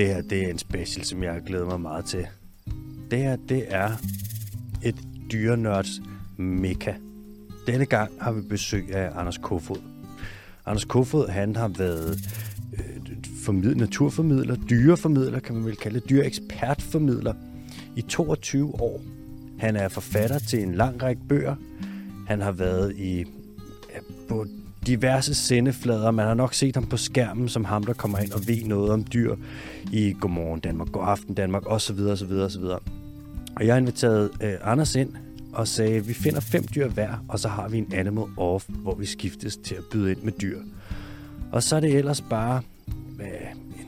Det her, det er en special, som jeg glæder mig meget til. Det her, det er et dyrenørds mekka. Denne gang har vi besøg af Anders Kofod. Anders Kofod, han har været øh, formidler, naturformidler, dyreformidler, kan man vel kalde det, dyreekspertformidler i 22 år. Han er forfatter til en lang række bøger. Han har været i på diverse sendeflader. Man har nok set ham på skærmen som ham, der kommer ind og ved noget om dyr i Godmorgen Danmark, Godaften Danmark osv. osv. osv. Og jeg har inviteret øh, Anders ind og sagde, at vi finder fem dyr hver, og så har vi en animal off, hvor vi skiftes til at byde ind med dyr. Og så er det ellers bare øh,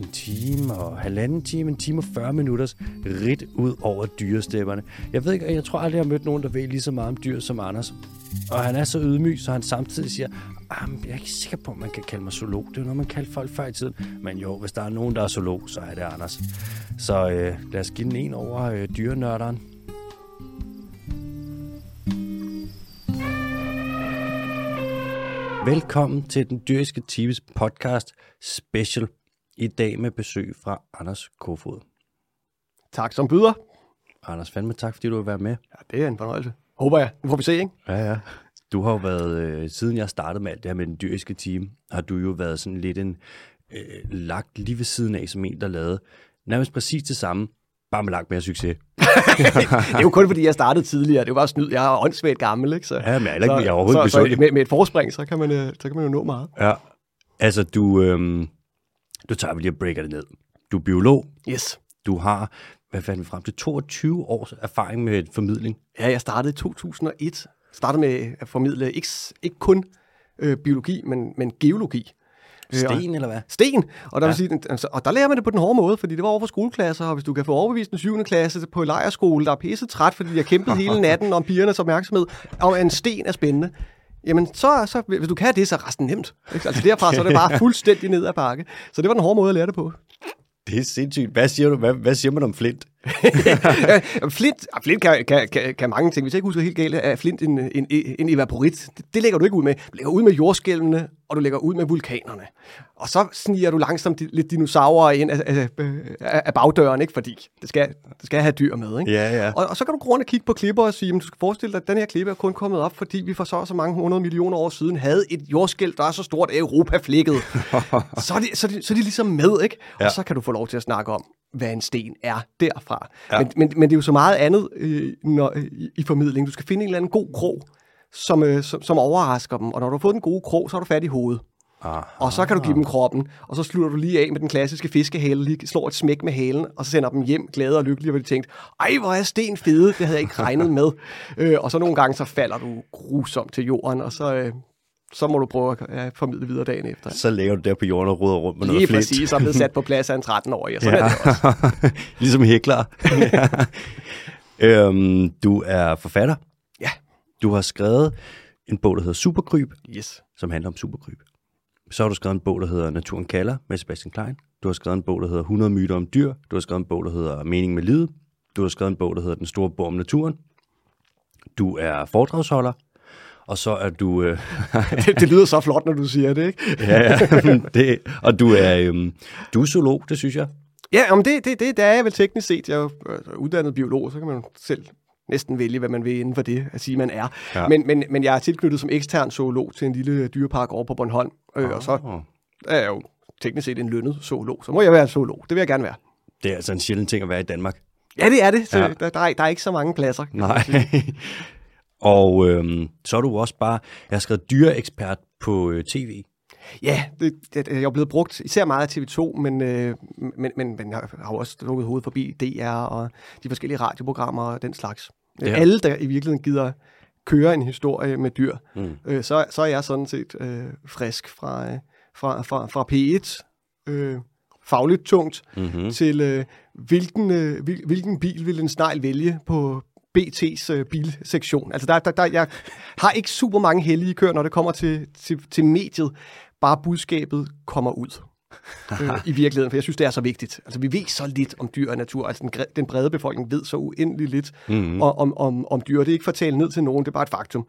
en time og halvanden time, en time og 40 minutters ridt ud over dyrestepperne. Jeg ved ikke, jeg tror aldrig, jeg har mødt nogen, der ved lige så meget om dyr som Anders. Og han er så ydmyg, så han samtidig siger, ah, jeg er ikke sikker på, at man kan kalde mig zoolog. Det er jo noget, man kaldte folk før i tiden. Men jo, hvis der er nogen, der er zoolog, så er det Anders. Så øh, lad os give den en over øh, dyrenørderen. Velkommen til den dyriske TV's podcast special. I dag med besøg fra Anders Kofod. Tak som byder. Anders, fandme tak, fordi du vil være med. Ja, det er en fornøjelse. Håber jeg. Nu får vi se, ikke? Ja, ja. Du har jo været, øh, siden jeg startede med alt det her med den dyriske team, har du jo været sådan lidt en øh, lagt lige ved siden af, som en, der lavede nærmest præcis det samme, bare med langt mere succes. det er jo kun fordi, jeg startede tidligere. Det jo bare snyd. Jeg er åndssvagt gammel, ikke? Så, Ja, men jeg er ikke- jeg er overhovedet så, så med, med, et forspring, så kan, man, øh, så kan man jo nå meget. Ja. Altså, du, øh, du tager vi lige og breaker det ned. Du er biolog. Yes. Du har, hvad fandt vi frem til, 22 års erfaring med formidling. Ja, jeg startede i 2001. Startede med at formidle ikke, ikke kun øh, biologi, men, men geologi. Øh, og- Sten, eller hvad? Sten. Og der, Ja. vil sige, altså, og der lærer man det på den hårde måde, fordi det var over for skoleklasser, og hvis du kan få overbevist den 7. klasse på lejerskole, der er pisse træt, fordi de har kæmpet hele natten om pigernes opmærksomhed, og en sten er spændende, jamen så, så hvis du kan det, så er resten nemt. Ikke? Altså derfra så er det bare fuldstændig ned ad bakke. Så det var den hårde måde at lære det på. Det er sindssygt. Hvad siger, du, hvad, hvad siger man om flint? Flint, Flint kan, kan, kan, kan mange ting. Hvis jeg ikke husker helt galt, er Flint en, en, en evaporit. Det, det lægger du ikke ud med. Du lægger ud med jordskælvene, og du lægger ud med vulkanerne. Og så sniger du langsomt lidt dinosaurer ind af, af, af, bagdøren, ikke? fordi det skal, det skal have dyr med. Ikke? Ja, ja. Og, og så kan du gå rundt og kigge på klipper og sige, jamen, du skal forestille dig, at den her klippe er kun kommet op, fordi vi for så så mange hundrede millioner år siden havde et jordskælv, der er så stort, at Europa flækkede. så, er de, så, er de, så er de ligesom med, ikke? Og Ja. så kan du få lov til at snakke om, hvad en sten er derfra. Ja. Men, men, men det er jo så meget andet øh, når, i, i formidling. Du skal finde en eller anden god krog, som, øh, som, som overrasker dem. Og når du har fået den gode krog, så har du fat i hovedet. Ah. Og så kan du give dem kroppen, og så slutter du lige af med den klassiske fiskehale, lige slår et smæk med halen, og så sender dem hjem glade og lykkelige, hvor de tænkte, ej, hvor er sten fede, det havde jeg ikke regnet med. Øh, og så nogle gange, så falder du grusomt til jorden, og så, øh, så må du prøve at ja, formidle videre dagen efter. Så ligger du der på jorden og ruder rundt med Lige noget flint. præcis, så er blevet sat på plads af en 13-årig, og sådan ja. er det også. ligesom hækler. øhm, du er forfatter. Ja. Du har skrevet en bog, der hedder Superkryb, Yes. som handler om superkryb. Så har du skrevet en bog, der hedder Naturen kalder med Sebastian Klein. Du har skrevet en bog, der hedder 100 myter om dyr. Du har skrevet en bog, der hedder Mening med livet. Du har skrevet en bog, der hedder Den store bog om naturen. Du er foredragsholder. Og så er du... Øh, Det, lyder så flot, når du siger det, ikke? ja, ja, det, og du er, øhm, du er zoolog, det synes jeg. Ja, men det, det, det, det er jeg vel teknisk set. Jeg er jo øh, uddannet biolog, så kan man jo selv næsten vælge, hvad man vil inden for det, at sige, man er. Ja. Men, men, men jeg er tilknyttet som ekstern zoolog til en lille dyrepark over på Bornholm, øh, og så Åh. er jeg jo teknisk set en lønnet zoolog. Så må jeg være zoolog. Det vil jeg gerne være. Det er altså en sjælden ting at være i Danmark. Ja, det er det. Så Ja. der, der, er, der er ikke så mange pladser. Nej. Og øhm, så er du også bare, jeg har skrevet dyreekspert på øh, tv. Ja, det, det, jeg er blevet brugt især meget af TV2, men, øh, men, men, men jeg har jo også lukket hovedet forbi DR og de forskellige radioprogrammer og den slags. Ja. Ja. Alle, der i virkeligheden gider køre en historie med dyr, Mm. øh, så, så er jeg sådan set øh, frisk fra, øh, fra, fra, fra P1, øh, fagligt tungt, Mm-hmm. til øh, hvilken, øh, hvil, hvilken bil vil en snegl vælge på BT's øh, bilsektion. Altså der, der, der, jeg har ikke super mange heldige køer, når det kommer til, til, til mediet. Bare budskabet kommer ud øh, i virkeligheden, for jeg synes, det er så vigtigt. Altså vi ved så lidt om dyr og natur. Altså den, den brede befolkning ved så uendelig lidt Mm-hmm. om, om, om, om dyr. Det er ikke for at tale ned til nogen, det er bare et faktum.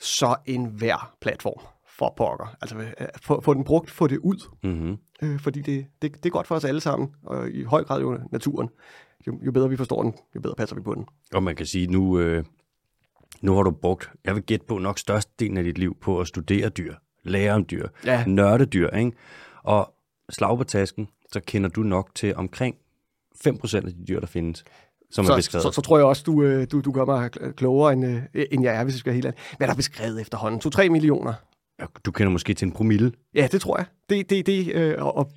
Så en hver platform for pokker. Altså øh, få, få den brugt, få det ud. Mm-hmm. øh, fordi det, det, det er godt for os alle sammen, og i høj grad jo naturen. Jo, jo bedre vi forstår den, jo bedre passer vi på den. Og man kan sige, nu, øh, nu har du brugt, jeg vil gætte på, nok størstedelen af dit liv på at studere dyr, lære om dyr, Ja. nørde dyr, ikke? Og slag på tasken, så kender du nok til omkring 5% af de dyr, der findes, som er Så, beskrevet. så, så tror jeg også, du, øh, du, du gør mig klogere, end, øh, end jeg er, hvis jeg skal være helt ærlig. Hvad er der beskrevet efterhånden? 2-3 millioner? Ja, Du kender måske til en promille. Ja, det tror jeg. Det, det, det, øh, og, og,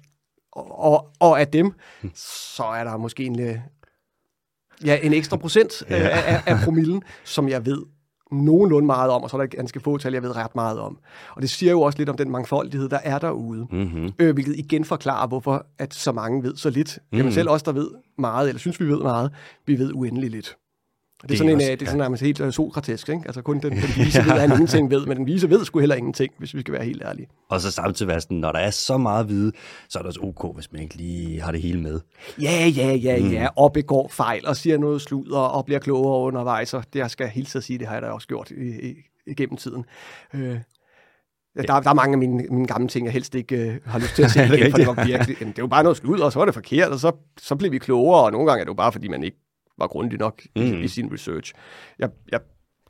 og, og af dem, så er der måske en, øh, ja, en ekstra procent af, af, af promillen, som jeg ved nogenlunde meget om, og så er der ganske få tal, jeg ved ret meget om. Og det siger jo også lidt om den mangfoldighed, der er derude. Mm-hmm. Øh, hvilket igen forklarer, hvorfor at så mange ved så lidt. Mm. Jamen selv os, der ved meget, eller synes, vi ved meget, vi ved uendelig lidt. Det er Det er sådan en, også- også, det er sådan nærmest helt uh, sokratisk, ikke? Altså kun den, den vise ved, at han ingenting ved, men den vise ved sgu heller ingenting, hvis vi skal være helt ærlige. Og så samtidig være sådan, når der er så meget at vide, så er det også ok, hvis man ikke lige har det hele med. Ja, ja, ja, mm. ja, og begår fejl, og siger noget sludder, og bliver klogere undervejs, og det jeg skal hilse at sige, det har jeg da også gjort i, i, igennem tiden. Øh, ja, der, der er mange af mine, mine gamle ting, jeg helst ikke øh, har lyst til at se igen, for det var virkelig, jamen, det var bare noget sludder, og så var det forkert, og så, så blev vi klogere, og nogle gange er det jo bare, fordi man ikke var grundig nok mm. i, i sin research. Jeg, jeg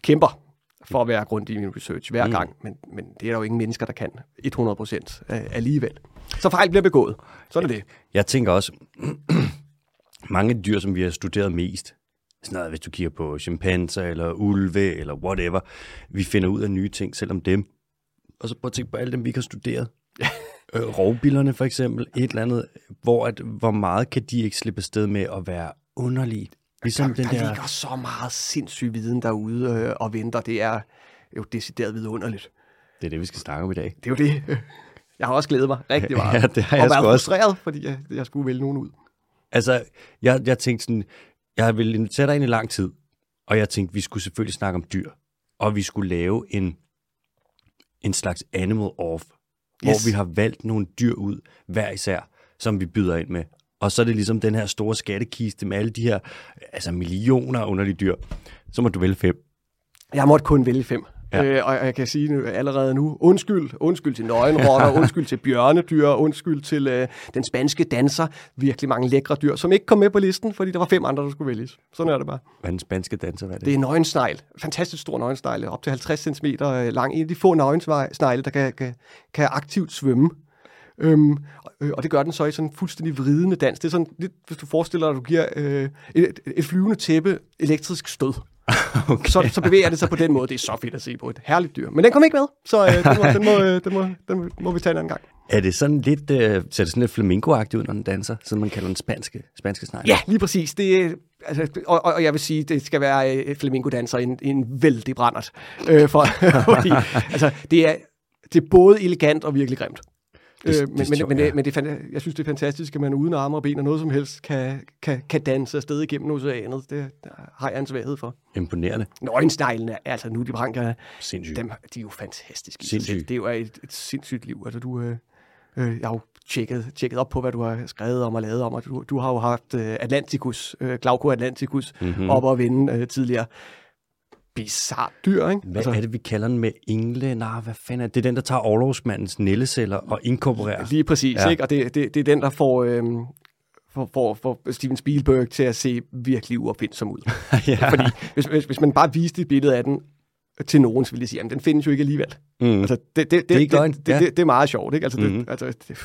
kæmper for at være grundig i min research hver mm. gang, men, men det er der jo ingen mennesker, der kan 100 procent alligevel. Så fejl bliver begået. Sådan er det. Jeg tænker også, mange af de dyr, som vi har studeret mest, sådan noget, hvis du kigger på chimpanser eller ulve eller whatever, vi finder ud af nye ting, selvom dem. Og så prøv at tænke på alle dem, vi ikke har studeret. øh, rovbillerne for eksempel, et eller andet, hvor, at, hvor meget kan de ikke slippe afsted med at være underlige. Ligesom den der der... ligger så meget sindssyg viden derude øh, og venter. Det er jo decideret vidunderligt. Det er det, vi skal snakke om i dag. Det er jo det. Jeg har også glædet mig rigtig meget. Ja, det har jeg og været også. frustreret, fordi jeg, jeg skulle vælge nogen ud. Altså, jeg, jeg tænkte sådan, jeg ville invitere dig ind i lang tid, og jeg tænkte, vi skulle selvfølgelig snakke om dyr, og vi skulle lave en, en slags animal off, yes. hvor vi har valgt nogle dyr ud, hver især, som vi byder ind med. Og så er det ligesom den her store skattekiste med alle de her, altså millioner underlige dyr. Så må du vælge fem. Jeg måtte kun vælge fem. Ja. Øh, og jeg kan sige nu, allerede nu, undskyld, undskyld til nøgenrotter, undskyld til bjørnedyr, undskyld til øh, den spanske danser, virkelig mange lækre dyr, som ikke kom med på listen, fordi der var fem andre, der skulle vælges. Sådan er det bare. Hvad er den spanske danser? Hvad er det? Det er en nøgensnegl. Fantastisk stor nøgensnegl. Op til 50 cm lang. En af de få nøgensnegle, der kan, kan, kan aktivt svømme. Øhm, og, øh, og det gør den så i sådan en fuldstændig vridende dans. Det er sådan lidt, hvis du forestiller dig, at du giver øh, et, et flyvende tæppe elektrisk stød. okay. Så, så bevæger det sig på den måde. Det er så fedt at se på. Et herligt dyr. Men den kom ikke med, så øh, den, må, den, må, øh, den, må, den må, vi tage en anden gang. Er det sådan lidt, øh, ser det sådan lidt flamingo-agtigt ud, når den danser, som man kalder den spanske, spanske snegl? Ja, lige præcis. Det, altså, og, og jeg vil sige, det skal være øh, i en, en vældig brændert. Øh, for, fordi, altså, det er, det er både elegant og virkelig grimt. Det- Øh, men, men, men, ja. det, men det, jeg synes, det er fantastisk, at man uden arme og ben og noget som helst kan, kan, kan danse afsted igennem oceanet. Det har jeg en svaghed for. Imponerende. Nøgensneglene, altså nu de branker, Sindssygt. dem, de er jo fantastiske. Sindssygt. Det er jo et, et sindssygt liv. Altså, du, øh, øh, jeg har jo tjekket, tjekket op på, hvad du har skrevet om og lavet om, og du, du har jo haft øh, Atlanticus, øh, Glauco Atlanticus, Mhm. mm-hmm. op og vinde øh, tidligere. Bizarre dyr, ikke? Hvad altså, er det, vi kalder den med engle? Nej, hvad fanden er det? Det er den, der tager overlovsmandens nælleceller og inkorporerer. Lige præcis, Ja. ikke? Og det, det, det er den, der får, øh, får, får, får Steven Spielberg til at se virkelig uopfindsom ud. ja. Fordi hvis, hvis, hvis man bare viste et billede af den til nogen, så ville de sige, at den findes jo ikke alligevel. Mm. Altså, det, det, det, Det er løgn, det, det, ja. det, det er meget sjovt, ikke? Altså, det, Mhm. altså, det,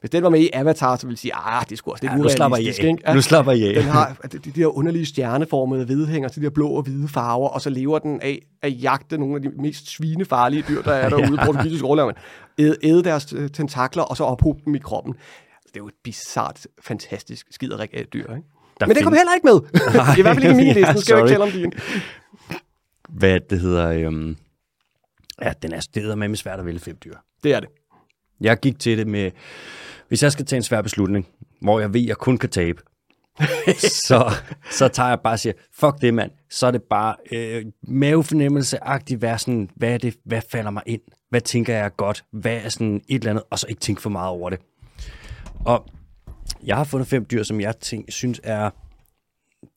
hvis den var med i Avatar, så ville de sige, ah, det er sgu også lidt Ja, nu slapper af. ikke? Ja, Nu slapper I af. den har de, de der underlige stjerneformede vedhænger til de der blå og hvide farver, og så lever den af at jagte nogle af de mest svinefarlige dyr, der er derude. Portugisisk overlever Æde, æde deres øh, tentakler, og så ophobe dem i kroppen. Det er jo et bizart, fantastisk skiderik af et dyr, ikke? Der Men det kom heller ikke med. I hvert fald ikke i min Ja, liste. Nu skal jeg ikke tale om din. Hvad det hedder... Øhm... Ja, den er stedet med svært at vælge fem dyr. Det er det. Jeg gik til det med... Hvis jeg skal tage en svær beslutning, hvor jeg ved, at jeg kun kan tabe, så, så tager jeg bare og siger, fuck det mand, så er det bare øh, mavefornemmelse-agtigt, hvad, sådan, hvad, er det, hvad falder mig ind, hvad tænker jeg godt, hvad er sådan et eller andet, og så ikke tænke for meget over det. Og jeg har fundet fem dyr, som jeg tænk, synes er,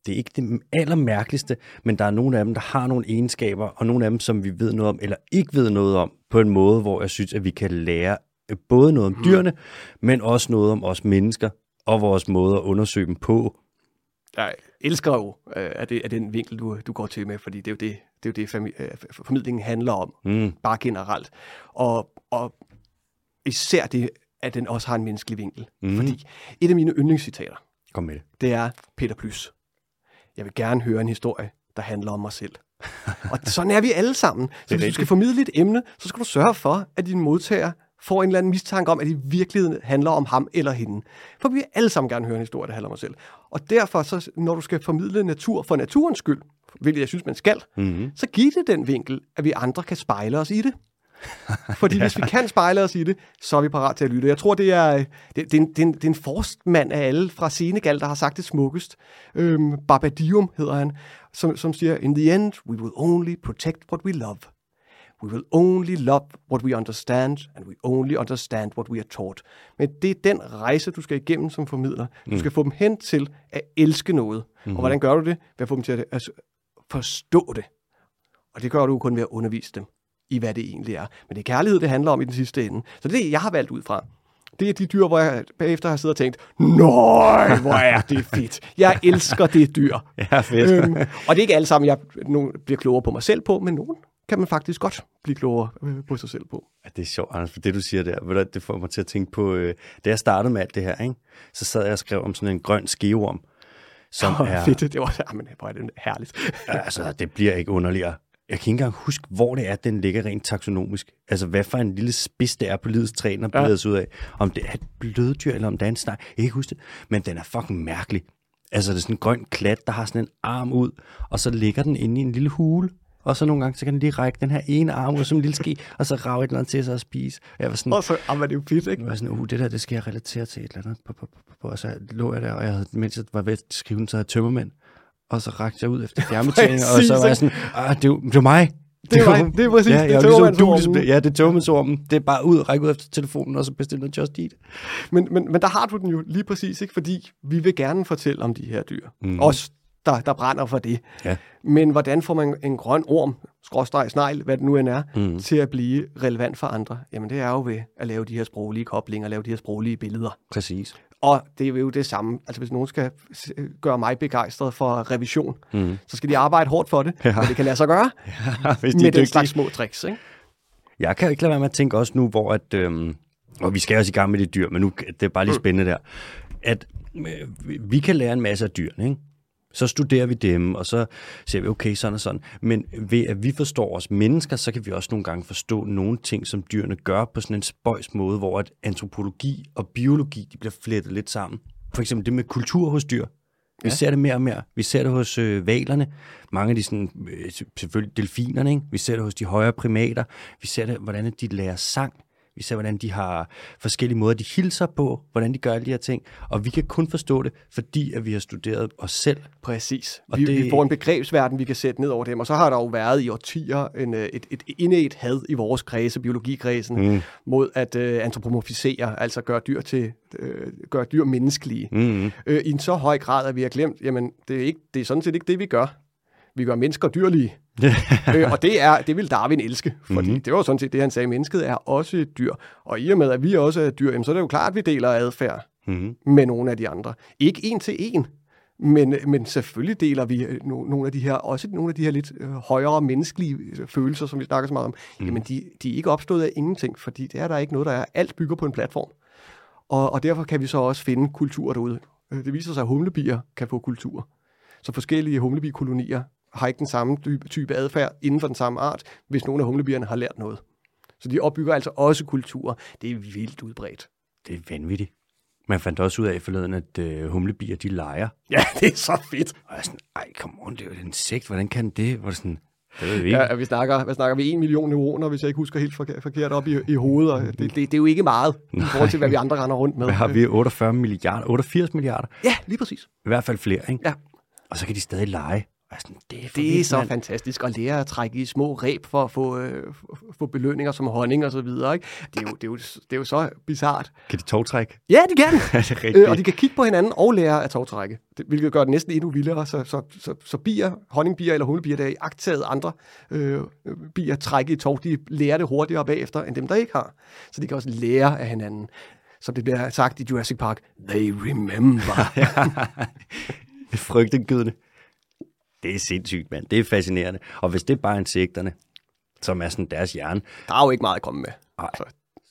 det er ikke det allermærkeligste, men der er nogle af dem, der har nogle egenskaber, og nogle af dem, som vi ved noget om, eller ikke ved noget om, på en måde, hvor jeg synes, at vi kan lære både noget om dyrene, men også noget om os mennesker og vores måde at undersøge dem på. Jeg elsker jo, øh, at det er den vinkel, du, du går til med, fordi det er jo det, det, er jo det øh, formidlingen handler om, Mm. bare generelt. Og, og især det, at den også har en menneskelig vinkel. Mhm. Fordi et af mine yndlingscitater, Kom med det. det er Peter Plys. Jeg vil gerne høre en historie, der handler om mig selv. og sådan er vi alle sammen. Så hvis du skal formidle et emne, så skal du sørge for, at din modtager får en eller anden mistanke om, at det i virkeligheden handler om ham eller hende. For vi vil alle sammen gerne høre en historie, der handler om os selv. Og derfor, så, når du skal formidle natur for naturens skyld, hvilket jeg synes, man skal, Mm-hmm. så giv det den vinkel, at vi andre kan spejle os i det. Fordi ja. hvis vi kan spejle os i det, så er vi parat til at lytte. Jeg tror, det er, det, det, det, er, en, det er en forstmand af alle fra Senegal, der har sagt det smukkest. Øhm, Babadium hedder han, som, som siger, In the end, we will only protect what we love. We will only love what we understand, and we only understand what we are taught. Men det er den rejse, du skal igennem som formidler. Du skal få dem hen til at elske noget. Mm-hmm. Og hvordan gør du det? Ved at få dem til at altså, forstå det. Og det gør du kun ved at undervise dem i, hvad det egentlig er. Men det er kærlighed, det handler om i den sidste ende. Så det er det, jeg har valgt ud fra. Det er de dyr, hvor jeg bagefter har siddet og tænkt, nej, hvor er det fedt. Jeg elsker det dyr. Ja, fedt. øhm, og det er ikke alle sammen, jeg nu bliver klogere på mig selv på, men nogen kan man faktisk godt blive klogere øh, på sig selv på. Ja, det er sjovt, Anders, for det du siger der, det får mig til at tænke på, øh, da jeg startede med alt det her, ikke? så sad jeg og skrev om sådan en grøn skeorm, som Åh, er, fedt. Det var, jamen, hvor er det herligt. altså det bliver ikke underligere. Jeg kan ikke engang huske, hvor det er, den ligger rent taksonomisk. Altså, hvad for en lille spids det er på livets træ, er Ja. ud af. Om det er et bløddyr, eller om det er en snak. Jeg kan ikke huske det, men den er fucking mærkelig. Altså, det er sådan en grøn klat, der har sådan en arm ud, og så ligger den inde i en lille hule. Og så nogle gange, så kan den lige række den her ene arm ud som en lille ski, og så rave et eller andet til sig og spise. Jeg var sådan, Og så, jamen, det jo fedt, ikke? jeg var sådan, uh, det der, det skal jeg relatere til et eller andet. Og så lå jeg der, og jeg havde, mens jeg var ved at skrive den, så havde tømmermænd. Og så rakte jeg ud efter fjernbetjening, og så var jeg sådan, ah, det, er det er mig. Det er mig. Det er præcis, ja, det er var ligesom Ja, det er. Det er bare ud række ud efter telefonen, og så bestille noget Just Eat. Men, men, men der har du den jo lige præcis, ikke? Fordi vi vil gerne fortælle om de her dyr. Mm. Os, der, der brænder for det. Ja. Men hvordan får man en grøn orm, skråstreg, snegl, hvad det nu end er, mm. til at blive relevant for andre? Jamen det er jo ved at lave de her sproglige koblinger, lave de her sproglige billeder. Præcis. Og det er jo det samme. Altså hvis nogen skal gøre mig begejstret for revision, Mm. så skal de arbejde hårdt for det. Ja. Men det kan lade sig gøre Hvis de med den slags små tricks. Ikke? Jeg kan jo ikke lade være med at tænke også nu, hvor at, øhm, og vi skal også i gang med de dyr, men nu det er bare lige spændende der, at øh, vi- vi kan lære en masse af dyrene, ikke? Så studerer vi dem, og så siger vi, okay, sådan og sådan. Men ved at vi forstår os mennesker, så kan vi også nogle gange forstå nogle ting, som dyrene gør på sådan en spøjs måde, hvor at antropologi og biologi de bliver flettet lidt sammen. For eksempel det med kultur hos dyr. Vi ja. ser det mere og mere. Vi ser det hos øh, valerne. Mange af de sådan, øh, selvfølgelig delfinerne, ikke? Vi ser det hos de højere primater. Vi ser det, hvordan de lærer sang. Vi ser, hvordan de har forskellige måder, de hilser på, hvordan de gør alle de her ting. Og vi kan kun forstå det, fordi at vi har studeret os selv. Præcis. Og Vi, det- vi får en begrebsverden, vi kan sætte ned over dem, og så har der jo været i årtier en, øh, et, et indædt had i vores kredse, biologikredsen, mm. mod at øh, antropomorfisere, altså gøre dyr til øh, gøre dyr menneskelige. Mm-hmm. Øh, I en så høj grad, at vi har glemt, jamen det er, ikke, det er sådan set ikke det, vi gør. Vi gør mennesker dyrlige. øh, og det, er, det vil Darwin elske, fordi Mhm. mm-hmm. det var sådan set det, han sagde. Mennesket er også et dyr. Og i og med, at vi også er dyr, jamen, så er det jo klart, at vi deler adfærd Mm-hmm. med nogle af de andre. Ikke en til en, men, men selvfølgelig deler vi øh, no, nogle af de her, også nogle af de her lidt øh, højere menneskelige øh, følelser, som vi snakker så meget om. Mm. Jamen, de, de er ikke opstået af ingenting, fordi det er der ikke noget, der er. Alt bygger på en platform. Og, og derfor kan vi så også finde kultur derude. Øh, Det viser sig, at humlebier kan få kultur. Så forskellige humlebikolonier har ikke den samme type, adfærd inden for den samme art, hvis nogle af humlebierne har lært noget. Så de opbygger altså også kultur. Det er vildt udbredt. Det er vanvittigt. Man fandt også ud af forleden, at øh, humlebier, de leger. Ja, det er så fedt. Og jeg er sådan, ej, come on, det er jo et insekt. Hvordan kan det? Hvor sådan, det ved vi ikke. Ja, vi snakker, hvad snakker vi? En million neuroner, hvis jeg ikke husker helt forkert, op i, i hovedet. Og det, det, det, er jo ikke meget i forhold til, hvad vi andre render rundt med. Hvad har vi? 48 milliarder? 88 milliarder? Ja, lige præcis. I hvert fald flere, ikke? Ja. Og så kan de stadig lege. Og sådan, det er, Det er vildt, så mand. fantastisk at lære at trække i små ræb for at få, øh, få belønninger som honning og så videre. Ikke? Det, er jo, det, er jo, det er jo så bizart. Kan de togtrække? Ja, de kan. er det rigtigt? øh, og de kan kigge på hinanden og lære at tårtrække, det, hvilket gør det næsten endnu vildere. Så, så, så, så bier, honningbier eller hundebier, der er agtaget andre øh, bier trække i tov, de lærer det hurtigere bagefter, end dem, der ikke har. Så de kan også lære af hinanden. Som det bliver sagt i Jurassic Park, they remember. Frygtindgydende. Det er sindssygt, mand. Det er fascinerende. Og hvis det er bare insekterne, som er sådan deres hjerne, der er jo ikke meget at komme med. Ej,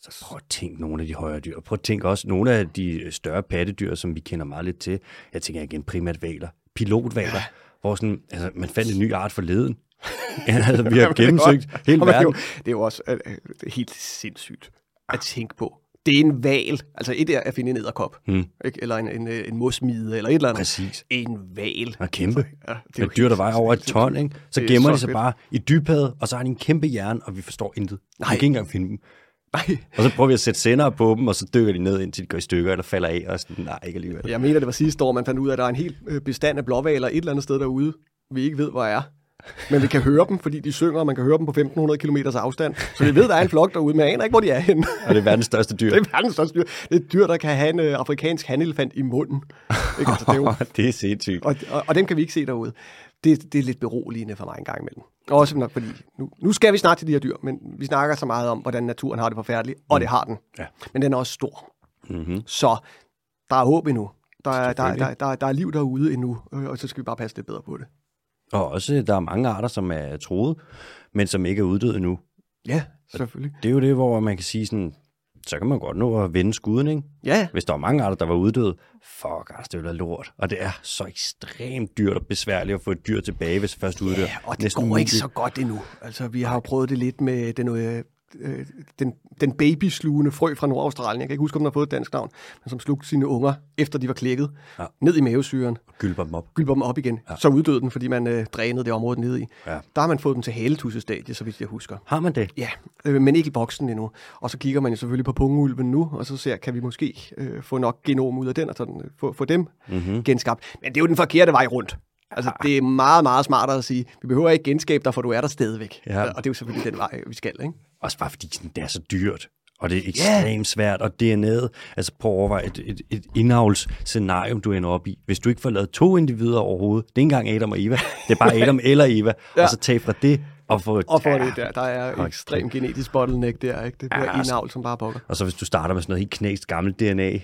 Så, prøv at tænke nogle af de højere dyr. Prøv at tænke også nogle af de større pattedyr, som vi kender meget lidt til. Jeg tænker igen primært valer. Pilotvaler. Ja. Hvor sådan, altså, man fandt en ny art forleden. ja, altså, vi har gennemsøgt hele verden. det er jo også øh, øh, er helt sindssygt at tænke på. Det er en val. Altså et er at finde en edderkop, Hmm. ikke? eller en, en, øh, en mosmide, eller et eller andet. Præcis. En val. Og kæmpe. Ja, Det er et dyr, der vejer over et ton, ikke? Så er gemmer så de sig fedt. bare i dybhavet, og så har de en kæmpe hjerne, og vi forstår intet. Vi Nej. kan ikke engang finde dem. Nej, Og så prøver vi at sætte sender på dem, og så dykker de ned, indtil de går i stykker, eller falder af, og sådan, nej, ikke alligevel. jeg mener, det var sidste år, man fandt ud af, at der er en hel øh, bestand af blåvaler et eller andet sted derude, vi ikke ved, hvor er. Men vi kan høre dem, fordi de synger, og man kan høre dem på 1500 km afstand. Så vi ved, der er en flok derude, men jeg aner ikke, hvor de er henne. Og det er verdens største dyr. Det er verdens største dyr. Det er et dyr, der kan have en øh, afrikansk hanelefant i munden. Ikke? Altså, det er jo det er sindssygt. Og, og, og dem kan vi ikke se derude. Det, det er lidt beroligende for mig en gang imellem. Også nok fordi, nu, nu skal vi snart til de her dyr, men vi snakker så meget om, hvordan naturen har det forfærdeligt, og det har den. Ja. Men den er også stor. Mm-hmm. Så der er håb endnu. Der er, der, der, der, der er liv derude endnu, øh, og så skal vi bare passe lidt bedre på det. Og også, der er mange arter, som er troet, men som ikke er uddøde endnu. Ja, selvfølgelig. Det er jo det, hvor man kan sige sådan, så kan man godt nå at vende skuden, ikke? Ja, Hvis der var mange arter, der var uddøde, fuck, altså, det ville være lort. Og det er så ekstremt dyrt og besværligt at få et dyr tilbage, hvis først uddør. ja og det Næsten går ikke umuligt. så godt endnu. Altså, vi har prøvet det lidt med den, øh, øh, den, den babyslugende frø fra Nordaustralien. Jeg kan ikke huske, om den har fået et dansk navn, men som slugte sine unger, efter de var klækket, Ja. ned i mavesyren. Gylper dem op. gylper dem op igen. Ja. Så uddøde den, fordi man øh, drænede det område nede i. Ja. Der har man fået den til haletussestadie, så vidt jeg husker. Har man det? Ja, øh, men ikke i boksen endnu. Og så kigger man jo selvfølgelig på pungeulven nu, og så ser, kan vi måske øh, få nok genom ud af den, og sådan, øh, få, få dem Mm-hmm. genskabt. Men det er jo den forkerte vej rundt. Altså, det er meget, meget smartere at sige, vi behøver ikke genskabe dig, for du er der stadigvæk. Ja. Og det er jo selvfølgelig den vej, vi skal, ikke? Også bare fordi sådan, det er så dyrt. Og det er ekstremt svært, og DNA'et, altså prøv at overveje et, et, et indavlsscenarium, du ender op i. Hvis du ikke får lavet to individer overhovedet, det er ikke engang Adam og Eva, det er bare Adam eller Eva, ja. og så tage fra det og få... Og ja. det der, der er ekstrem genetisk bottleneck der, ikke? Det bliver Ja, altså- indavl som bare pokker. Og så hvis du starter med sådan noget helt knæst gammelt DNA,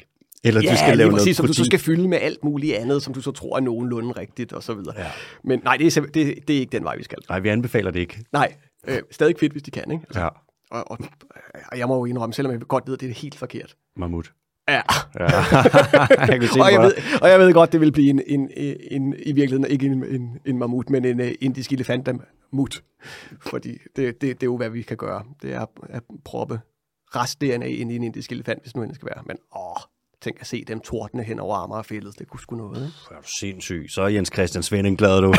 eller Ja, du skal lave præcis, noget som du så skal fylde med alt muligt andet, som du så tror er nogenlunde rigtigt, og så videre. Ja. Men nej, det er, det, det er ikke den vej, vi skal. Nej, vi anbefaler det ikke. Nej, øh, stadig fedt, hvis de kan, ikke? Altså, Ja, og, og, og jeg må jo indrømme, selvom jeg godt ved, at det er helt forkert. mammut. Ja, Ja. jeg kan se og jeg, ved, og jeg ved godt, det vil blive en, en, en, i virkeligheden ikke en, en, en mammut, men en uh, indisk elefant mut. Fordi det, det, det er jo, hvad vi kan gøre. Det er at proppe rest-DNA ind i en indisk elefant, hvis nu det skal være. Men åh, tænk at se dem tordne hen over Amagerfældet. Det kunne sgu noget, ikke? Er du sindssyg? Så er Jens Christian Svending glad, du.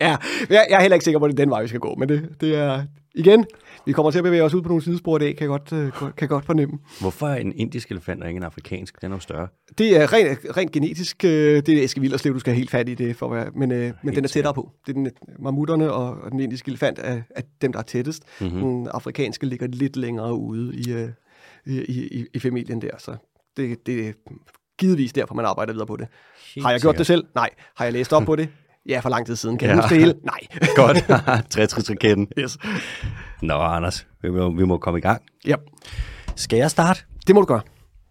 ja, jeg, jeg er heller ikke sikker på, at det er den vej, vi skal gå. Men det, det er, igen, vi kommer til at bevæge os ud på nogle sidespor i dag, kan jeg godt, øh, kan godt fornemme. Hvorfor er en indisk elefant og ikke en afrikansk? Den er jo større. Det er rent, rent genetisk, øh, det er Eske Villerslev, du skal have helt fat i det, for at være, men, øh, men den er tættere på. Det er den, mammutterne og, og den indiske elefant er, er dem, der er tættest. Mhm. Mm-hmm. Den afrikanske ligger lidt længere ude i, øh, i, i, i familien der, så det, det er givetvis derfor, man arbejder videre på det. Helt Har jeg gjort sikkert. det selv? Nej. Har jeg læst op på det? Ja, for lang tid siden. Kan Ja. huske det hele? Nej. Godt. Tetris-raketten. yes. Nå, Anders, vi må, vi må komme i gang. Ja, Skal jeg starte? det må du gøre.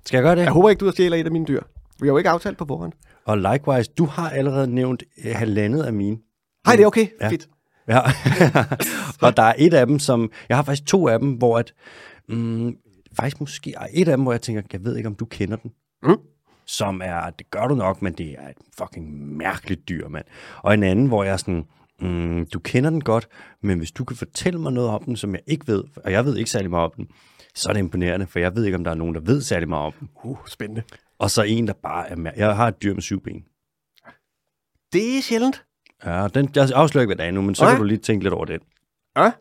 Skal jeg gøre det? Jeg håber ikke, du stjæler et af mine dyr. Vi har jo ikke aftalt på forhånd. Og likewise, du har allerede nævnt øh, halvandet af mine. Nej, det er okay. Ja. Fedt. Ja. og der er et af dem, som... Jeg har faktisk to af dem, hvor at... Mm, faktisk måske et af dem, hvor jeg tænker, jeg ved ikke, om du kender den. Mm. Som er... Det gør du nok, men det er et fucking mærkeligt dyr, mand. Og en anden, hvor jeg er sådan... Mm, du kender den godt, men hvis du kan fortælle mig noget om den, som jeg ikke ved, og jeg ved ikke særlig meget om den, så er det imponerende, for jeg ved ikke, om der er nogen, der ved særlig meget om den. Uh, spændende. Og så en, der bare er... mær- Jeg har et dyr med syv ben. Det er sjældent. Ja, den, jeg afslører ikke, hvad det er nu, men så Nej. kan du lige tænke lidt over det. Ja.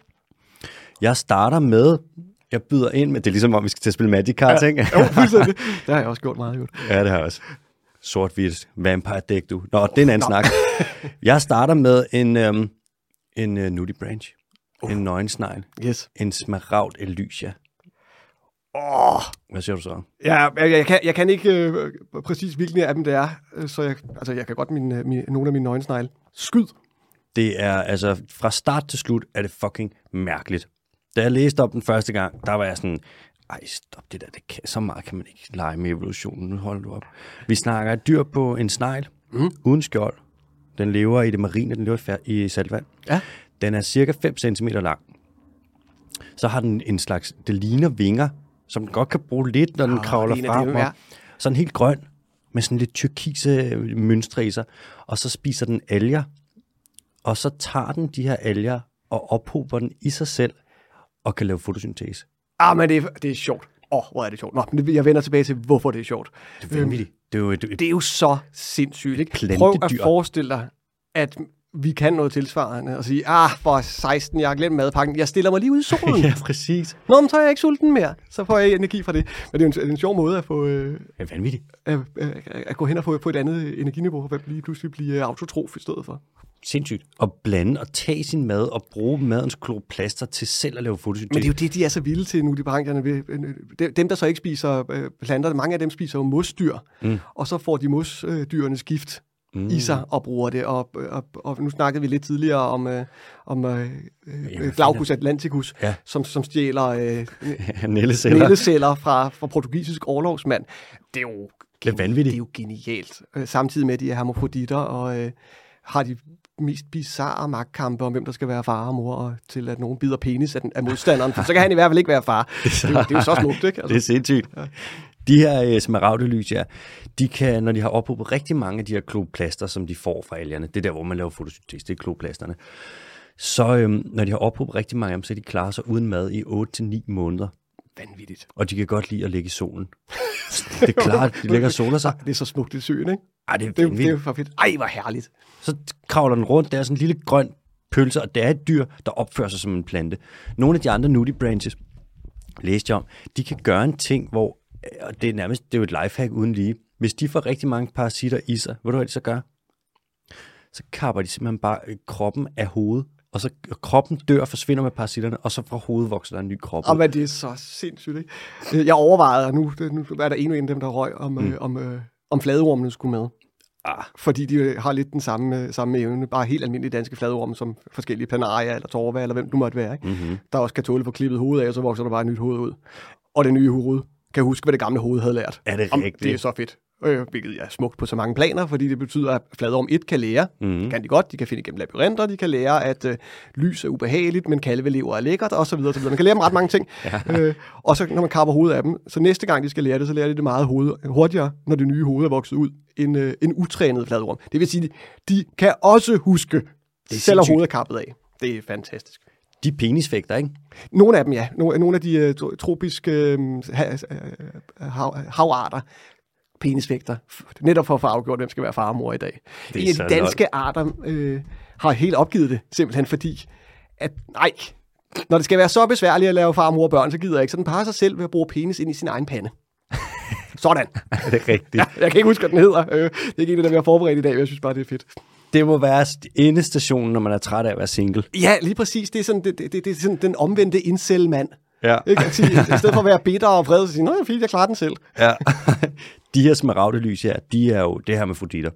Jeg starter med, jeg byder ind med, det er ligesom om, vi skal til at spille Magic Cards, ja. ikke? Jo, fuldstændig. det har jeg også gjort meget godt. ja, det har jeg også. sort-hvidt vampire dæk, du. Nå, det er en anden snak. Jeg starter med en, øhm, en uh, nudie branch. Uh. En nøgensnegl. Yes. En smaragd elysia. Åh, Hvad siger du så? Ja, jeg, jeg, kan, jeg kan ikke øh, præcis, hvilken af dem det er, så jeg, altså, jeg kan godt min, øh, min, nogle af mine nøgensnegle. Skyd. Det er, altså, fra start til slut er det fucking mærkeligt. Da jeg læste op den første gang, der var jeg sådan, ej, stop det der, det kan, så meget kan man ikke lege med evolutionen, nu holder du op. Vi snakker et dyr på en snegl, mm. uden skjold. Den lever i det marine, den lever i saltvand. Ja. Den er cirka 5 cm lang. Så har den en slags, det ligner vinger, som den godt kan bruge lidt, når den Ah, kravler frem. det ja. Sådan helt grøn, med sådan lidt tyrkise mønstre i sig. Og så spiser den alger, og så tager den de her alger og ophober den i sig selv, og kan lave fotosyntese. Ah, men det er, det er sjovt. Åh, oh, hvor er det sjovt. Nå, men jeg vender tilbage til, hvorfor det er sjovt. Det er vanvittigt. Det er jo et, et, Det er jo så sindssygt, ikke? Prøv at forestille dig, at vi kan noget tilsvarende og sige, ah, for 16, jeg har glemt madpakken, jeg stiller mig lige ud i solen. ja, præcis. Nå, men så er jeg ikke sulten mere. Så får jeg energi fra det. Men det er jo en, en sjov måde at få, øh, er vanvittigt. at, at, at gå hen og få, få et andet energiniveau, og lige pludselig blive autotrof i stedet for. Sindssygt. At blande og tage sin mad og bruge madens kloroplaster til selv at lave fotosyntese. Men det er jo det, de er så vilde til nu, de brancherne. Ved. Dem- Dem, der så ikke spiser øh, planter, mange af dem spiser jo mosdyr, mm. og så får de mosdyrenes gift mm. i sig og bruger det. Og, og, og nu snakkede vi lidt tidligere om, øh, om øh, øh, Glaucus atlanticus, Ja. som, som stjæler øh, Nælleceller. nældeceller fra, fra portugisisk overlovsmand. Det er jo, Det er vanvittigt. Det er jo genialt. Øh, Samtidig med, at de er hermofroditter og øh, har de mest bizarre magtkampe om, hvem der skal være far og mor, og til at nogen bider penis af, den, af modstanderen, for så kan han i hvert fald ikke være far. Det er, det er jo så smukt, ikke? Det er sindssygt. De her uh, smaragdelys, ja, de kan, når de har ophobet rigtig mange af de her kloplaster, som de får fra algerne, det er der, hvor man laver fotosyntese, det er kloplasterne, så øhm, når de har ophobet rigtig mange af dem, så de klarer sig uden mad i 8-9 måneder. Vanvittigt. Og de kan godt lide at ligge i solen. det er klart, de ligger og soler sig. Det er så smukt i søen, ikke? Ej, det er Det, det er for fedt. Ej, hvor herligt. Så kravler den rundt, der er sådan en lille grøn pølse, og det er et dyr, der opfører sig som en plante. Nogle af de andre nudie branches, læste jeg om, de kan gøre en ting, hvor, og det er nærmest det er jo et lifehack uden lige, hvis de får rigtig mange parasitter i sig, ved du hvad de så gør? Så kapper de simpelthen bare øh, kroppen af hovedet, og så kroppen dør og forsvinder med parasitterne, og så fra hovedet vokser der en ny krop. Og men det er så sindssygt, ikke? Jeg overvejede, og nu, nu er der endnu en af dem, der røg, om, mm. øh, om, øh, om fladormene skulle med. Ah, Fordi de øh, har lidt den samme, øh, samme evne, bare helt almindelige danske fladorme, som forskellige planaria eller torva, eller hvem du måtte være, ikke? mm-hmm. der også kan tåle få klippet hovedet af, og så vokser der bare et nyt hoved ud. Og det nye hoved kan huske, hvad det gamle hoved havde lært. Er det Om, rigtigt? det er så fedt. Øh, hvilket er smukt på så mange planer, fordi det betyder, at fladorm 1 kan lære. Mm. Det kan de godt. De kan finde igennem labyrinter. De kan lære, at øh, lys er ubehageligt, men kalvelever er lækkert, og så videre. Så videre. Man kan lære dem ret mange ting. ja. øh, og så når man kapper hovedet af dem, så næste gang de skal lære det, så lærer de det meget hoved, hurtigere, når det nye hoved er vokset ud, end øh, en utrænet fladorm. Det vil sige, de kan også huske, selvom sindssygt. hovedet er kappet af. Det er fantastisk. De er penisfægter, ikke? Nogle af dem, ja. Nogle, nogle af de øh, tro- tropiske øh, øh, hav, havarter, penisvægter, netop for at få afgjort, hvem skal være far og mor i dag. Det en af de danske arter øh, har helt opgivet det, simpelthen fordi, at nej, når det skal være så besværligt at lave far, mor og børn, så gider jeg ikke. Så den parer sig selv ved at bruge penis ind i sin egen pande. Sådan. Er det rigtigt? Ja, jeg kan ikke huske, hvad den hedder. Øh, det er ikke en af dem, jeg har forberedt i dag, men jeg synes bare, det er fedt. Det må være endestationen, når man er træt af at være single. Ja, lige præcis. Det er, sådan, det, det, det, det er sådan den omvendte incel-mand. Ja. Ikke? At sige, I stedet for at være bitter og vred, så sige, nå, er fint, jeg klarer den selv. Ja. de her smaragdelys her, de er jo det her med froditter.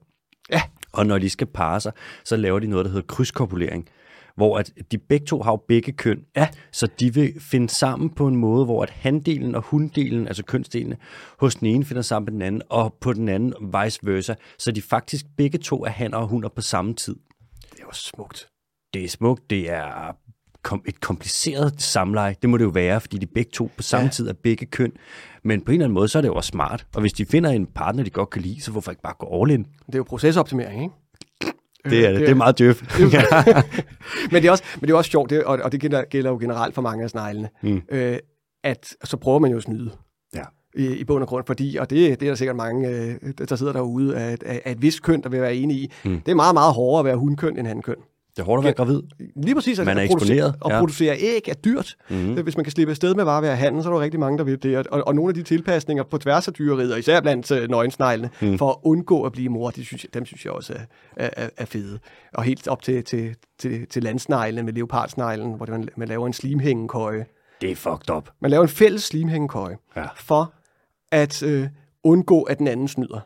Ja. Og når de skal parre sig, så laver de noget, der hedder krydskopulering. Hvor at de begge to har jo begge køn. Ja. Så de vil finde sammen på en måde, hvor at handdelen og hunddelen, altså kønsdelene, hos den ene finder sammen med den anden, og på den anden vice versa. Så de faktisk begge to er hanner og hunder på samme tid. Det er jo smukt. Det er smukt, det er kom, et kompliceret samleje. Det må det jo være, fordi de begge to på samme ja. Tid er begge køn. Men på en eller anden måde, så er det jo også smart. Og hvis de finder en partner, de godt kan lide, så hvorfor ikke bare gå all in? Det er jo procesoptimering, ikke? Det er, det, det er meget døf. men, det er også, men det er også sjovt, det, og, og det gælder, gælder jo generelt for mange af sneglene, mm. øh, at så prøver man jo at snyde. Ja. I, i bund og grund, fordi, og det, det er der sikkert mange, øh, der sidder derude af, af, af et vist køn, der vil være enige i, mm. det er meget, meget hårdere at være hundkøn end hankøn. Det er hårdt at være gravid. Lige præcis. Man er at producere- eksponeret, Og ja. producere æg er dyrt. Mm-hmm. Hvis man kan slippe afsted med bare at være handel, så er der jo rigtig mange, der vil det. Og, og nogle af de tilpasninger på tværs af dyreriet, og især blandt øh, nøgensneglene, mm. for at undgå at blive mor, de synes, jeg- dem synes jeg også er, er, er- er fede. Og helt op til, til, til, til landsneglene med leopardsneglen, hvor man, man laver en slimhængekøje. Det er fucked up. Man laver en fælles slimhængekøje Ja. for at øh, undgå, at den anden snyder.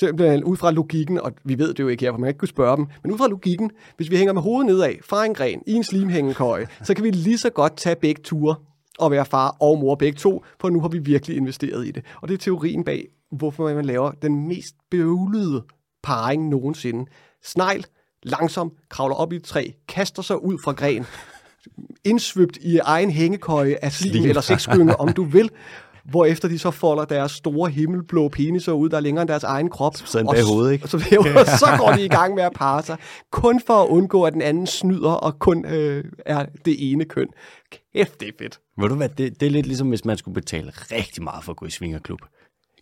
Simpelthen ud fra logikken, og vi ved det jo ikke her, for man kan ikke kunne spørge dem, men ud fra logikken, hvis vi hænger med hovedet nedad fra en gren i en slimhængekøje, så kan vi lige så godt tage begge ture og være far og mor begge to, for nu har vi virkelig investeret i det. Og det er teorien bag, hvorfor man laver den mest bøvlede parring nogensinde. Snegl, langsomt, kravler op i et træ, kaster sig ud fra gren, indsvøbt i egen hængekøje af slim, eller sexskynge, om du vil, hvorefter de så folder deres store himmelblå peniser ud, der er længere end deres egen krop. Og bag hovedet, ikke? Og så, og så går de i gang med at parre sig, kun for at undgå, at den anden snyder, og kun øh, er det ene køn. Kæft, det er fedt. Ved du hvad, det, det er lidt ligesom, hvis man skulle betale rigtig meget for at gå i svingerklub.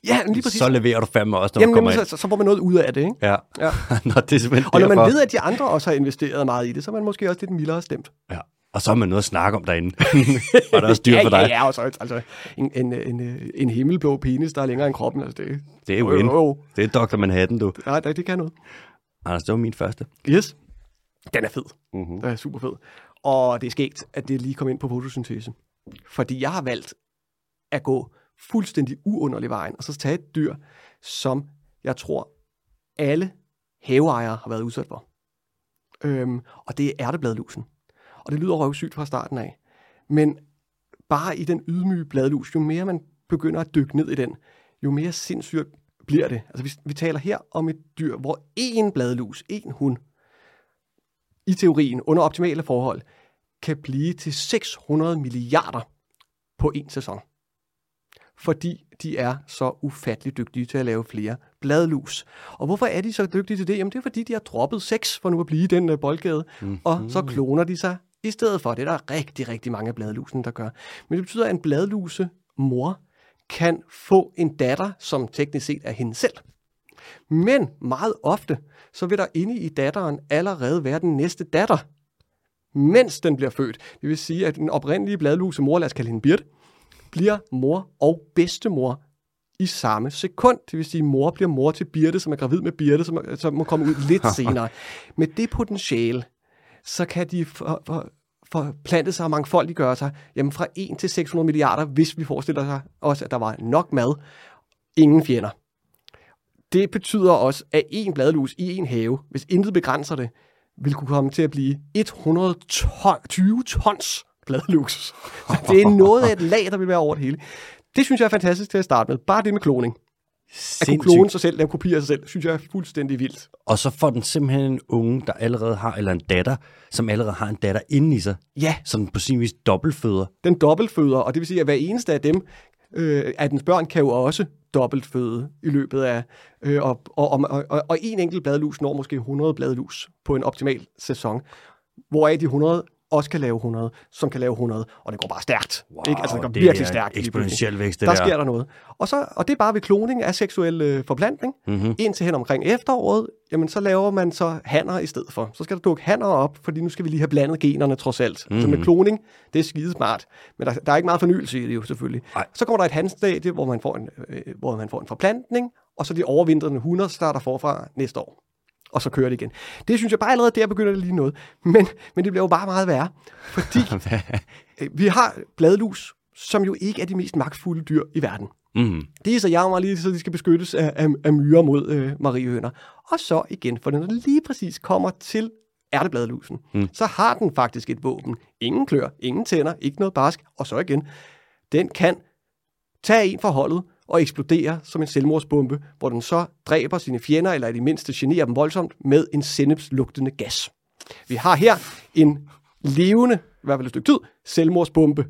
Ja, lige præcis. Så leverer du fandme også, når Jamen, du kommer ind. så, så får man noget ud af det, ikke? Ja. Ja. Nå, det er simpelthen Og når man derfor. ved, at de andre også har investeret meget i det, så er man måske også lidt mildere stemt. Ja. Og så har man noget at snakke om derinde. og det er også dyrt ja, for dig. Ja, ja, og så altså, en, en, en, en himmelblå penis, der er længere end kroppen. Altså, det, Det er Jo, jo. Det er Dr. Manhattan, du. nej, nej, det kan noget. Anders, det var min første. Yes. Den er fed. Mm-hmm. Den er super fed. Og det er skægt, at det lige kom ind på fotosyntese. Fordi jeg har valgt at gå fuldstændig uunderlig vejen, og så tage et dyr, som jeg tror, alle haveejere har været udsat for. Øhm, og det er ærtebladlusen. Og det lyder røvsygt fra starten af. Men bare i den ydmyge bladlus, jo mere man begynder at dykke ned i den, jo mere sindssygt bliver det. Altså vi, vi taler her om et dyr, hvor én bladlus, én hund, i teorien under optimale forhold, kan blive til 600 milliarder på en sæson. Fordi de er så ufattelig dygtige til at lave flere bladlus. Og hvorfor er de så dygtige til det? Jamen det er fordi, de har droppet sex for nu at blive den øh, boldgade, mm. og så kloner de sig i stedet for. Det er der rigtig, rigtig mange af bladlusene, der gør. Men det betyder, at en bladluse mor kan få en datter, som teknisk set er hende selv. Men meget ofte, så vil der inde i datteren allerede være den næste datter, mens den bliver født. Det vil sige, at den oprindelige bladluse mor, lad os kalde hende Birte, bliver mor og bedstemor i samme sekund. Det vil sige, at mor bliver mor til Birte, som er gravid med Birte, som, er- som må komme ud lidt senere. Med det potentiale, så kan de for, for, forplante sig og mangfoldiggøre sig jamen fra 1 til 600 milliarder, hvis vi forestiller os, at der var nok mad. Ingen fjender. Det betyder også, at en bladlus i en have, hvis intet begrænser det, vil kunne komme til at blive 120 tons bladlus. Så det er noget af et lag, der vil være over det hele. Det synes jeg er fantastisk til at starte med. Bare det med kloning. At kunne klone sig selv, lave kopier af sig selv, synes jeg er fuldstændig vildt. Og så får den simpelthen en unge, der allerede har, eller en datter, som allerede har en datter inde i sig, Ja, som på sin vis dobbeltføder. den dobbeltføder, og det vil sige, at hver eneste af dem, øh, af dens børn, kan jo også dobbeltføde i løbet af, øh, og, og, og, og, og en enkelt bladlus når måske 100 bladlus på en optimal sæson, hvoraf de 100 også kan lave 100, som kan lave 100, og det går bare stærkt. Wow, ikke? Altså, det går det virkelig stærkt. Eksponentiel vækst, det Der der. sker der noget. Og, så, og det er bare ved kloning af seksuel øh, forplantning. Mm-hmm. Indtil hen omkring efteråret, jamen så laver man så hanner i stedet for. Så skal der dukke hanner op, fordi nu skal vi lige have blandet generne trods alt. Mm. Så med kloning, det er skidesmart. Men der, der er ikke meget fornyelse i det jo selvfølgelig. Nej. Så kommer der et handstadie, hvor man, får en, øh, hvor man får en forplantning, og så de overvintrende hunder starter forfra næste år. Og så kører det igen. Det synes jeg bare allerede der begynder det lige noget. Men, men det bliver jo bare meget værre. Fordi øh, vi har bladlus, som jo ikke er de mest magtfulde dyr i verden. mm. De er så jammer lige, så de skal beskyttes af, af, af myrer mod øh, mariehøner. Og så igen, for når den lige præcis kommer til ærtebladlusen, mm. så har den faktisk et våben. Ingen klør, ingen tænder, ikke noget barsk. Og så igen, den kan tage en fra holdet og eksplodere som en selvmordsbombe, hvor den så dræber sine fjender, eller i det mindste generer dem voldsomt, med en sennepslugtende gas. Vi har her en levende, i hvert fald et stykke tid, selvmordsbombe,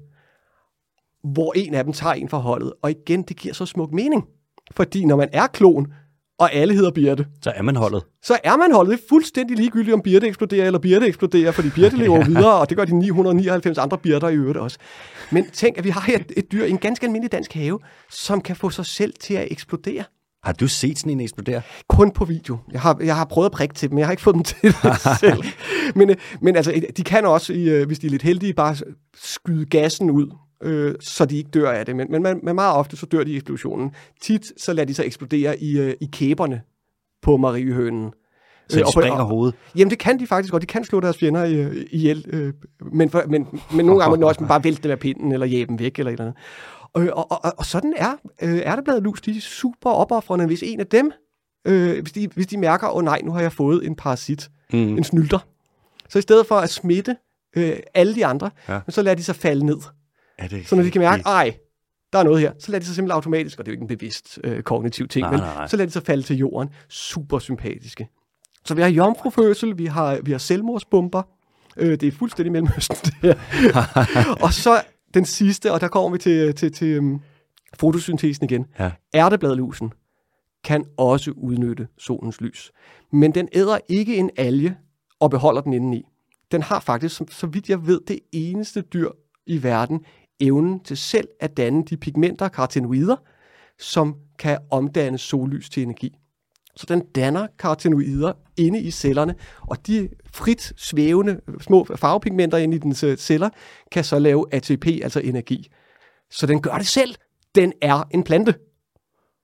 hvor en af dem tager en fra holdet. Og igen, det giver så smuk mening. Fordi når man er klon, og alle hedder Birte, Så er man holdet. så er man holdet. Det er fuldstændig ligegyldigt, om Birte eksploderer eller Birte eksploderer, fordi Birte lever videre, og det gør de 999 andre Birter i øvrigt også. Men tænk, at vi har her et, dyr i en ganske almindelig dansk have, som kan få sig selv til at eksplodere. Har du set sådan en eksplodere? Kun på video. Jeg har, jeg har prøvet at prikke til dem, men jeg har ikke fået dem til det selv. Men, øh, men altså, de kan også, øh, hvis de er lidt heldige, bare skyde gassen ud, øh, så de ikke dør af det. Men, men, men meget ofte, så dør de i eksplosionen. Tit, så lader de sig eksplodere i, øh, i kæberne på mariehønen. Så de Øh, springer og- hovedet? Jamen, det kan de faktisk godt. De kan slå deres fjender øh, ihjel. Øh, men, for, men, men nogle gange må de også bare vælte dem af pinden, eller jæbe dem væk, eller et eller andet. Og, og, og, og sådan er øh, ærtebladet lus. De er super opoffrende, hvis en af dem, øh, hvis, de, hvis de mærker, åh oh, nej, nu har jeg fået en parasit, Mm. en snylter. Så i stedet for at smitte øh, alle de andre, ja. så lader de sig falde ned. Er det Så når de kan mærke, ej, der er noget her, så lader de sig simpelthen automatisk, og det er jo ikke en bevidst øh, kognitiv ting, Nej, vel? nej, så lader de sig falde til jorden. Super sympatiske. Så vi har jomfrufødsel, vi har, vi har selvmordsbomber. Øh, det er fuldstændig mellemøsten, det her. og så den sidste, og der kommer vi til, til, til um, fotosyntesen igen. Ja. Ærtebladlusen kan også udnytte solens lys. Men den æder ikke en alge og beholder den indeni. Den har faktisk, så vidt jeg ved, det eneste dyr i verden, evnen til selv at danne de pigmenter, karotenoider, som kan omdanne sollys til energi. Så den danner karotenoider inde i cellerne, og de frit svævende øh, små farvepigmenter inde i dens øh, celler kan så lave ATP, altså energi. Så den gør det selv. Den er en plante.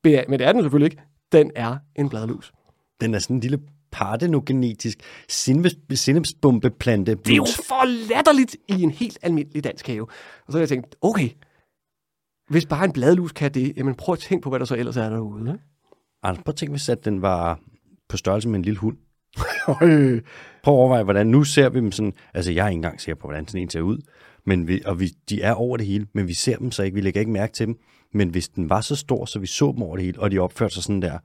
Men det er den selvfølgelig ikke. Den er en bladlus. Den er sådan en lille partenogenetisk sindepsbombeplante. Det er jo for latterligt i en helt almindelig dansk have. Og så har jeg tænkt, okay, hvis bare en bladlus kan det, jamen prøv at tænke på, hvad der så ellers er derude. Ikke? Anders, prøv at tænke, hvis at den var på størrelse med en lille hund. Øh, Prøv at overveje, hvordan nu ser vi dem sådan... Altså, jeg er ikke engang sikker på, hvordan sådan en ser ud. Men vi, og vi, de er over det hele, men vi ser dem så ikke. Vi lægger ikke mærke til dem. Men hvis den var så stor, så vi så dem over det hele, og de opførte sig sådan der,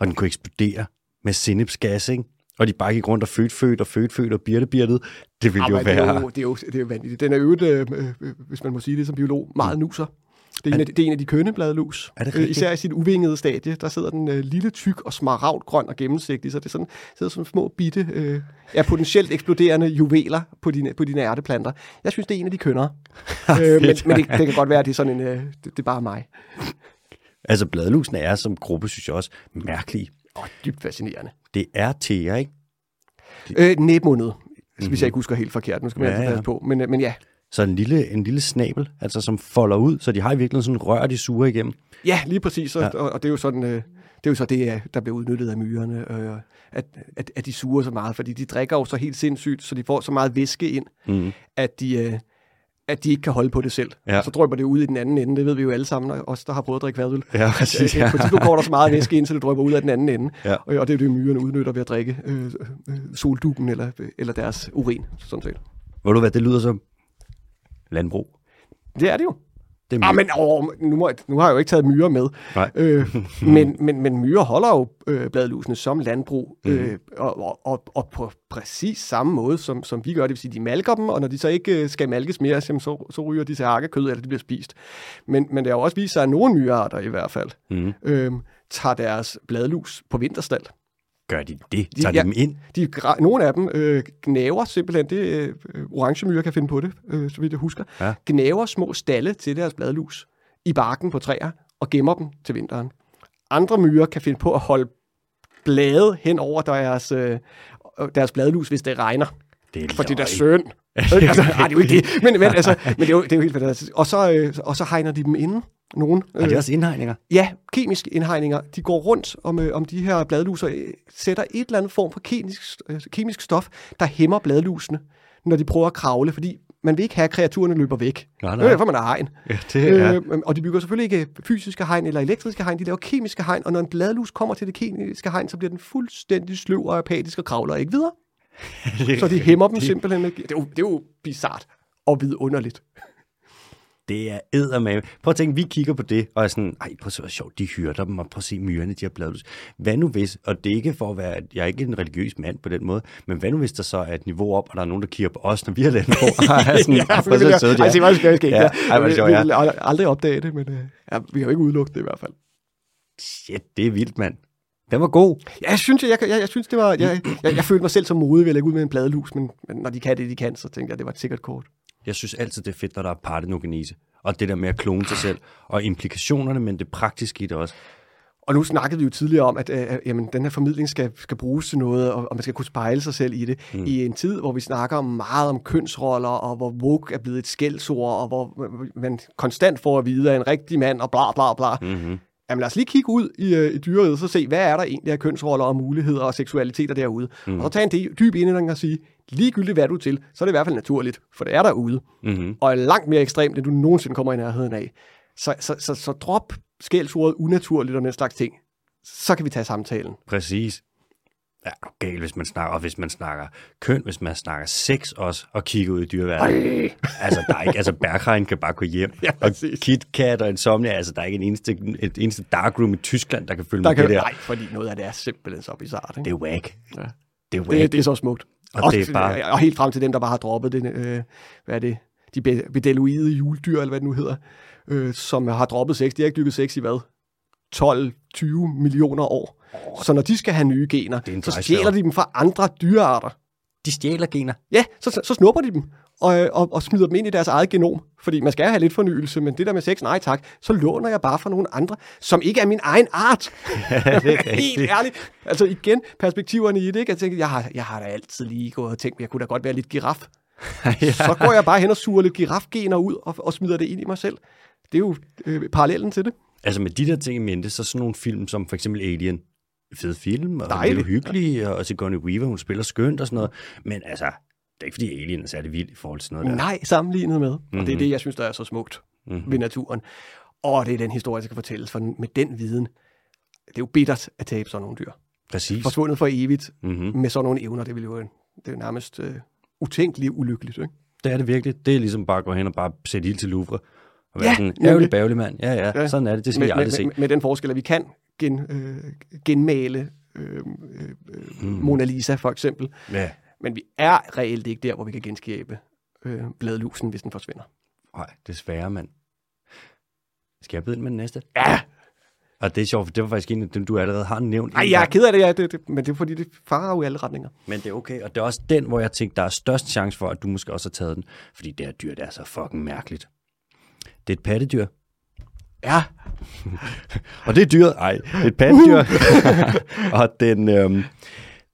og den kunne eksplodere med sennepsgas, ikke? Og de bare gik rundt og født, født og født, født og birte, birtet. Det ville jo Jamen, det, er være... jo, det, er jo, det er jo vanvittigt. Den er øvrigt, øh, øh, hvis man må sige det som biolog, meget nuser. Det er, en af, de- det er en af de kønne bladlus. Er det Øh? Især i sit uvingede stadie, der sidder den øh, lille, tyk og smaragdgrøn og gennemsigtig, så det er sådan, sidder som små bitte, øh, ja, potentielt eksploderende juveler på dine, på dine ærteplanter. Jeg synes, det er en af de kønnere. øh, men men det, det kan godt være, at det er sådan en, øh, det, det er bare mig. Altså, bladlusene er som gruppe, synes jeg også, mærkelige. Åh, dybt fascinerende. Det er tæer, ikke? Øh, næbmundet, mm-hmm. hvis jeg ikke husker helt forkert. Nu skal man Ja, ja, altid ja. passe på. Men, øh, men ja, Så en lille, en lille snabel, altså som folder ud, så de har i virkeligheden sådan rør, de suger igennem. Ja, lige præcis. Og, Ja. og, og det er jo sådan, øh, det er jo så det, øh, der bliver udnyttet af myrerne, øh, at, at, at de suger så meget, fordi de drikker jo så helt sindssygt, så de får så meget væske ind, Mm. at de, øh, at de ikke kan holde på det selv. Ja. Så drøber det ud i den anden ende, det ved vi jo alle sammen, og os, der har prøvet at drikke vadøl. Ja, præcis. Øh, Ja. På et tidspunkt går der så meget væske ind, så det drøber ud af den anden ende. Ja. Og, og det er det, myrerne udnytter ved at drikke øh, øh, soldukken eller, eller deres urin, sådan set. Ved du hvad, det lyder som landbrug. Det er det jo. Det er Ah, men åh, nu, må, nu har jeg jo ikke taget myrer med. Nej. Øh, men, men, men myrer holder jo øh, bladlusene som landbrug, øh, og, og, og, på præcis samme måde, som, som vi gør. Det vil sige, de malker dem, og når de så ikke øh, skal malkes mere, så, så, så ryger de til hakkekød, eller de bliver spist. Men, men det har jo også vist sig, at nogle myrearter i hvert fald Mm. øh, tager deres bladlus på vinterstald. Gør de det? De- Tager de ja. dem ind? De, nogle af dem øh, gnaver simpelthen, det øh, orange myrer kan finde på det, øh, så vidt jeg husker, Ja. gnaver små stalle til deres bladlus i barken på træer og gemmer dem til vinteren. Andre myrer kan finde på at holde blade hen over deres, øh, deres bladlus, hvis det regner. Det er For det er synd. altså, nej, det er jo ikke det. Men, men, altså, men det, er jo, det er jo helt fantastisk. Og så, øh, og så hegner de dem inde. Nogen, Er det også indhegninger? Ja, kemiske indhegninger. De går rundt om, øh, om de her bladluser, øh, sætter et eller andet form for kemisk, øh, kemisk stof, der hæmmer bladlusene, når de prøver at kravle, fordi man vil ikke have, at kreaturerne løber væk. Nej, Det nej. er derfor, man har hegn. Ja, det er... Øh, og de bygger selvfølgelig ikke fysiske hegn eller elektriske hegn, de laver kemiske hegn, og når en bladlus kommer til det kemiske hegn, så bliver den fuldstændig sløv og apatisk og kravler ikke videre. Så de hæmmer dem simpelthen. Det er jo, det er jo bizart og vidunderligt. Det er eddermame. Prøv at tænke, vi kigger på det, og er sådan, ej, prøv at se, hvor sjovt, de hyrder dem, og prøv at se myrerne, de har bladlus. Hvad nu hvis, og det er ikke for at være, jeg er ikke en religiøs mand på den måde, men hvad nu hvis der så er et niveau op, og der er nogen, der kigger på os, når vi har landbrug? Ej, sådan, ja, prøv at se, hvor søde de Ej, er. se, hvor skal jeg ikke. Ja, ej, hvor vi, sjovt, vi ja. vil ald- aldrig opdage det, men øh, ja, vi har jo ikke udelukket det i hvert fald. Shit, det er vildt, mand. Den var god. Ja, jeg synes, jeg, jeg, jeg, jeg synes det var, jeg, jeg, jeg følte mig selv som modig ved at lægge ud med en bladlus, men, men når de kan det, de kan, så tænkte jeg, det var et sikkert kort. Jeg synes altid, det er fedt, når der er partenogenese. Og det der med at klone sig selv. Og implikationerne, men det praktiske i det også. Og nu snakkede vi jo tidligere om, at øh, jamen, den her formidling skal, skal bruges til noget, og, og man skal kunne spejle sig selv i det. Mm. I en tid, hvor vi snakker meget om kønsroller, og hvor woke er blevet et skældsord, og hvor man konstant får at vide, at en rigtig mand, og bla bla bla. Mm-hmm. Jamen lad os lige kigge ud i, øh, i dyreriet, så se, hvad er der egentlig af kønsroller og muligheder og seksualiteter derude. Mm. Og så tage en dyb indlæring og sige, ligegyldigt hvad du til, så er det i hvert fald naturligt, for det er derude. Mm-hmm. Og er langt mere ekstremt, end du nogensinde kommer i nærheden af. Så, så, så, så drop skældsordet unaturligt og den slags ting. Så kan vi tage samtalen. Præcis. Ja, galt, hvis man snakker, og hvis man snakker køn, hvis man snakker sex også, og kigger ud i dyreverdenen. altså, der er ikke, altså, Berghain kan bare gå hjem, ja, og KitKat og Insomnia, altså, der er ikke en eneste, et eneste darkroom i Tyskland, der kan følge der med kan, det der. Nej, fordi noget af det er simpelthen så bizarrt. Ikke? Det er whack. Ja. Det er, whack. Det, det er så smukt. Og, også, det er bare... og helt frem til dem, der bare har droppet det, øh, hvad er det, de bedeluide juledyr, eller hvad det nu hedder, øh, som har droppet sex. De har ikke dykket sex i hvad? 12-20 millioner år. Oh, så når de skal have nye gener, så stjæler de dem fra andre dyrearter. De stjæler gener? Ja, så, så, så snupper de dem og, og, og smider dem ind i deres eget genom. Fordi man skal have lidt fornyelse, men det der med sex, nej tak, så låner jeg bare fra nogle andre, som ikke er min egen art. Ja, det er Helt ærligt. Altså igen, perspektiverne i det, ikke? Jeg tænker, jeg har, jeg har da altid lige gået og tænkt, jeg kunne da godt være lidt giraf. ja. Så går jeg bare hen og suger lidt girafgener ud og, og smider det ind i mig selv. Det er jo øh, parallellen til det. Altså med de der ting i mente, så sådan nogle film som for eksempel Alien, fed film, og Dejligt. det er hyggelig, og Sigourney Weaver, hun spiller skønt og sådan noget. Men altså, det er ikke fordi Alien er særlig vild i forhold til noget der. Nej, sammenlignet med. Mm-hmm. Og det er mhm. det, jeg synes, der er så smukt mm-hmm. ved naturen. Og det er den historie, der skal fortælles, for med den viden, det er jo bittert at tabe sådan nogle dyr. Præcis. Forsvundet for evigt mm-hmm. med sådan nogle evner, det vil jo det er nærmest uh, utænkeligt ulykkeligt. Ikke? Det er det virkelig. Det er ligesom bare at gå hen og bare sætte ild til Louvre. Og være ja, sådan, ærgerlig bærgerlig mand. Ja, ja, ja, sådan er det. Det skal med, vi aldrig med, se. Med, med den forskel, at vi kan gen, øh, genmale øh, øh, mm. Mona Lisa, for eksempel. Ja. Men vi er reelt ikke der, hvor vi kan genskabe øh, bladlusen, hvis den forsvinder. Nej, desværre, mand. Skal jeg byde ind med den næste? Ja! Og det er sjovt, for det var faktisk en af dem, du allerede har nævnt. Nej, jeg er ked af det, ja, det, det, men det er fordi, det farer jo i alle retninger. Men det er okay, og det er også den, hvor jeg tænkte, der er størst chance for, at du måske også har taget den. Fordi det her dyr, det er så fucking mærkeligt. Det er et pattedyr. Ja. og det er dyret. Ej, det er et pattedyr. og den, øhm,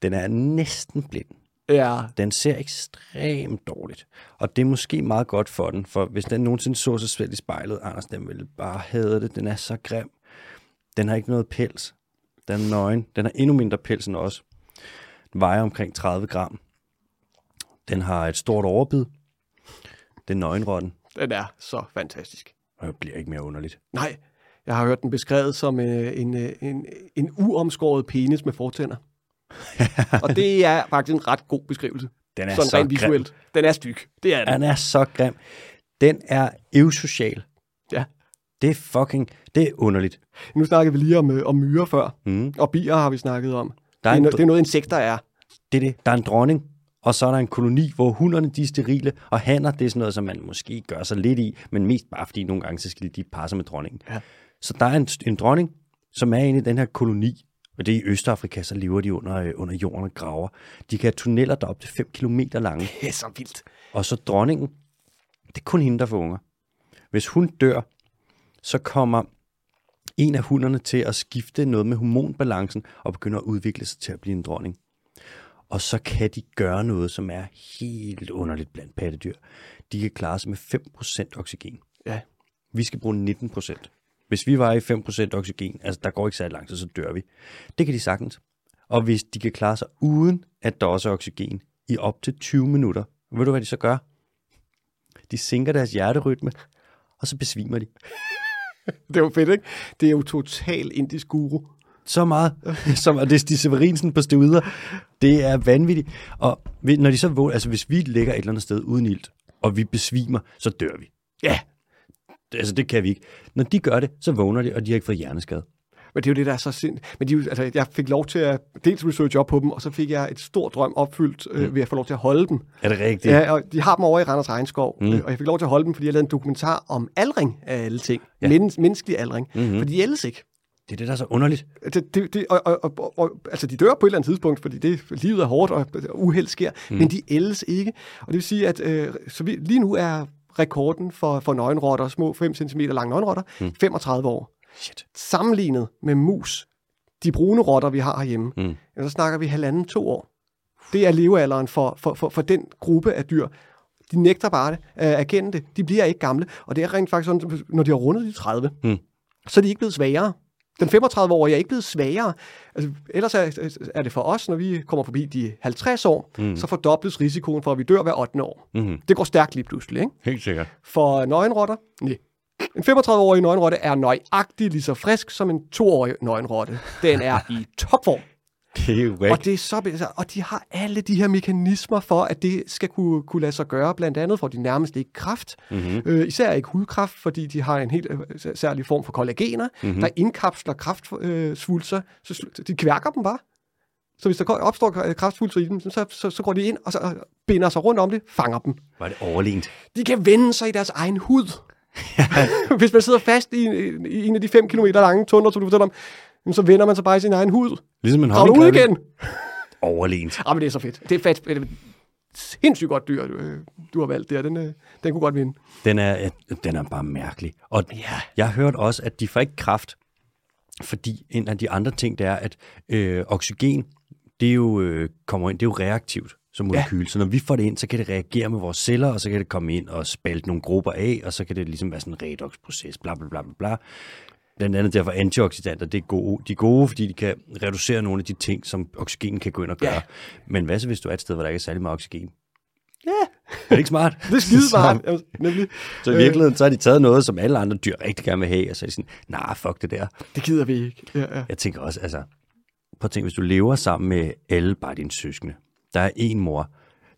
den er næsten blind. Ja. Den ser ekstremt dårligt. Og det er måske meget godt for den, for hvis den nogensinde så sig selv i spejlet, Anders, den ville bare have det. Den er så grim. Den har ikke noget pels. Den er nøgen. Den har endnu mindre pels end os. Den vejer omkring 30 gram. Den har et stort overbid. Det er nøgenrotten. Den er så fantastisk. Og det bliver ikke mere underligt. Nej, jeg har hørt den beskrevet som øh, en, en, en, en uomskåret penis med fortænder. og det er faktisk en ret god beskrivelse. Den er Sådan så rent visuelt. Grim. Den er styg. Det er den. Den er så grim. Den er eusocial. Ja. Det er fucking, det er underligt. Nu snakkede vi lige om, øh, om myrer før, mm. og bier har vi snakket om. Der er det, er en, det er noget, insekter er. Det er det. Der er en dronning, og så er der en koloni, hvor hunderne de er sterile, og hanner, det er sådan noget, som man måske gør sig lidt i, men mest bare fordi nogle gange, så skal de passe med dronningen. Ja. Så der er en, en dronning, som er inde i den her koloni, og det er i Østafrika, så lever de under, øh, under jorden og graver. De kan have tunneller, der er op til 5 km lange. Det er så vildt. Og så dronningen, det er kun hende, der får unger. Hvis hun dør, så kommer en af hunderne til at skifte noget med hormonbalancen og begynder at udvikle sig til at blive en dronning. Og så kan de gøre noget, som er helt underligt blandt pattedyr. De kan klare sig med 5% oxygen. Ja. Vi skal bruge 19%. Hvis vi var i 5% oxygen, altså der går ikke så lang tid, så dør vi. Det kan de sagtens. Og hvis de kan klare sig uden, at der også er oxygen, i op til 20 minutter, ved du hvad de så gør? De sænker deres hjerterytme, og så besvimer de. det er jo fedt, ikke? Det er jo total indisk guru. Så meget. Som, og det er Stig Severinsen på stevider. Det er vanvittigt. Og når de så vågner, altså hvis vi ligger et eller andet sted uden ilt, og vi besvimer, så dør vi. Ja. Altså det kan vi ikke. Når de gør det, så vågner de, og de har ikke fået hjerneskade. Men det er jo det, der er så sind. Men de, altså, jeg fik lov til at dels research op på dem, og så fik jeg et stort drøm opfyldt øh, mm. ved at få lov til at holde dem. Er det rigtigt? Ja, og de har dem over i Randers Regnskov, mm. øh, og jeg fik lov til at holde dem, fordi jeg lavede en dokumentar om aldring af alle ting. Ja. Men, menneskelig aldring. Mm-hmm. For de ældes ikke. Det er det, der er så underligt. Det, det, det, og, og, og, og, altså, de dør på et eller andet tidspunkt, fordi det, livet er hårdt, og uheld sker, mm. men de ældes ikke. Og det vil sige, at øh, så vi, lige nu er rekorden for, for nøgenrotter, små 5 cm lange nøgenrotter, mm. 35 år. Shit. Sammenlignet med mus, de brune rotter, vi har herhjemme, Mm. så snakker vi halvanden, to år. Det er levealderen for, for, for, for den gruppe af dyr. De nægter bare det, at erkende det. De bliver ikke gamle. Og det er rent faktisk sådan, når de har rundet de 30, Mm. så er de ikke blevet svagere. Den 35-årige er ikke blevet svagere. Altså, ellers er, er det for os, når vi kommer forbi de 50 år, mm. så fordobles risikoen for, at vi dør hver 8. år. Mm. Det går stærkt lige pludselig, ikke? Helt sikkert. For nøgenrotter, nej. En 35-årig nøgenrotte er nøjagtigt lige så frisk som en 2-årig nøgenrotte. Den er i topform. Det er væk. Og, det er så, altså, og de har alle de her mekanismer for, at det skal kunne, kunne lade sig gøre. Blandt andet får de nærmest ikke kraft. Mm-hmm. Øh, især ikke hudkræft, fordi de har en helt øh, særlig form for kollagener, mm-hmm. der indkapsler kraftsvulser. Øh, så de kværker dem bare. Så hvis der opstår kraftsvulser i dem, så, så, så går de ind og så binder sig rundt om det, fanger dem. Var det overlegent? De kan vende sig i deres egen hud. hvis man sidder fast i, i en af de 5 km lange tunder, som du fortæller om, så vender man sig bare i sin egen hud. Ligesom en Kravler ud igen. Overlegent. Ah, men det er så fedt. Det er et sindssygt godt dyr, du, du har valgt der. Den, øh, den kunne godt vinde. Den er, den er bare mærkelig. Og ja. jeg hørt også, at de får ikke kraft, fordi en af de andre ting, det er, at øh, oxygen, det er jo, øh, kommer ind, det er jo reaktivt som molekyl. Ja. Så når vi får det ind, så kan det reagere med vores celler, og så kan det komme ind og spalte nogle grupper af, og så kan det ligesom være sådan en redox-proces, bla bla bla bla. Blandt andet derfor antioxidanter, det er gode. De er gode, fordi de kan reducere nogle af de ting, som oxygen kan gå ind og gøre. Ja. Men hvad så, hvis du er et sted, hvor der ikke er særlig meget oxygen? Ja, Er det ikke smart? det er skide Så- smart. Jamen, Nemlig. Så i virkeligheden, så har de taget noget, som alle andre dyr rigtig gerne vil have, og så er de sådan, nej, nah, fuck det der. Det gider vi ikke. Ja, ja. Jeg tænker også, altså, prøv at tænke, hvis du lever sammen med alle bare dine søskende. Der er en mor,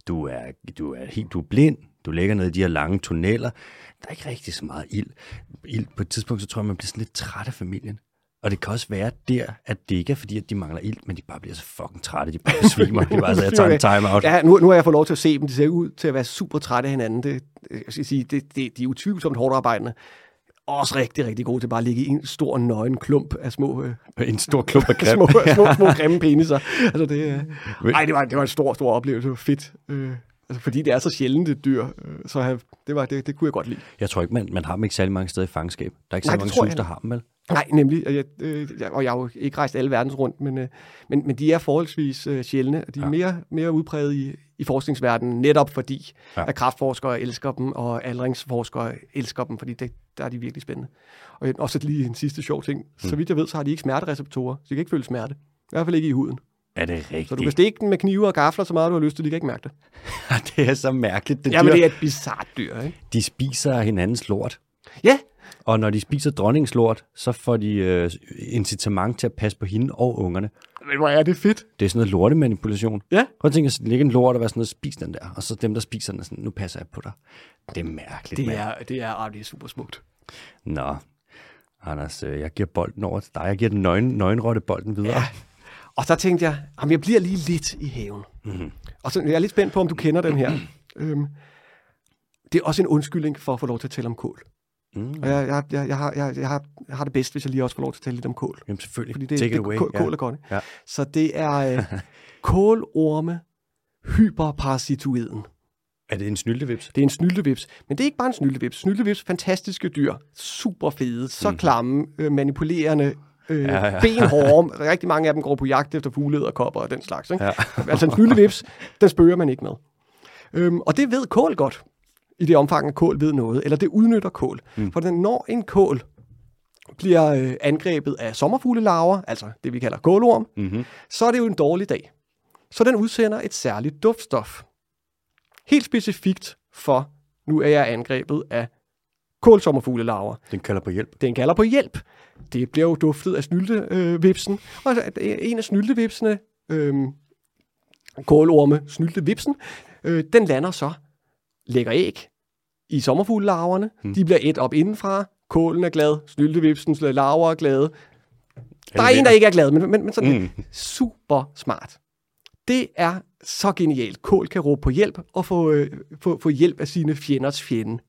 du er, du er helt du er blind, du ligger nede i de her lange tunneller, der er ikke rigtig så meget ild. ild. På et tidspunkt, så tror jeg, man bliver sådan lidt træt af familien. Og det kan også være der, at det ikke er fordi, at de mangler ild, men de bare bliver så fucking trætte, de bare besvimer. De bare så, jeg tager en time out. Ja, nu, nu har jeg fået lov til at se dem. De ser ud til at være super trætte af hinanden. Det, jeg skal sige, det, det, de er utvivlsomt hårdt arbejdende. Også rigtig, rigtig gode til bare at ligge i en stor nøgen klump af små, øh, En stor klump af grim. små, små, små grimme peniser. Altså det, øh, ej, det, var, det var en stor, stor oplevelse. Det var fedt. Øh, altså, fordi det er så sjældent et dyr. Øh, så have, det, var, det, det kunne jeg godt lide. Jeg tror ikke, man, man har dem ikke særlig mange steder i fangenskab. Der er ikke så mange sus, der har dem, vel? Nej, nemlig. Og jeg, øh, og jeg har jo ikke rejst alle verdens rundt, men, øh, men, men de er forholdsvis øh, sjældne, og de er Ja. mere, mere udpræget i, i forskningsverdenen, netop fordi, Ja. at kraftforskere elsker dem, og aldringsforskere elsker dem, fordi det, der er de virkelig spændende. Og også lige en sidste sjov ting. Mm. Så vidt jeg ved, så har de ikke smertereceptorer, så de kan ikke føle smerte. I hvert fald ikke i huden. Er det Så du rigtigt? kan stikke den med knive og gafler så meget, du har lyst til, de kan ikke mærke det. det er så mærkeligt. Det Ja, men dyr, det er et bizart dyr, ikke? De spiser hinandens lort. Ja, Og når de spiser dronningens lort, så får de øh, incitament til at passe på hende og ungerne. men hvor er det fedt. Det er sådan noget lortemanipulation. Ja. Prøv at tænke, at ligge en lort og være sådan noget, spis den der. Og så dem, der spiser den, er sådan, nu passer jeg på dig. Det er mærkeligt, Det mand. er, det er, ah, det er super smukt. Nå, Anders, øh, jeg giver bolden over til dig. Jeg giver den nøgen, nøgenrotte bolden videre. Ja. Og så tænkte jeg, jamen jeg bliver lige lidt i haven. Mm-hmm. Og så jeg er lidt spændt på, om du kender den her. øhm, det er også en undskyldning for at få lov til at tale om kål. Mm. Og jeg, jeg, jeg, jeg, har, jeg, jeg, har, jeg har det bedst, hvis jeg lige også får lov til at tale lidt om kål. Jamen selvfølgelig. Fordi det, Take det, it away. Kål, kål er godt. ikke? Ja. Så det er øh, kålorme hyperparasitoiden. Er det en snyltevips? Det er en snyltevips. Men det er ikke bare en snyltevips. Snyltevips, fantastiske dyr. Super fede, så klamme, øh, manipulerende, øh, Ja, ja, benhårde. Rigtig mange af dem går på jagt efter fugleder, kopper og den slags. Ikke? Ja. altså en snyltevips, den spørger man ikke med. Øhm, og det ved kål godt, i det omfang, at kål ved noget. Eller det udnytter kål. Mm. For når en kål bliver øh, angrebet af sommerfuglelarver, altså det vi kalder kålorm, Mm-hmm. så er det jo en dårlig dag. Så den udsender et særligt duftstof. Helt specifikt for, nu er jeg angrebet af kålsommerfuglelarver. Den kalder på hjælp. Den kalder på hjælp. Det bliver jo duftet af snyltevipsen. Og en af snyltevipsene, øh, kålorme snyltevipsen, øh, den lander så, lægger æg i sommerfuglelarverne. Hmm. De bliver et op indenfra. Kålen er glad, snyltevipsens larver er glade. Der er en, der ikke er glad, men, men, men sådan mm. super smart. Det er så genialt. Kål kan råbe på hjælp og få, øh, få, få hjælp af sine fjenders fjende.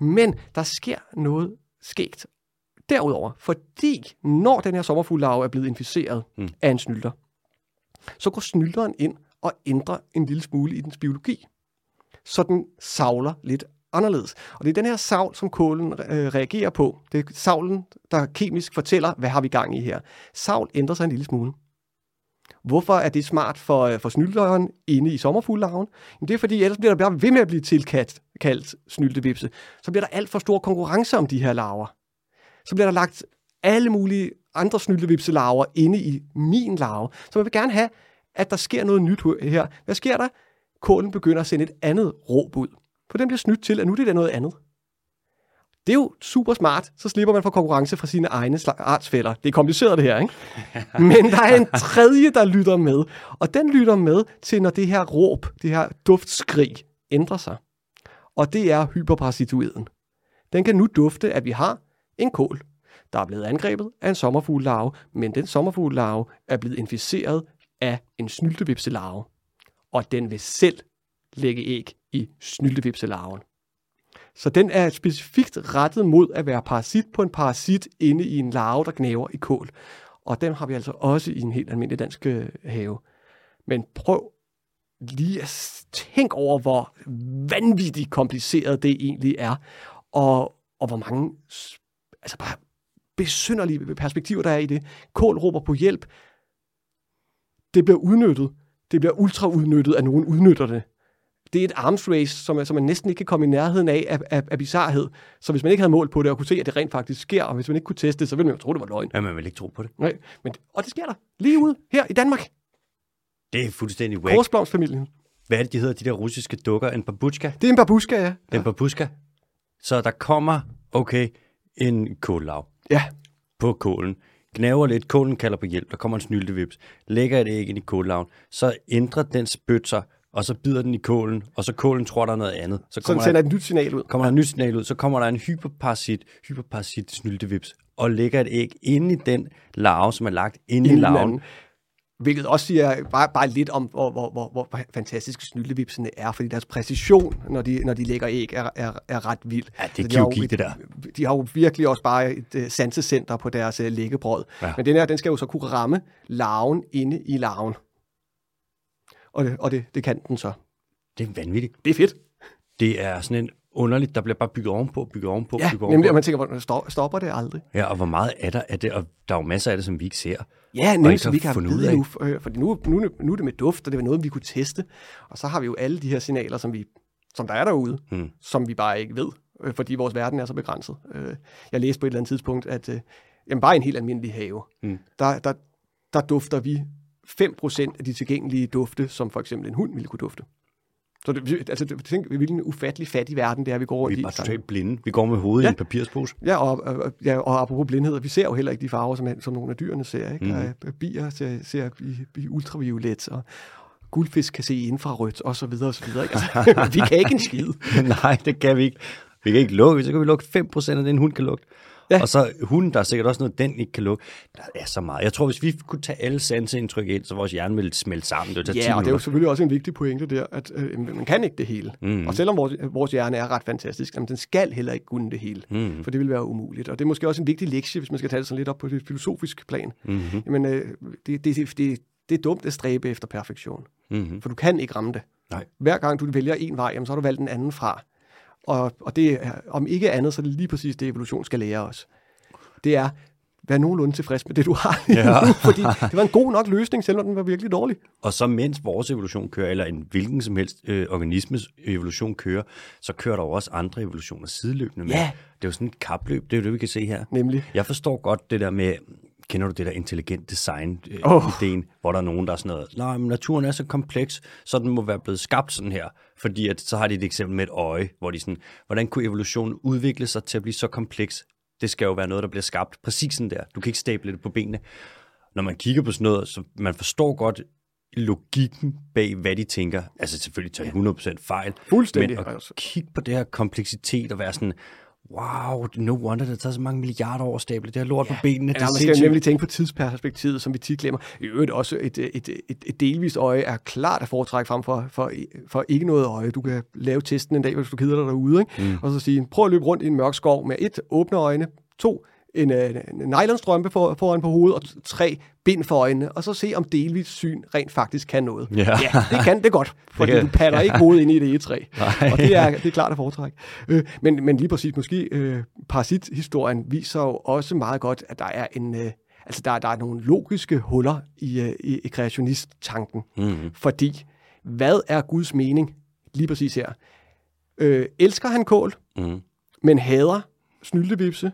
Men der sker noget skægt derudover, fordi når den her sommerfuglelarve er blevet inficeret mm. af en snylter, så går snylteren ind og ændrer en lille smule i dens biologi. Så den savler lidt anderledes. Og det er den her savl, som kålen øh, reagerer på. Det er savlen, der kemisk fortæller, hvad har vi gang i her. Savl ændrer sig en lille smule. Hvorfor er det smart for, øh, for snylteren inde i sommerfuglelarven? Jamen det er fordi, ellers bliver der bare ved med at blive tilkaldt kaldt snyltevipse. Så bliver der alt for stor konkurrence om de her larver. Så bliver der lagt alle mulige andre snyltevipselarver inde i min larve. Så man vil gerne have, at der sker noget nyt her. Hvad sker der? Kålen begynder at sende et andet råb ud. For den bliver snydt til, at nu er det noget andet. Det er jo super smart. Så slipper man for konkurrence fra sine egne artsfælder. Det er kompliceret det her, ikke? Men der er en tredje, der lytter med. Og den lytter med til, når det her råb, det her duftskrig, ændrer sig. Og det er hyperparasitoiden. Den kan nu dufte, at vi har en kål, der er blevet angrebet af en sommerfuglelarve, men den sommerfuglelarve er blevet inficeret af en snyltevipselarve. Og den vil selv lægge æg i snyltevipselarven. Så den er specifikt rettet mod at være parasit på en parasit inde i en larve, der gnaver i kål. Og den har vi altså også i en helt almindelig dansk øh, have. Men prøv lige at tænke over, hvor vanvittigt kompliceret det egentlig er, og, og hvor mange altså bare besynderlige perspektiver, der er i det. Kål råber på hjælp. Det bliver udnyttet. Det bliver ultra udnyttet, at nogen udnytter det det er et arms race, som, som man næsten ikke kan komme i nærheden af, af, af, af bizarhed. Så hvis man ikke havde mål på det, og kunne se, at det rent faktisk sker, og hvis man ikke kunne teste det, så ville man jo tro, det var løgn. Ja, man vil ikke tro på det. Nej, men, og det sker der. Lige ude, her i Danmark. Det er fuldstændig wack. Korsblomstfamilien. Hvad er det, de hedder, de der russiske dukker? En babushka? Det er en babushka, ja. En babushka. Så der kommer, okay, en kållav. Ja. På kålen. Gnaver lidt, kålen kalder på hjælp, der kommer en snyldevips, lægger et æg ind i kållaven, så ændrer den spyt sig, og så bider den i kålen, og så kålen tror, der er noget andet. Så, kommer så sender der, et nyt signal ud. Kommer der et nyt signal ud, så kommer der en hyperparasit, hyperparasit snyltevips, og lægger et æg inde i den larve, som er lagt inde i larven. Hvilket også siger bare, bare lidt om, hvor, hvor, hvor, hvor fantastiske snyldevipsene er, fordi deres præcision, når de, når de lægger æg, er, er, er ret vild. Ja, det er de kirurgi, det der. De har jo virkelig også bare et uh, sansecenter på deres uh, læggebrød. Ja. Men den her, den skal jo så kunne ramme larven inde i larven og det, og det, det kan den så. Det er vanvittigt. Det er fedt. Det er sådan en underligt, der bliver bare bygget ovenpå, bygget ovenpå, ja, bygget ovenpå. nemlig, og man tænker, hvor stopper det aldrig? Ja, og hvor meget er der af det, og der er jo masser af det, som vi ikke ser. Ja, nemlig, som vi ikke har fundet ud af. Nu, øh, fordi nu, nu, nu er det med duft, og det er noget, vi kunne teste. Og så har vi jo alle de her signaler, som, vi, som der er derude, hmm. som vi bare ikke ved, øh, fordi vores verden er så begrænset. Jeg læste på et eller andet tidspunkt, at jamen, bare en helt almindelig have, hmm. der, der, der dufter vi 5% af de tilgængelige dufte, som for eksempel en hund ville kunne dufte. Så det, altså, tænk, vi en ufattelig fattig verden, det er, vi går rundt i. Vi er bare totalt blinde. Vi går med hovedet ja. i en papirspose. Ja og, og, ja, og apropos blindhed, vi ser jo heller ikke de farver, som, som nogle af dyrene ser. Ikke? Mm. bier ser, ser i, i ultraviolet, og guldfisk kan se infrarødt, og så videre, og så videre. Ikke? Altså, vi kan ikke en skid. Nej, det kan vi ikke. Vi kan ikke lukke, så kan vi lukke 5% af det, en hund kan lugte. Ja. Og så hunden, der er sikkert også noget, den ikke kan lukke. Der er så meget. Jeg tror, hvis vi kunne tage alle sanseindtryk ind, så vores hjerne ville smelte sammen. Det ja, og det er jo selvfølgelig også en vigtig pointe der, at øh, man kan ikke det hele. Mm. Og selvom vores, vores hjerne er ret fantastisk, jamen, den skal heller ikke kunne det hele, mm. for det vil være umuligt. Og det er måske også en vigtig lektie, hvis man skal tage det sådan lidt op på det filosofiske plan. Mm-hmm. Jamen, øh, det, det, det, det, det er dumt at stræbe efter perfektion, mm-hmm. for du kan ikke ramme det. Nej. Hver gang du vælger en vej, jamen, så har du valgt en anden fra. Og, og det er, om ikke andet, så er det lige præcis det, evolution skal lære os. Det er, vær nogenlunde tilfreds med det, du har ja. fordi det var en god nok løsning, selvom den var virkelig dårlig. Og så mens vores evolution kører, eller en hvilken som helst øh, organismes evolution kører, så kører der også andre evolutioner sideløbende med. Ja. Det er jo sådan et kapløb, det er jo det, vi kan se her. Nemlig. Jeg forstår godt det der med, kender du det der intelligent design-ideen, øh, oh. hvor der er nogen, der er sådan noget, nej, men naturen er så kompleks, så den må være blevet skabt sådan her. Fordi at, så har de et eksempel med et øje, hvor de sådan, hvordan kunne evolutionen udvikle sig til at blive så kompleks? Det skal jo være noget, der bliver skabt præcis sådan der. Du kan ikke stable det på benene. Når man kigger på sådan noget, så man forstår godt logikken bag, hvad de tænker. Altså selvfølgelig tager de 100% fejl. Fuldstændig. Men at kigge på det her kompleksitet og være sådan, wow, no wonder, det tager så mange milliarder år at stable det her lort ja. på benene. Ja, det man skal nemlig tænke på tidsperspektivet, som vi tit glemmer. I øvrigt også et, et, et, et, et delvist øje er klart at foretrække frem for, for, for ikke noget øje. Du kan lave testen en dag, hvis du keder dig derude, ikke? Mm. og så sige, prøv at løbe rundt i en mørk skov med et, åbne øjne, to, en, øh, en nylonstrømpe for, foran på hovedet, og tre bind for øjnene, og så se, om delvis syn rent faktisk kan noget. Ja. ja det kan det godt, fordi kan- du patter ikke hovedet ind i det egetræ. Nej. Og det er, det er klart at foretrække. Øh, men, men lige præcis, måske øh, parasithistorien viser jo også meget godt, at der er en... Øh, altså, der, der er nogle logiske huller i, øh, i, i kreationist-tanken. Mm. Fordi, hvad er Guds mening lige præcis her? Øh, elsker han kål, Mm. men hader snyltevipse?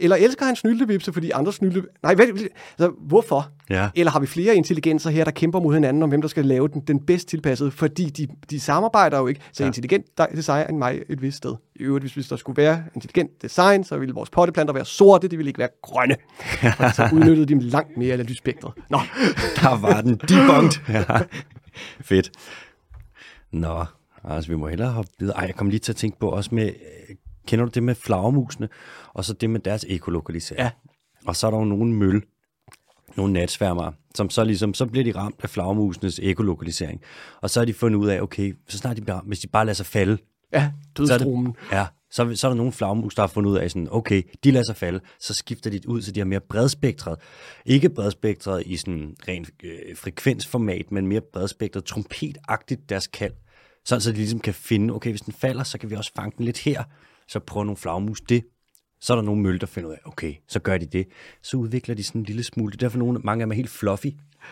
Eller elsker han snyltevipse, fordi andre snylte... Nej, hvad, altså, hvorfor? Ja. Eller har vi flere intelligenser her, der kæmper mod hinanden om, hvem der skal lave den, den bedst tilpassede? Fordi de, de samarbejder jo ikke. Så Ja. intelligent de- design end mig et vist sted. I øvrigt, hvis, hvis der skulle være intelligent design, så ville vores potteplanter være sorte, de ville ikke være grønne. For så udnyttede de dem langt mere af lysspektret. Nå, Der var den debunked. ja. Fedt. Nå, altså vi må hellere hoppe videre. Ej, jeg kom lige til at tænke på også med, kender du det med flagermusene, og så det med deres ekolokalisering. Ja. Og så er der jo nogle møl, nogle natsværmere, som så ligesom, så bliver de ramt af flagermusenes ekolokalisering. Og så har de fundet ud af, okay, så snart de bliver ramt, hvis de bare lader sig falde, ja, det, ja, så, så er der nogle flagmus, der har fundet ud af sådan, okay, de lader sig falde, så skifter de ud, så de har mere bredspektret. Ikke bredspektret i sådan rent øh, frekvensformat, men mere bredspektret, trompetagtigt deres kald. Sådan så de ligesom kan finde, okay, hvis den falder, så kan vi også fange den lidt her. Så prøver nogle flagmus det. Så er der nogle møl, der finder ud af, okay, så gør de det. Så udvikler de sådan en lille smule. Det er derfor nogle, mange af dem er helt fluffy.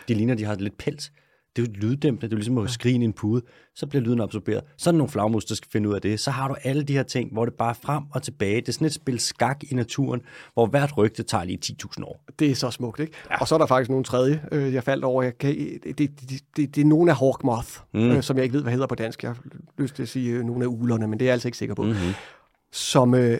De ligner, de har lidt pels. Det er jo lyddæmpende. Det er jo ligesom at skrige i en pude. Så bliver lyden absorberet. Så er der nogle flagmus, der skal finde ud af det. Så har du alle de her ting, hvor det bare er frem og tilbage. Det er sådan et spil skak i naturen, hvor hvert rygte tager lige 10.000 år. Det er så smukt, ikke? Ja. Og så er der faktisk nogle tredje, øh, jeg faldt over. Jeg kan, det, det, det, det, det er nogle af Hawkmoth, mm. øh, som jeg ikke ved, hvad hedder på dansk. Jeg har lyst til at sige øh, nogle af ulerne, men det er jeg altså ikke sikker på. Mm-hmm. Som øh,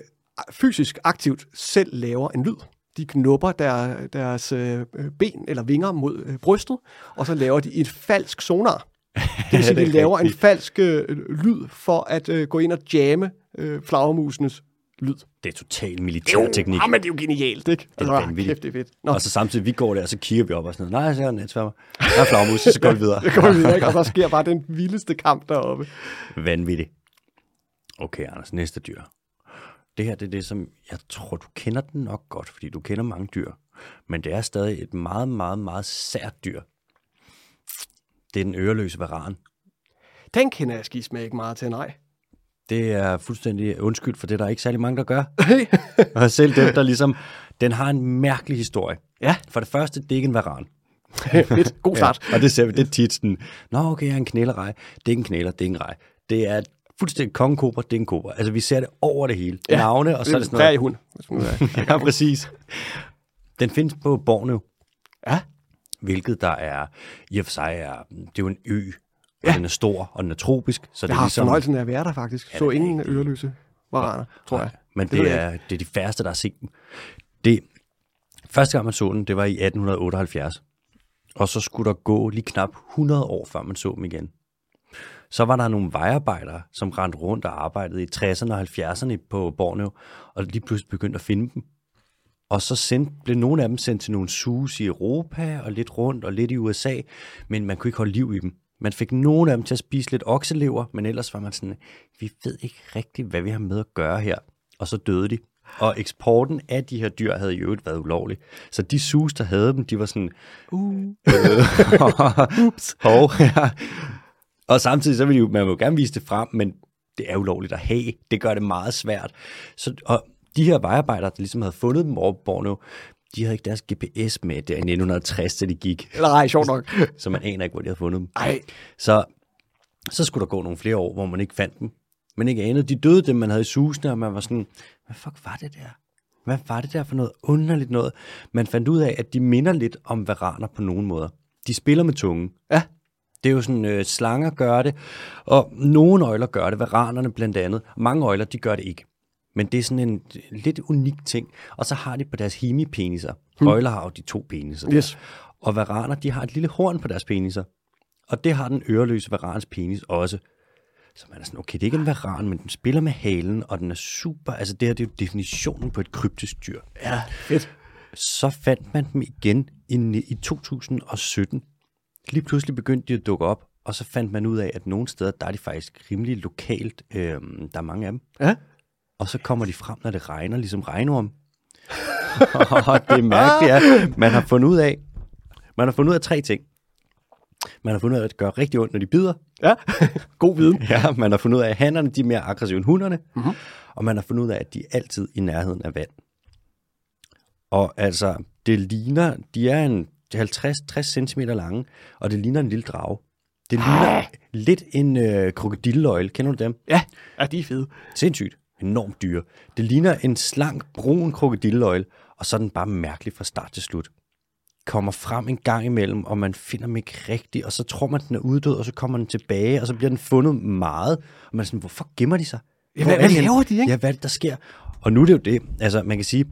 fysisk aktivt selv laver en lyd. De knupper der, deres øh, ben eller vinger mod øh, brystet, og så laver de et falsk sonar. Det vil sige, de laver en falsk øh, lyd for at øh, gå ind og jamme øh, flagermusenes lyd. Det er total militærteknik. Ja, men det er jo genialt, ikke? Det er Altså. Kæft, det er fedt. Nå, Og så samtidig, vi går der, og så kigger vi op og sådan noget. Nej, så er en natsværmer. Der er flagmus, så går vi videre. det kommer videre, ikke? Og der sker bare den vildeste kamp deroppe. Vanvittigt. Okay, Anders, næste dyr. Det her det er det, som jeg tror, du kender den nok godt, fordi du kender mange dyr. Men det er stadig et meget, meget, meget sært dyr. Det er den øreløse varan. Den kender jeg skismag ikke meget til, nej. Det er fuldstændig undskyld, for det er der ikke særlig mange, der gør. og selv dem, der ligesom... Den har en mærkelig historie. ja, For det første, det er ikke en varan. fedt. God start. Ja, og det ser vi, det er tit sådan, Nå, okay, jeg er en knælerej. Det er ikke en knæler, det er ikke en rej. Det er fuldstændig kongekobra, det er en kobra. Altså, vi ser det over det hele. Ja, Navne, og så er det sådan noget. hund. ja, præcis. Den findes på Borneo, Ja, hvilket der er, i og for sig er, det er jo en ø, og Ja. den er stor, og den er tropisk, så det jeg er har ligesom... fornøjelsen af at være der faktisk. Så det er ingen øreløse varaner, tror jeg. Men Det det, det, jeg er, det er de færreste, der har set dem. Det, første gang man så den, det var i 1878. Og så skulle der gå lige knap 100 år, før man så dem igen. Så var der nogle vejarbejdere, som rendte rundt og arbejdede i 60'erne og 70'erne på Borneo, og lige pludselig begyndte at finde dem. Og så sendte, blev nogle af dem sendt til nogle sus i Europa, og lidt rundt, og lidt i USA, men man kunne ikke holde liv i dem. Man fik nogle af dem til at spise lidt okselever, men ellers var man sådan, vi ved ikke rigtigt, hvad vi har med at gøre her. Og så døde de. Og eksporten af de her dyr havde i øvrigt været ulovlig. Så de sus, der havde dem, de var sådan... Uh. Ups. Hov, ja. Og samtidig så vil jo, man vil jo gerne vise det frem, men det er ulovligt at have. Det gør det meget svært. Så, og de her vejarbejdere, der ligesom havde fundet dem over Borneo, de havde ikke deres GPS med der i 1960, da de gik. Eller ej, sjovt nok. Så man aner ikke, hvor de havde fundet dem. Ej, Så, så skulle der gå nogle flere år, hvor man ikke fandt dem. Men ikke anede. De døde dem, man havde i susene, og man var sådan, hvad fuck var det der? Hvad var det der for noget underligt noget? Man fandt ud af, at de minder lidt om varaner på nogle måder. De spiller med tungen. ja. Det er jo sådan, øh, slanger gør det, og nogle øjler gør det, varanerne blandt andet. Mange øjler, de gør det ikke. Men det er sådan en lidt unik ting. Og så har de på deres hemipeniser. Hmm. Øjler har jo de to peniser. der. Yes. Og varaner, de har et lille horn på deres peniser. Og det har den øreløse varans penis også. Så man er sådan, okay, det er ikke en varan, men den spiller med halen, og den er super. Altså det her, det er jo definitionen på et kryptisk dyr. Ja, fedt. Så fandt man dem igen i, i 2017. Lige pludselig begyndte de at dukke op, og så fandt man ud af, at nogle steder, der er de faktisk rimelig lokalt. Øhm, der er mange af dem. Ja. Og så kommer de frem, når det regner, ligesom regnorm. og det mærkelige er, man har fundet ud af, man har fundet ud af tre ting. Man har fundet ud af, at det gør rigtig ondt, når de bider. Ja, god viden. Ja, man har fundet ud af, at hannerne de er mere aggressive end hunderne. Mm-hmm. Og man har fundet ud af, at de er altid i nærheden af vand. Og altså, det ligner, de er en 50-60 cm lange, og det ligner en lille drage. Det ligner lidt en øh, krokodilløjle. Kender du dem? Ja, ja de er fede. Sindssygt. Enormt dyre. Det ligner en slank, brun krokodilløjle, og så er den bare mærkelig fra start til slut. Kommer frem en gang imellem, og man finder dem ikke rigtigt, og så tror man, den er uddød, og så kommer den tilbage, og så bliver den fundet meget. Og man er sådan, hvorfor gemmer de sig? Ja, hvad, hvad laver de, ikke? Ja, hvad det, der sker? Og nu er det jo det, altså man kan sige,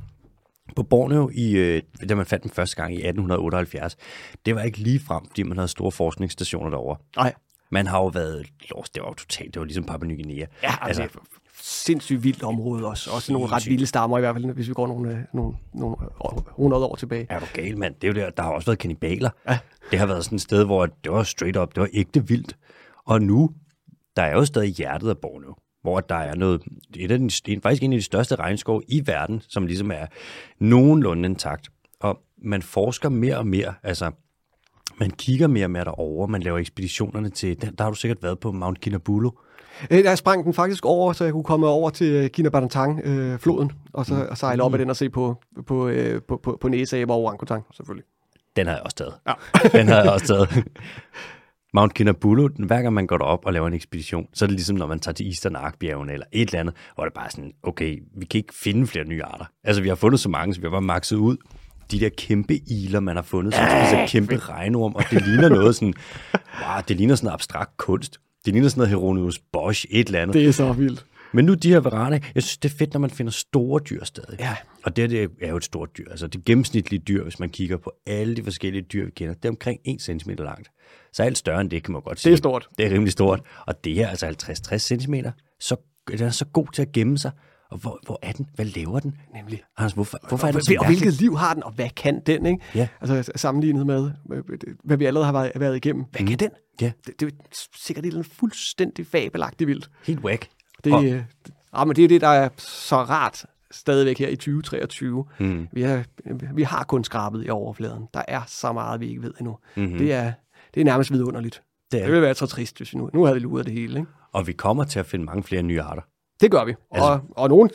på Borneo, i, øh, da man fandt den første gang i 1878, det var ikke lige frem, fordi man havde store forskningsstationer derovre. Nej. Man har jo været lost, det var jo totalt, det var ligesom Papua Ny Guinea. Ja, altså, altså sindssygt vildt område også. Også nogle ret vilde stammer i hvert fald, hvis vi går nogle, øh, nogle, nogle år- 100 år tilbage. Er du gal, mand? Det er jo der, der har også været kannibaler. Ja. Det har været sådan et sted, hvor det var straight up, det var ægte vildt. Og nu, der er jo stadig hjertet af Borneo, hvor der er noget, et af de, det er faktisk en af de største regnskove i verden, som ligesom er nogenlunde intakt. Og man forsker mere og mere, altså man kigger mere og mere derover, man laver ekspeditionerne til, der, der har du sikkert været på Mount Kinabalu. Øh, Der sprang den faktisk over, så jeg kunne komme over til øh, Kinabalu-floden, og så og sejle op ad den og se på, på, øh, på, på, på næseaber og orangutang, selvfølgelig. Den har jeg også taget. Ja. Den har jeg også taget. Mount Kinabalu, den- hver gang man går derop og laver en ekspedition, så er det ligesom, når man tager til Eastern Ark-bjergene eller et eller andet, hvor det bare er sådan, okay, vi kan ikke finde flere nye arter. Altså, vi har fundet så mange, så vi har bare makset ud. De der kæmpe iler, man har fundet, som spiser kæmpe regnorm, og det ligner noget sådan, wow, det ligner sådan abstrakt kunst. Det ligner sådan noget Hieronymus Bosch, et eller andet. Det er så vildt. Men nu de her varaner, jeg synes, det er fedt, når man finder store dyr stadig. Ja. Og det, det er jo et stort dyr. Altså det gennemsnitlige dyr, hvis man kigger på alle de forskellige dyr, vi kender, det er omkring 1 cm langt. Så alt større end det, kan man godt sige. Det er stort. Det er rimelig stort. Og det her er altså 50-60 cm. Så den er så god til at gemme sig. Og hvor, hvor er den? Hvad laver den? Nemlig. Anders, hvorfor, hvorfor er den så og, hvilket liv har den, og hvad kan den? Ikke? Ja. Altså sammenlignet med, hvad vi allerede har været, været igennem. Hvad kan den? Ja, Det, det er sikkert et eller andet fuldstændig fabelagtigt vildt. helt whack. Det, Og- øh, ja, men det er det, der er så rart stadigvæk her i 2023. Mm. Vi, er, vi har kun skrabet i overfladen. Der er så meget, vi ikke ved endnu. Mhm. Det, er, det er nærmest vidunderligt. Det er Det ville være så trist, hvis vi nu, nu havde vi luret det hele. Ikke? Og vi kommer til at finde mange flere nye arter. Det gør vi. Altså- Og, og nogen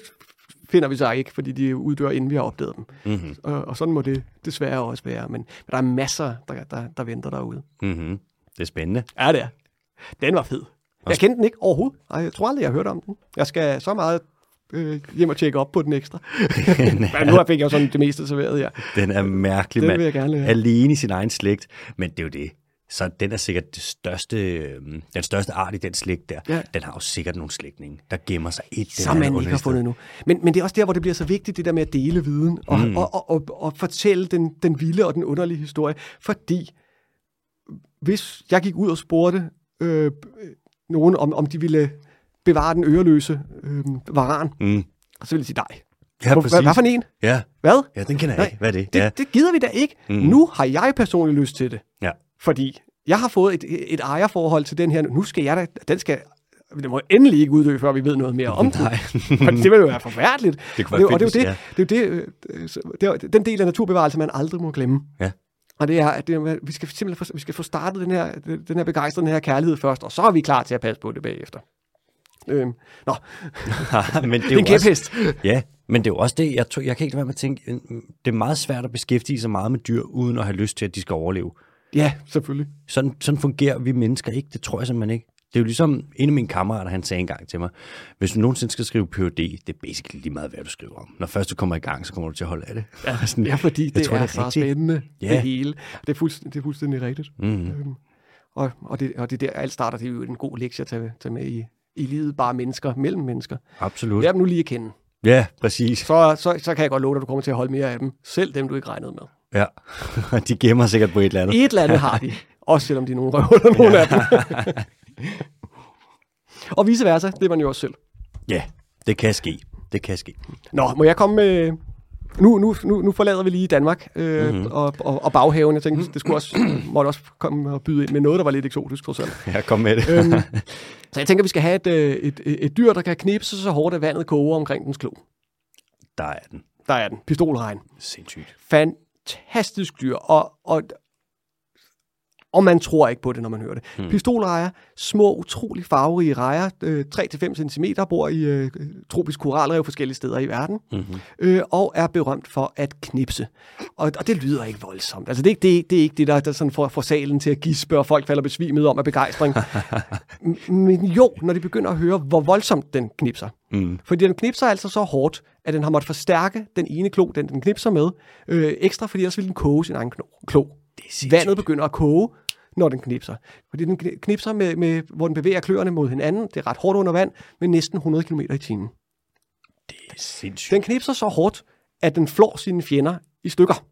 finder vi så ikke, fordi de uddør, inden vi har opdaget dem. Mm-hmm. Og, og sådan må det desværre også være. Men, men der er masser, der, der, der venter derude. Mm-hmm. Det er spændende. Ja, det er. Den var fed. Jeg kendte den ikke overhovedet. Ej, jeg tror aldrig, jeg har hørt om den. Jeg skal så meget øh, hjem og tjekke op på den ekstra. Men nu fik jeg jo sådan det meste serveret her. Den er mærkelig, mand. Alene i sin egen slægt. Men det er jo det. Så den er sikkert det største, øh, den største art i den slægt der. Ja. Den har jo sikkert nogle slægtninge, der gemmer sig et Som man ikke har fundet nu. Men, men det er også der, hvor det bliver så vigtigt, det der med at dele viden og, mm. og, og, og, og fortælle den, den vilde og den underlige historie. Fordi hvis jeg gik ud og spurgte øh, nogen, om, om de ville bevare den øreløse øh, varan, Mm. så ville de sige nej. Ja, Hvor- Hvad, hvad for en? Ja. Hvad? ja, den kender jeg ikke. Hvad er det? Det, ja. det gider vi da ikke. Mm. Nu har jeg personligt lyst til det. ja. Fordi jeg har fået et, et ejerforhold til den her. Nu skal jeg da, den skal, den må endelig ikke uddø, før vi ved noget mere om. Nej. For det vil jo være forfærdeligt. Det kunne være og det, fedt, er jo det, det, er det, øh, det den del af naturbevarelse, man aldrig må glemme. Ja. Og det er, at det vi skal simpelthen få, vi skal få startet den her, den her begejstring, den her kærlighed først, og så er vi klar til at passe på det bagefter. Øhm, nå, men det det er en kæphest. Ja, men det er jo også det, jeg, tror, jeg kan ikke lade være med at tænke, øh, det er meget svært at beskæftige sig meget med dyr, uden at have lyst til, at de skal overleve. Ja, selvfølgelig. Sådan, sådan fungerer vi mennesker ikke, det tror jeg simpelthen ikke. Det er jo ligesom, en af mine kammerater, han sagde engang til mig, hvis du nogensinde skal skrive PhD, det er basically lige meget, hvad du skriver om. Når først du kommer i gang, så kommer du til at holde af det. Ja, sådan, Ja, fordi det tror, er, det er så rigtigt. spændende, Ja. det hele. Det er, fuldstændig, det er fuldstændig rigtigt. Mm-hmm. Øhm, og, og, det, og det er der, alt starter, det er jo en god lektie at tage, tage med i, i livet, bare mennesker, mellem mennesker. Absolut. Lær dem nu lige at kende. Ja, præcis. Så, så, så kan jeg godt love dig, at du kommer til at holde mere af dem. Selv dem, du ikke regnede med. Ja, de gemmer sikkert på et eller andet. Et eller andet har de. Også selvom de er nogle røvhuller, nogle af dem. og vice versa, det er man jo også selv. Ja, det kan ske. Det kan ske. Nå, må jeg komme med... Nu, nu, nu, nu forlader vi lige Danmark øh, Mhm. mm-hmm. og, og, og baghaven. Jeg tænkte, det skulle også, måtte også komme og byde ind med noget, der var lidt eksotisk, trods alt. Ja, kom med det. øhm, så jeg tænker, vi skal have et, øh, et, et, et dyr, der kan knipse så hårdt, at vandet koger omkring dens klo. Der er den. der er den. Pistolregn. Sindssygt. Fantastisk dyr, og, og, og man tror ikke på det, når man hører det. Hmm. Pistolrejer, små, utrolig farverige rejer, øh, 3-5 cm, bor i øh, tropisk koralrev forskellige steder i verden, mm-hmm. øh, og er berømt for at knipse. Og, og det lyder ikke voldsomt. Altså, det, er, det, det er ikke det, der, der sådan får, får salen til at gispe, og folk falder besvimet om af begejstring. Men jo, når de begynder at høre, hvor voldsomt den knipser. Mm. Fordi den knipser altså så hårdt, at den har måttet forstærke den ene klo, den den knipser med, øh, ekstra, fordi ellers ville den koge sin egen klo. klo. Vandet begynder at koge, når den knipser. Fordi den knipser, med, med, hvor den bevæger kløerne mod hinanden. Det er ret hårdt under vand, med næsten 100 km i timen. Det er sindssygt. Den knipser så hårdt, at den flår sine fjender i stykker.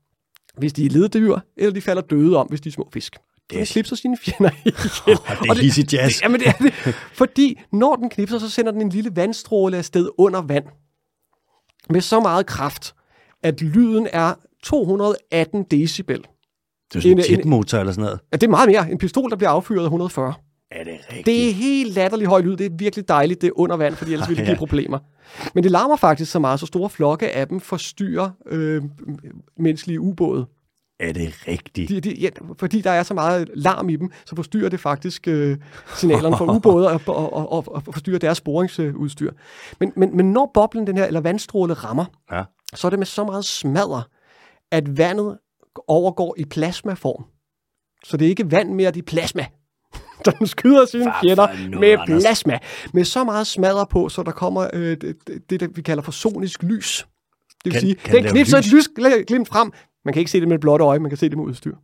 Hvis de er leddyr, eller de falder døde om, hvis de er små fisk. Det Den knipser sine fjender ihjel. Oh, det er easy jazz. Det, jamen det er det. Fordi når den knipser, så sender den en lille vandstråle afsted under vand. Med så meget kraft, at lyden er 218 decibel. Det er sådan en en- jetmotor eller sådan noget. Ja, det er meget mere. En pistol, der bliver affyret af 140. Er det rigtigt? Det er helt latterlig høj lyd. Det er virkelig dejligt. Det er under vand, fordi ellers ville det give problemer. Men det larmer faktisk så meget, så store flokke af dem forstyrrer øh, menneskelige ubåde. Er det rigtigt? De, de, ja, fordi der er så meget larm i dem, så forstyrrer det faktisk øh, signalerne fra ubåde og, og, og, og, forstyrrer deres sporingsudstyr. Men, men, men når boblen, den her, eller vandstråle rammer, Ja. så er det med så meget smadre, at vandet overgår i plasmaform. Så det er ikke vand mere, det er plasma. Den skyder sine fjender noget, med Anders? plasma. Med så meget smadre på, så der kommer øh, det, det, det, vi kalder for sonisk lys. Det vil Kan- sige, kan den knipser et lys gl- glimt frem. Man kan ikke se det med et blåt øje, man kan se det med udstyr.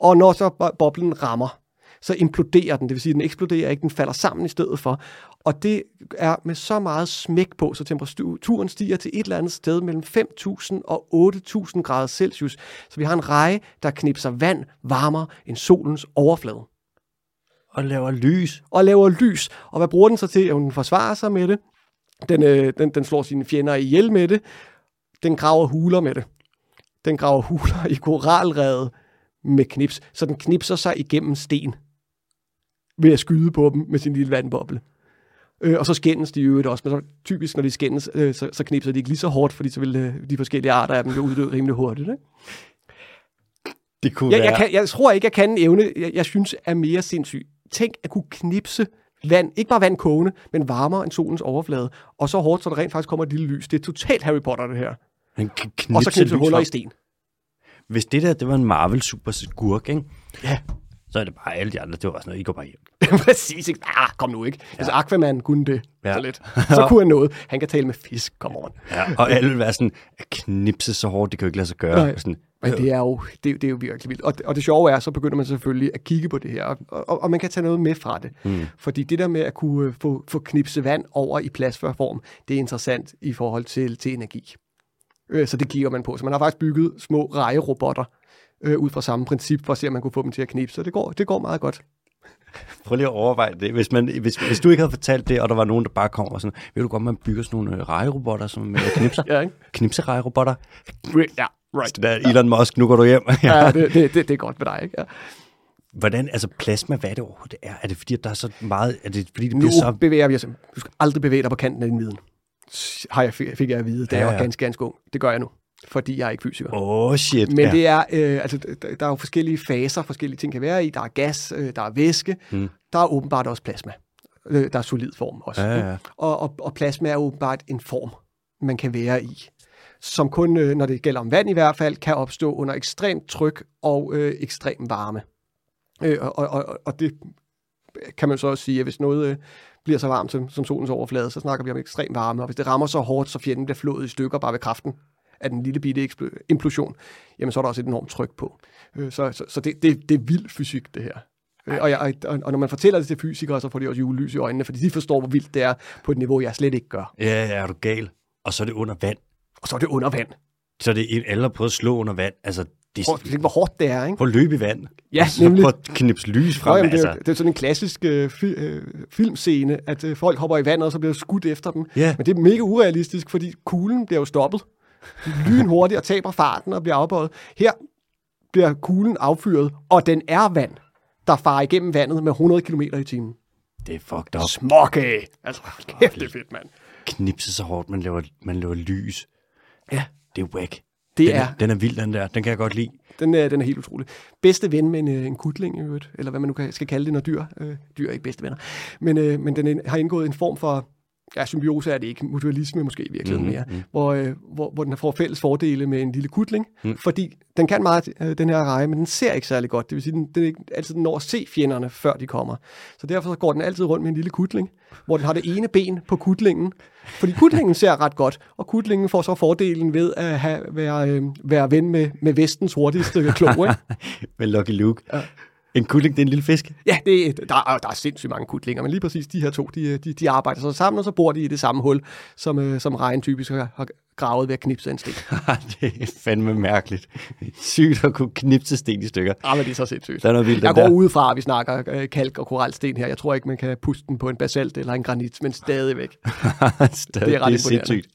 Og når så bo- boblen rammer, så imploderer den. Det vil sige, at den eksploderer ikke, den falder sammen i stedet for. Og det er med så meget smæk på, så temperaturen stiger til et eller andet sted mellem 5.000 og 8.000 grader Celsius. Så vi har en reje, der knipser vand varmere end solens overflade. Og laver lys. Og laver lys. Og hvad bruger den så til? Jo, den forsvarer sig med det. Den, øh, den, den slår sine fjender ihjel med det. Den graver huler med det. Den graver huler i koralrevet med knips. Så den knipser sig igennem sten ved at skyde på dem med sin lille vandboble. Øh, og så skændes de i øvrigt også, men så, typisk når de skændes, øh, så, så knipser de ikke lige så hårdt, fordi så vil øh, de forskellige arter af dem jo uddø rimelig hurtigt. Ikke? Det kunne Jeg, være... jeg, kan, jeg tror ikke, jeg kan en evne, jeg, jeg synes er mere sindssyg. Tænk at kunne knipse vand, ikke bare vand kogende, men varmere end solens overflade, og så hårdt, så der rent faktisk kommer et lille lys. Det er totalt Harry Potter, det her. Han kan Og så knipse knipse huller i sten. Hvis det der, det var en Marvel super skurk, ikke? Ja, så er det bare alle de andre, det var bare sådan noget, I går bare hjem. præcis. Ikke? Ah, kom nu ikke. Ja. Altså Aquaman kunne det Ja. så lidt. Så kunne han noget. Han kan tale med fisk, kom on. Ja, og alle vil være sådan, at knipse så hårdt, det kan jo ikke lade sig gøre. Nej. Sådan, Men det er jo, det, det er jo virkelig vildt. Og, og det sjove er, så begynder man selvfølgelig at kigge på det her, og, og, og man kan tage noget med fra det. Mm. Fordi det der med at kunne øh, få, få knipse vand over i plasmaform, det er interessant i forhold til, til energi. Øh, så det kigger man på. Så man har faktisk bygget små rejerobotter øh, ud fra samme princip, for at se, om man kunne få dem til at knipse. Så det går, det går meget godt. Prøv lige at overveje det. Hvis, man, hvis, hvis du ikke havde fortalt det, og der var nogen, der bare kom og sådan, ved du godt, man bygger sådan nogle øh, rejerobotter, som med knipser? Ja, ikke? Knipserejerobotter. Ja, right. Det der Elon Musk, nu går du hjem. Ja, det, det, det, det er godt med dig, ikke? Ja. Hvordan, altså plasma, hvad er det overhovedet er? Er det fordi, at der er så meget, er det fordi, det Nu bliver så... bevæger vi os. Du skal aldrig bevæge dig på kanten af din viden. Har jeg, fik jeg at vide, da Ja, jeg var ja. ganske, ganske ung. Det gør jeg nu, fordi jeg er ikke fysiker. Åh, oh, shit. Men ja. det er, øh, altså, der, der er jo forskellige faser, forskellige ting kan være i. Der er gas, øh, der er væske, Mm. der er åbenbart også plasma. Øh, der er solid form også. Ja, ja. Og, og, og plasma er åbenbart en form, man kan være i, som kun, øh, når det gælder om vand i hvert fald, kan opstå under ekstremt tryk og øh, ekstrem varme. Øh, og, og, og, og det kan man så også sige, at hvis noget øh, bliver så varmt som, som solens overflade, så snakker vi om ekstrem varme, og hvis det rammer så hårdt, så fjenden bliver flået i stykker bare ved kraften af den lille bitte implosion, jamen så er der også et enormt tryk på. Øh, så så, så det, det, det er vild fysik, det her. Øh, Og, jeg, og, og når man fortæller det til fysikere, så får de også julelys i øjnene, fordi de forstår, hvor vildt det er på et niveau, jeg slet ikke gør. Ja, ja, er du gal? Og så er det under vand. Og så er det under vand. Så er det en, alle har prøvet at slå under vand. Altså, det Prøv at hvor hårdt det er, ikke? Prøv at løbe i vand. Ja, så nemlig. Prøv at knipse lys Nå, frem. jamen, det, er, altså. det er sådan en klassisk øh, fi, øh, filmscene, at øh, folk hopper i vandet, og så bliver skudt efter dem. Ja. Men det er mega urealistisk, fordi kuglen bliver jo stoppet lynhurtigt og taber farten og bliver afbøjet. Her bliver kuglen affyret, og den er vand, der farer igennem vandet med 100 km i timen. Det er fucked up. Smokke! Altså, kæft, det er fedt, mand. Knipse så hårdt, man laver, man laver lys. Ja. Det er whack. Det den er, Den er vild, den der. Den kan jeg godt lide. den er, den er helt utrolig. Bedste ven med en, øh, en kutling, eller hvad man nu kan, skal kalde det, når dyr, øh, dyr er ikke bedste venner. Men, øh, men den har indgået en form for, ja, symbiose er det ikke, mutualisme måske i virkeligheden Mhm, mere, mhm. hvor, øh, hvor, hvor den får fælles fordele med en lille kutling, Mm. fordi den kan meget, øh, den her reje, men den ser ikke særlig godt. Det vil sige, den, den er ikke altid den når at se fjenderne, før de kommer. Så derfor så går den altid rundt med en lille kutling, hvor den har det ene ben på kutlingen, fordi kutlingen ser ret godt, og kutlingen får så fordelen ved at have, være, øh, være ven med, med vestens hurtigste klo, ikke? Med Lucky Luke. Ja. En kutling, det er en lille fisk. Ja, det, er- der, er, der er sindssygt mange kutlinger, men lige præcis de her to, de, de, de arbejder så sammen, og så bor de i det samme hul, som, øh, som regn typisk har, har gravet ved at knipse en sten. det er fandme mærkeligt. Sygt at kunne knipse sten i stykker. Ah, men det er så sindssygt. Der er noget vildt, Jeg går der. ud fra, at vi snakker øh, kalk og koralsten her. Jeg tror ikke, man kan puste den på en basalt eller en granit, men stadigvæk. Stadig, Det er ret det er sindssygt.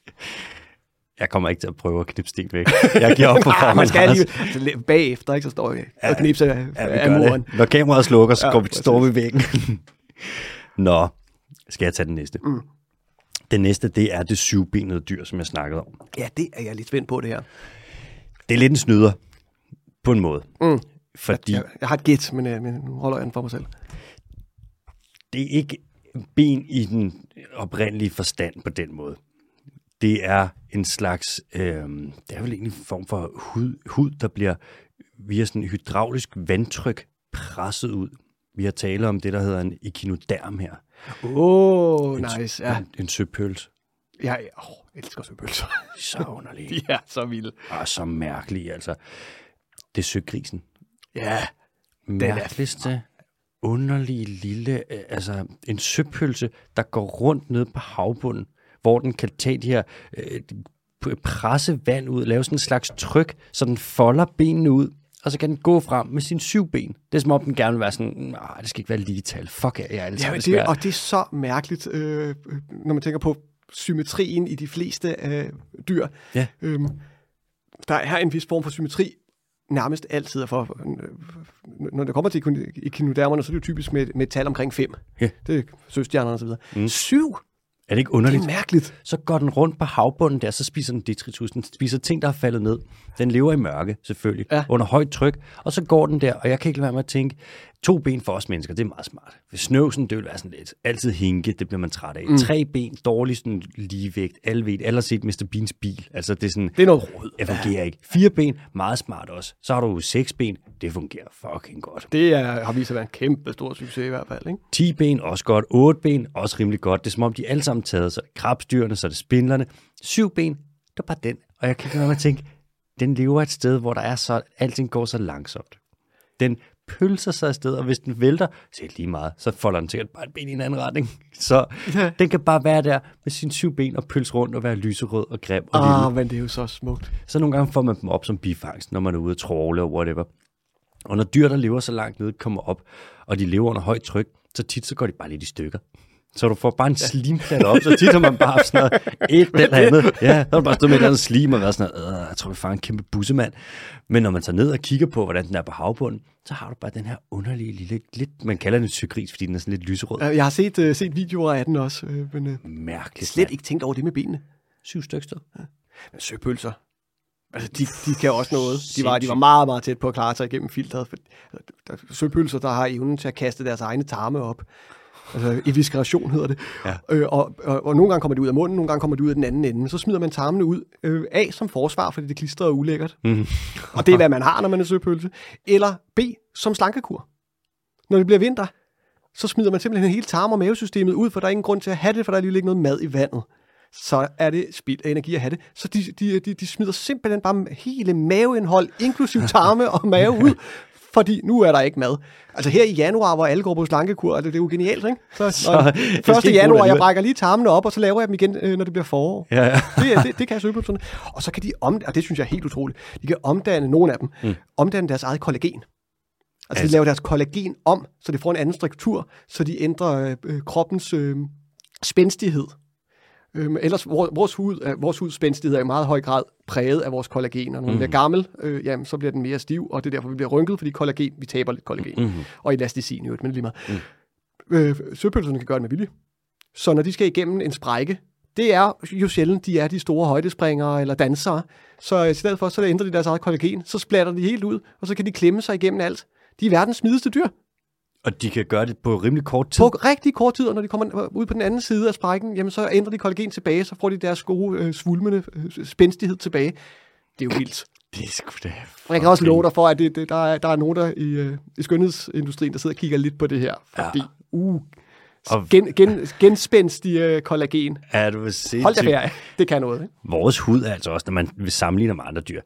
Jeg kommer ikke til at prøve at knipse sten væk. Jeg giver op på forhånd. man skal lige bagefter, ikke? Så står jeg og knipser Ja, vi af muren. Når kameraet slukker, så Ja, går vi, står vi væggen. Nå, skal jeg tage den næste? Mm. Den næste, det er det syvbenede dyr, som jeg snakkede om. Ja, det er jeg lidt spændt på, det her. Det er lidt en snyder, på en måde. Mm. Fordi Jeg, jeg har et gæt, men, øh, men nu holder jeg den for mig selv. det er ikke ben i den oprindelige forstand på den måde. Det er en slags, øh, det er vel egentlig en form for hud, hud, der bliver via sådan hydraulisk vandtryk presset ud. Vi har talt om det, der hedder en echinoderm her. Åh, oh, En, nice. Ja, en, en søpøls. jeg oh, elsker søpølser. Så underlig. De er så vilde. Og så mærkelig, altså. Det er søgrisen. Ja, er Mærkeligste, underlige lille, øh, altså en søpølse, der går rundt ned på havbunden, hvor den kan tage de her, øh, presse vand ud, lave sådan en slags tryk, så den folder benene ud, og så kan den gå frem med sine syv ben. Det er som om den gerne vil være sådan, nej, det skal ikke være lige tal. Fuck, jeg er altså Ja, det og det er så mærkeligt, øh, øh, når man tænker på symmetrien i de fleste øh, dyr. Ja. Øhm, der er en vis form for symmetri nærmest altid. For, øh, når det kommer til echinodermerne, så er det jo typisk med, med et tal omkring 5. Ja. Det er søstjernerne og så videre. Mm. Mm. 7, Er det ikke det underligt? er mærkeligt. Så går den rundt på havbunden der, så spiser den detritus. Den spiser ting, der er faldet ned. Den lever i mørke, selvfølgelig, Ja. under højt tryk. Og så går den der, og jeg kan ikke lade være med at tænke, to ben for os mennesker, det er meget smart. Hvis snøvsen, det vil være sådan lidt, altid hinke, det bliver man træt af. Mm. Tre ben, dårlig sådan ligevægt, alle ved, alle har set Mr. Beans bil. Altså det er sådan, Det er noget råd. det fungerer ikke. Fire ben, meget smart også. Så har du seks ben, det fungerer fucking godt. Det er, har vist at være en kæmpe stor succes i hvert fald. Ikke? 10 ben, også godt. 8 ben, også rimelig godt. Det er som om, de alle sammen taget. Så er det krabstyrene, så er det spindlerne. 7 ben, det er bare den. Og jeg kan ikke være med at tænke, den lever et sted, hvor der er så, alting går så langsomt. Den pølser sig afsted, og hvis den vælter, så er det lige meget, så folder den sikkert bare et ben i en anden retning. Så den kan bare være der med sine syv ben og pølse rundt og være lyserød og grim og. Ah, men det er jo så smukt. Så nogle gange får man dem op som bifangst, når man er ude at tråle og whatever. Og når dyr, der lever så langt nede, kommer op, og de lever under højt tryk, så tit så går de bare lidt i stykker. Så du får bare en slimplat op, så tit har man bare haft sådan noget, et eller andet. Ja, så har du bare stået med et eller andet slim og været sådan noget, "Øh, jeg tror, vi får en kæmpe bussemand. Men når man tager ned og kigger på, hvordan den er på havbunden, så har du bare den her underlige lille, lidt, man kalder den en sygris, fordi den er sådan lidt lyserød. Øh, Jeg har set, uh, set videoer af den også, øh, men uh, Mærkeligt. slet mand. ikke tænkt over det med benene. Syv stykker sted. Men søpølser, altså de, de kan også noget. De var, de var meget, meget tæt på at klare sig igennem filteret. For, der, er søpølser, der har evnen til at kaste deres egne tarme op. Altså evisceration hedder det. Ja. Øh, og, og, og nogle gange kommer det ud af munden, nogle gange kommer det ud af den anden ende. Så smider man tarmene ud øh, A som forsvar, fordi det klistrer er ulækkert. Mhm. Og det er, hvad man har, når man er søpølse. Eller B som slankekur. Når det bliver vinter, så smider man simpelthen hele tarm- og mavesystemet ud, for der er ingen grund til at have det, for der er lige ikke noget mad i vandet. Så er det spild af energi at have det. Så de, de, de, de smider simpelthen bare hele maveindhold, inklusiv tarme og mave ud, fordi nu er der ikke mad. Altså her i januar, hvor alle går på slankekur, og det, er jo genialt, ikke? Så, Så, så det skal 1. ikke bruge det januar, jeg brækker lige tarmene op, og så laver jeg dem igen, øh, når det bliver forår. Ja, ja. Det, det, det kan søpølserne. Og så kan de om, og det synes jeg er helt utroligt, de kan omdanne, nogle af dem, mm. omdanne deres eget kollagen. Altså, altså, de Altså- laver deres kollagen om, så det får en anden struktur, så de ændrer øh, øh, kroppens øh, spændstighed. Øhm, ellers, vores, hud, øh, vores huds spændstighed er i meget høj grad præget af vores kollagen, og når den bliver gammel, øh, jamen, så bliver den mere stiv, og det er derfor, vi bliver rynket, fordi kollagen, vi taber lidt kollagen. Mhm. Og elasticin i øvrigt, men lige meget. Mm. Øh, søpølserne kan gøre det med vilje. Så når de skal igennem en sprække, det er jo sjældent, de er de store højdespringere eller dansere. Så i stedet for, så ændrer de deres eget kollagen, så splatter de helt ud, og så kan de klemme sig igennem alt. De er verdens smidigste dyr. Og de kan gøre det på rimelig kort tid. På rigtig kort tid, og når de kommer ud på den anden side af sprækken, jamen så ændrer de kollagen tilbage, så får de deres gode øh, svulmende øh, spændstighed tilbage. Det er jo vildt. Det er sgu da Og jeg kan også love dig for, at det, det, der, er, der er nogen der i, øh, i skønhedsindustrien, der sidder og kigger lidt på det her. Fordi, ja. uh, Og- gen, gen, genspændstig øh, kollagen. Er du sindssygt? Hold da ferie. Det kan noget, ikke? Vores hud er altså også, når man vil sammenligne med andre dyr,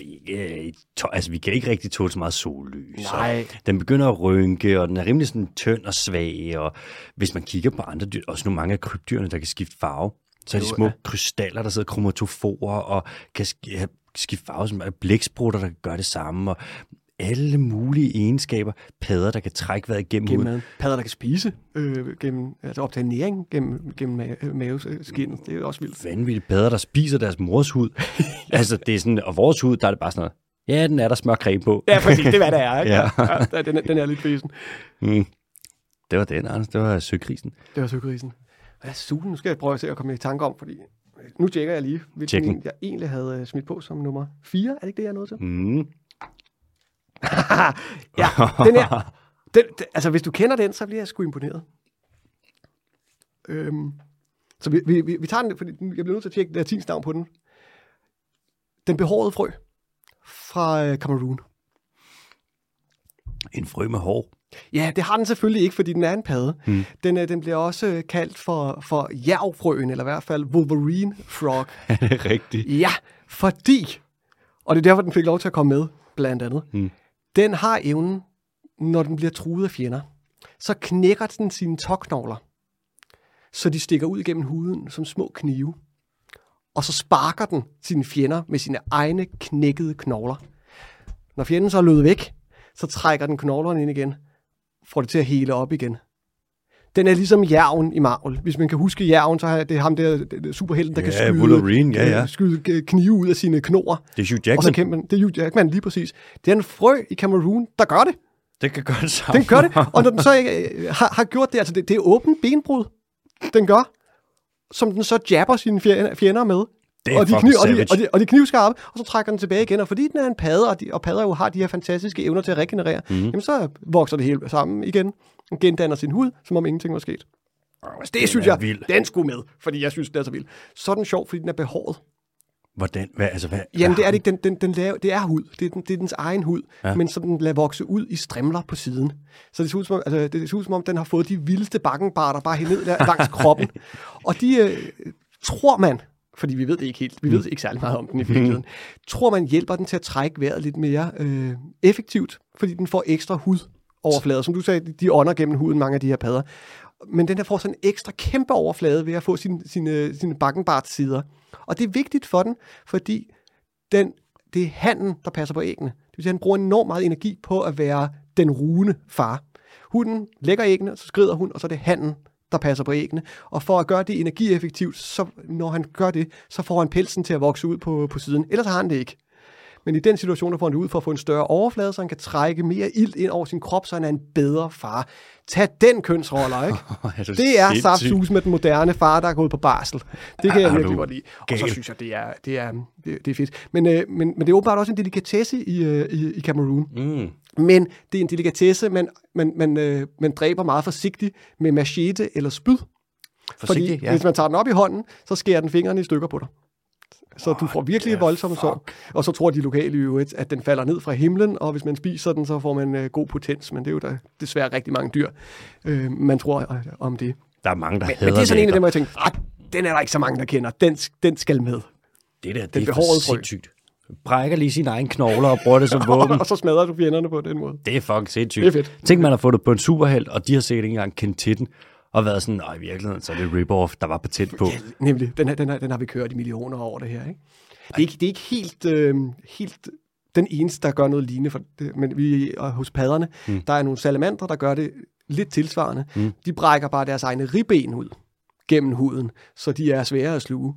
ikke, øh, altså, vi kan ikke rigtig tåle så meget sollys. Nej. Den begynder at rynke, og den er rimelig sådan tynd og svag. Og hvis man kigger på andre dyr, også nu mange af krybdyrene, der kan skifte farve, så er de små ja. krystaller, der sidder kromatoforer og kan skifte farve, som er blæksprutter, der kan gøre det samme. Og alle mulige egenskaber. Padder, der kan trække vejret igennem Gennem huden. Padder, der kan spise, øh, gennem, altså optage næring gennem, gennem ma- øh, maveskinnet. Det er også vildt. vanvittige padder, der spiser deres mors hud. altså, det er sådan, og vores hud, der er det bare sådan noget, ja, den er der smør creme på. Ja, præcis. Det er, hvad det er, ikke? Ja. ja den, er- den er lidt fesen. Mm. Det var den, Anders. Det var søkrisen. Det var søgerisen. Hvad er sugen? Nu skal jeg prøve at se at komme i tanke om, fordi nu tjekker jeg lige, hvilken den. en, jeg egentlig havde øh, smidt på som nummer 4. Er det ikke det, jeg er nået til? Mm. ja, den her. Den, den, altså, hvis du kender den, så bliver jeg sgu imponeret. Øhm, så vi, vi, vi, vi tager den, fordi jeg bliver nødt til at tjekke latins navn på den. Den behårede frø fra øh, Cameroon. En frø med hår. Ja, det har den selvfølgelig ikke, fordi den er en padde. Mm. Den, øh, den bliver også øh, kaldt for, for jærvfrøen, eller i hvert fald Wolverine Frog. Er det rigtigt? Ja, fordi, og det er derfor, den fik lov til at komme med, blandt andet, Mm den har evnen, når den bliver truet af fjender, så knækker den sine tåknogler, så de stikker ud gennem huden som små knive. Og så sparker den sine fjender med sine egne knækkede knogler. Når fjenden så er løbet væk, så trækker den knoglerne ind igen, får det til at hele op igen. Den er ligesom jærven i Marvel. Hvis man kan huske jærven, så er det ham der superhelten, der Ja, kan skyde, Wolverine, ja, ja. øh, skyde øh, knive ud af sine knor. Det er Hugh Og så Jackman. kæmper den. Det er Hugh Jackman lige præcis. Det er en frø i Cameroon, der gør det. Det kan gøre det samme. Den gør det. Og når den så ikke øh, har, har gjort det, altså det, det er åbent benbrud, den gør, som den så jabber sine fjender med. Det er og, de fucking og, de, og, de, og de knivskarpe, og så trækker den tilbage igen. Og fordi den er en padde, og, de, og padder jo har de her fantastiske evner til at regenerere, mm. jamen så vokser det hele sammen igen. Den gendanner sin hud, som om ingenting var sket. Den Det synes er jeg, vild. den skulle med, fordi jeg synes, den er så vild. Så er den sjov, fordi den er behåret. Hvordan? Hvad, altså, hvad? Jamen, det er det ikke. Den, den, den laver, det er hud. Det er, den, det er dens egen hud, Ja. men som den lader vokse ud i strimler på siden. Så det ser ud som om, altså, det ser ud, som om den har fået de vildeste bakkenbarter bare helt ned langs kroppen. Og de øh, tror man, fordi vi ved det ikke helt, vi ved ikke særlig meget om den i virkeligheden, tror man hjælper den til at trække vejret lidt mere øh, effektivt, fordi den får ekstra hud overflader. Som du sagde, de- de ånder gennem huden, mange af de her padder. Men den her får sådan en ekstra kæmpe overflade ved at få sine, sine, sine bakkenbart sider. Og det er vigtigt for den, fordi den, det er handen, der passer på æggene. Det vil sige, at han bruger enormt meget energi på at være den rugende far. Hunden lægger æggene, så skrider hun, og så er det handen, der passer på æggene. Og for at gøre det energieffektivt, så når han gør det, så får han pelsen til at vokse ud på, på siden. Ellers har han det ikke. Men i den situation, der får han det ud for at få en større overflade, så han kan trække mere ilt ind over sin krop, så han er en bedre far. Tag den kønsroller, ikke? Er du Det er saftsus med den moderne far, der er gået på barsel. Det kan jeg Er virkelig du godt lide. Og så synes jeg, det er, det er, det, det er fedt. Men, øh, men, men det er åbenbart også en delikatesse i, øh, i, i Cameroon. Mm. Men det er en delikatesse, man, man, man, øh, man dræber meget forsigtigt med machete eller spyd. Forsigtig, fordi ja. hvis man tager den op i hånden, så skærer den fingrene i stykker på dig. Så du får virkelig the voldsomme sår. Og så tror de lokale øvrigt, at den falder ned fra himlen, og hvis man spiser den, så får man øh, god potens. Men det er jo da desværre rigtig mange dyr, øh, man tror øh, om det. Der er mange, der Men, men det er sådan en af dem, hvor jeg tænkte, "Ah, den er der ikke så mange, der kender. Den, den skal med. Det der, det Den er for sindssygt. Brækker lige sine egne knogler og bruger det som våben. og så smadrer du fjenderne på den måde. Det er fucking sindssygt. Det er fedt. Tænk, man har fået det på en superheld, og de har sikkert ikke engang kendt til den, og været sådan, nej, i virkeligheden, så er det rip-off, der var patent på. Ja, nemlig. Den, her, den, her, den har vi kørt i millioner over det her. Ikke? Det, er ikke, det er ikke helt, øh, helt den eneste, der gør noget lignende. For det, men vi er hos padderne, mm. der er nogle salamandre, der gør det lidt tilsvarende. Mm. De brækker bare deres egne ribben ud gennem huden, så de er svære at sluge.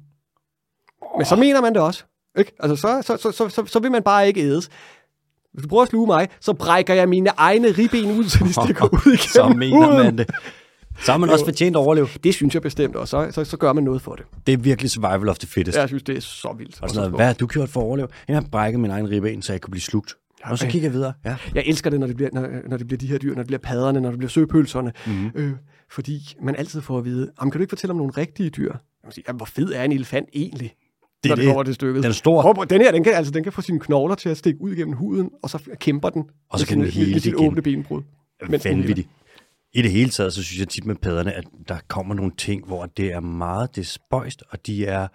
Men så mener man det også. Ikke? Altså, så, så, så, så, så, så vil man bare ikke ædes. Hvis du prøver at sluge mig, så brækker jeg mine egne ribben ud, så de stikker ud igennem Så mener huden. man det. Så har man også fortjent at overleve. Det synes jeg bestemt, og så, så, så gør man noget for det. Det er virkelig survival of the fittest. Jeg synes, det er så vildt. Og sådan noget, hvad har du gjort for at overleve? Jeg har brækket min egen ribben, så jeg kunne blive slugt. Og så kigger jeg videre. Ja. Jeg elsker det, når det bliver, når, når det bliver de her dyr, når det bliver padderne, når det bliver søpølserne. Mm-hmm. Øh, fordi man altid får at vide, kan du ikke fortælle om nogle rigtige dyr? Jeg sige, hvor fed er en elefant egentlig? Det når det det. kommer til stykket. Den er stor. Prøv, den her, den kan, altså, den kan få sine knogler til at stikke ud gennem huden, og så kæmper den. Og så kan den hele sit åbne benbrud. Vanvittigt. I det hele taget, så synes jeg tit med padderne, at der kommer nogle ting, hvor det er meget, det spøjst, og de er,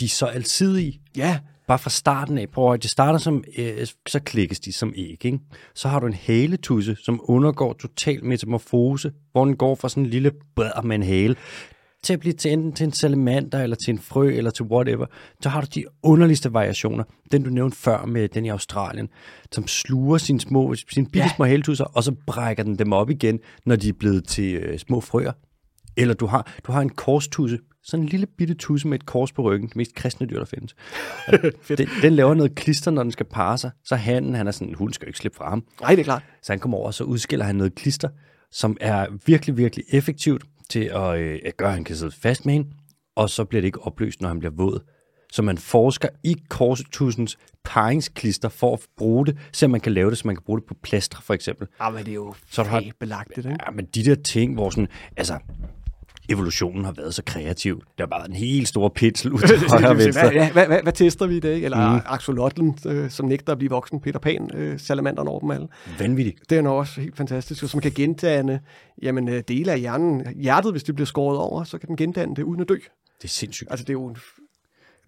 de er så alsidige. Ja, Bare fra starten af, prøv at det starter som, øh, så klikkes de som æg, ikke? Så har du en haletusse, som undergår total metamorfose, hvor den går fra sådan en lille bræd med en hale, til at blive til enten til en salamander, eller til en frø, eller til whatever. Så har du de underligste variationer. Den du nævnte før med den i Australien, som sluger sine små, sine bitte små haletusser, og så brækker den dem op igen, når de er blevet til øh, små frøer. Eller du har, du har en korstusse, sådan en lille bitte tusse med et kors på ryggen, det mest kristne dyr, der findes. Den, den laver noget klister, når den skal parre sig. Så handen, han er sådan, hun skal jo ikke slippe fra ham. nej, det er klart. Så han kommer over, og så udskiller han noget klister, som er virkelig, virkelig effektivt til at, øh, at gøre, at han kan sidde fast med hende, og så bliver det ikke opløst, når han bliver våd. Så man forsker i korstussens paringsklister for at bruge det, så man kan lave det, så man kan bruge det på plastre for eksempel. Ja, men det er jo Så du har- belagt det, ikke? Ja, men de der ting, hvor sådan, altså, evolutionen har været så kreativ. Der er bare en helt stor pitsel ud til højre hvad, venstre. ja, hvad, hvad, hvad tester vi i dag? Eller mm. Axolotlen, øh, som nægter at blive voksen, Peter Pan, øh, salamanderen over dem alle. Vanvittigt. Det er nok også helt fantastisk, og som kan gendanne jamen, øh, dele af hjernen. Hjertet, hvis det bliver skåret over, så kan den gendanne det uden at dø. Det er sindssygt. Altså, det er jo en,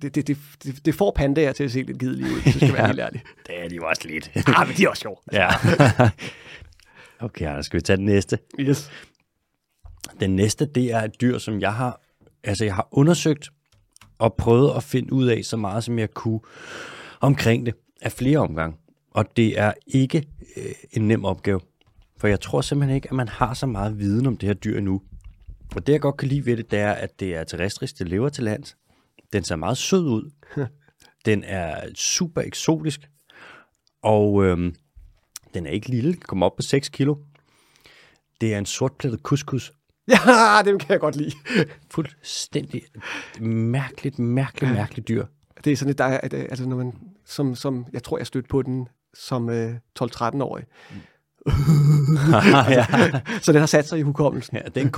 det, det, det, det, det får pandaer til at se lidt gidelige ud, hvis det skal være helt ærligt. Det er de jo også lidt. Ah, men de er også sjove. ja. okay, Anders, skal vi tage den næste? Yes. Den næste, det er et dyr, som jeg har, altså jeg har undersøgt og prøvet at finde ud af så meget, som jeg kunne omkring det af flere omgange. Og det er ikke øh, en nem opgave. For jeg tror simpelthen ikke, at man har så meget viden om det her dyr endnu. Og det, jeg godt kan lide ved det, det er, at det er terrestrisk, det lever til lands. Den ser meget sød ud. Den er super eksotisk. Og øhm, den er ikke lille, den kommer op på 6 kilo. Det er en sortplettet couscous. Ja, dem kan jeg godt lide. Fuldstændig mærkeligt, mærkeligt, mærkeligt dyr. Det er sådan et, der er, at, øh, altså når man, som, som, jeg tror, jeg stødte på den som øh, 12-13-årig. ja. Så den har sat sig i hukommelsen. ja, det er en.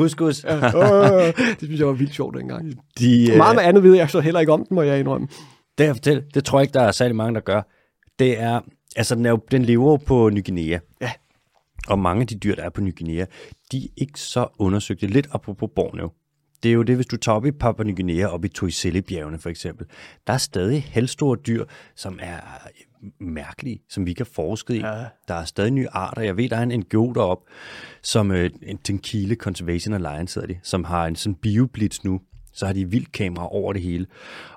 Øh, det synes jeg var vildt sjovt dengang. De, øh, Meget med andet ved jeg så heller ikke om den, må jeg indrømme. Det, jeg fortælle, det tror jeg ikke, der er særlig mange, der gør. Det er, altså den, er jo, den lever på Ny Guinea. Ja. Og mange af de dyr, der er på Ny Guinea, de er ikke så undersøgte. Lidt apropos Borneo. Det er jo det, hvis du tager op i Papua Ny Guinea, op i Tuisele-bjergene for eksempel. Der er stadig halvstore dyr, som er mærkelige, som vi ikke har forsket i. Ja. Der er stadig nye arter. Jeg ved, der er en NGO derop, som øh, en Tenkile Conservation Alliance hedder de, som har en sådan bioblitz nu. Så har de vildkamera over det hele.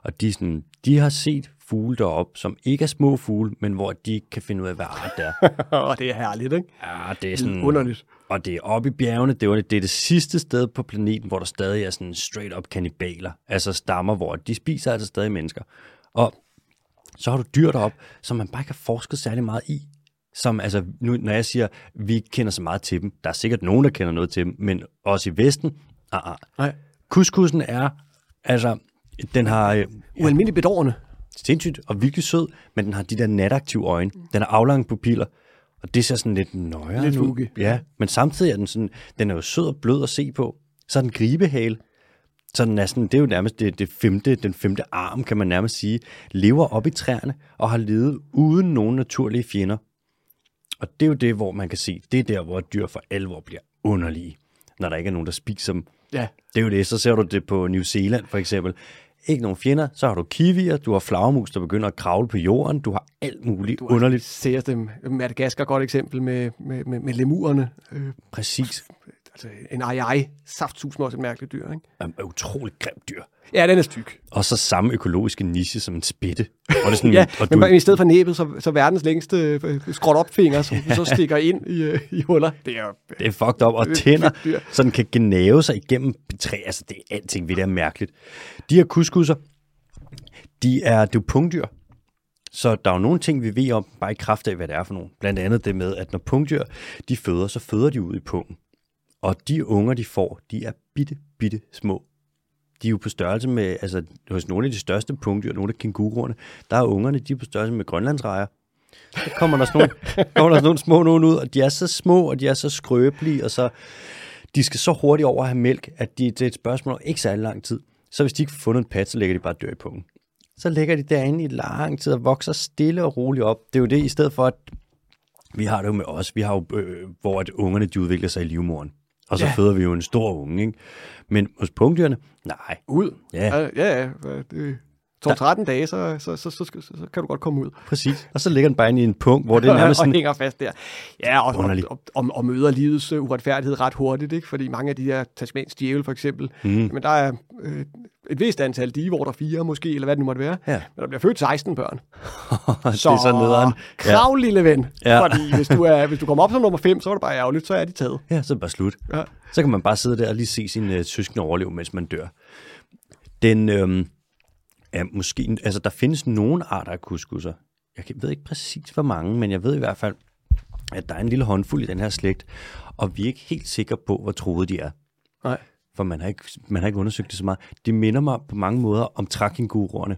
Og de, sådan, de har set fugle derop, som ikke er små fugle, men hvor de ikke kan finde ud af, hvad art det er. Og det er herligt, ikke? Ja, det er sådan... Underligt. Og det er oppe i bjergene, det, var, det er det sidste sted på planeten, hvor der stadig er sådan straight up kannibaler. Altså stammer, hvor de spiser altså stadig mennesker. Og så har du dyr derop, som man bare ikke har forsket særlig meget i. Som, altså, nu, når jeg siger, vi kender så meget til dem, der er sikkert nogen, der kender noget til dem, men også i Vesten, ah, ah. Nej. Couscousen er, altså, den har øh, Ualmindeligt bedårende. Sindssygt og virkelig sød, men den har de der nataktive øjne. Den har aflange pupiller, og det ser sådan lidt nøjere Lidt ud. Ja, men samtidig er den sådan, den er jo sød og blød at se på. Så er den gribehale. Så den er sådan, det er jo nærmest det, det femte, den femte arm, kan man nærmest sige, lever op i træerne og har levet uden nogen naturlige fjender. Og det er jo det, hvor man kan se, det er der, hvor dyr for alvor bliver underlige, når der ikke er nogen, der spiser dem. Ja. Det er jo det. Så ser du det på New Zealand for eksempel. Ikke nogen fjender, så har du kiwier, du har flagermus, der begynder at kravle på jorden, du har alt muligt Du underligt. ser dem. Madagaskar godt eksempel med, med, med, med lemurerne. Øh, Præcis. altså en ej saftsus er også et mærkeligt dyr, ikke? Er utroligt grimt dyr. Ja, den er styg. Og så samme økologiske niche som en spætte. Og det er sådan, Ja, og men du, i stedet for næbet, så, så verdens længste øh, skråt op finger, som så stikker ind i, øh, i huller. Det er det er fucked up. Og er tænder, så den kan gnave sig igennem træ. Altså, det er alting ved det er mærkeligt. De her kuskusser, de er, det er jo pungdyr. Så der er jo nogle ting, vi ved om, bare i kraft af, hvad det er for nogle. Blandt andet det med, at når pungdyr, de føder, så føder de ud i pungen. Og de unger, de får, de er bitte, bitte små. De er jo på størrelse med, altså hos nogle af de største punkter, nogle af kænguruerne, der er ungerne, de er på størrelse med grønlandsrejer. Så kommer der sådan nogle, kommer der sådan nogle små nogen ud, og de er så små, og de er så skrøbelige, og så, de skal så hurtigt over at have mælk, at de, det er et spørgsmål om ikke særlig lang tid. Så hvis de ikke får fundet en pat, så lægger de bare dør i pungen. Så ligger de derinde i lang tid og vokser stille og roligt op. Det er jo det, i stedet for at vi har det jo med os. Vi har jo, øh, hvor at ungerne de udvikler sig i livmoren. Og så ja. føder vi jo en stor unge, ikke? Men hos pungdyrene, nej. Ud? Ja. Ja, ja. ja. Det, 12-13 dage, så, så, så, så, så, så kan du godt komme ud. Præcis. Og så ligger den bare inde i en punkt, hvor det er nærmest og sådan... hænger fast der. Ja, og, og, Underligt. og, og, og møder livets øh, uretfærdighed ret hurtigt, ikke? fordi mange af de her tasmanske djævel for eksempel, mm. men der er øh, et vist antal divorter, fire måske, eller hvad det nu måtte være, Ja. men der bliver født 16 børn. det er så nederen. krav, lille ven. Ja. Fordi hvis du, er, hvis du kommer op som nummer 5, så er det bare ærgerligt, så er de taget. Ja, så er det bare slut. Ja. Så kan man bare sidde der og lige se sin øh, søskende overleve, mens man dør. Den, øhm, ja, måske, altså der findes nogle arter af kuskusser. Jeg ved ikke præcis hvor mange, men jeg ved i hvert fald, at der er en lille håndfuld i den her slægt, og vi er ikke helt sikre på, hvor troede de er. Nej. For man har, ikke, man har ikke undersøgt det så meget. Det minder mig på mange måder om trækinguruerne.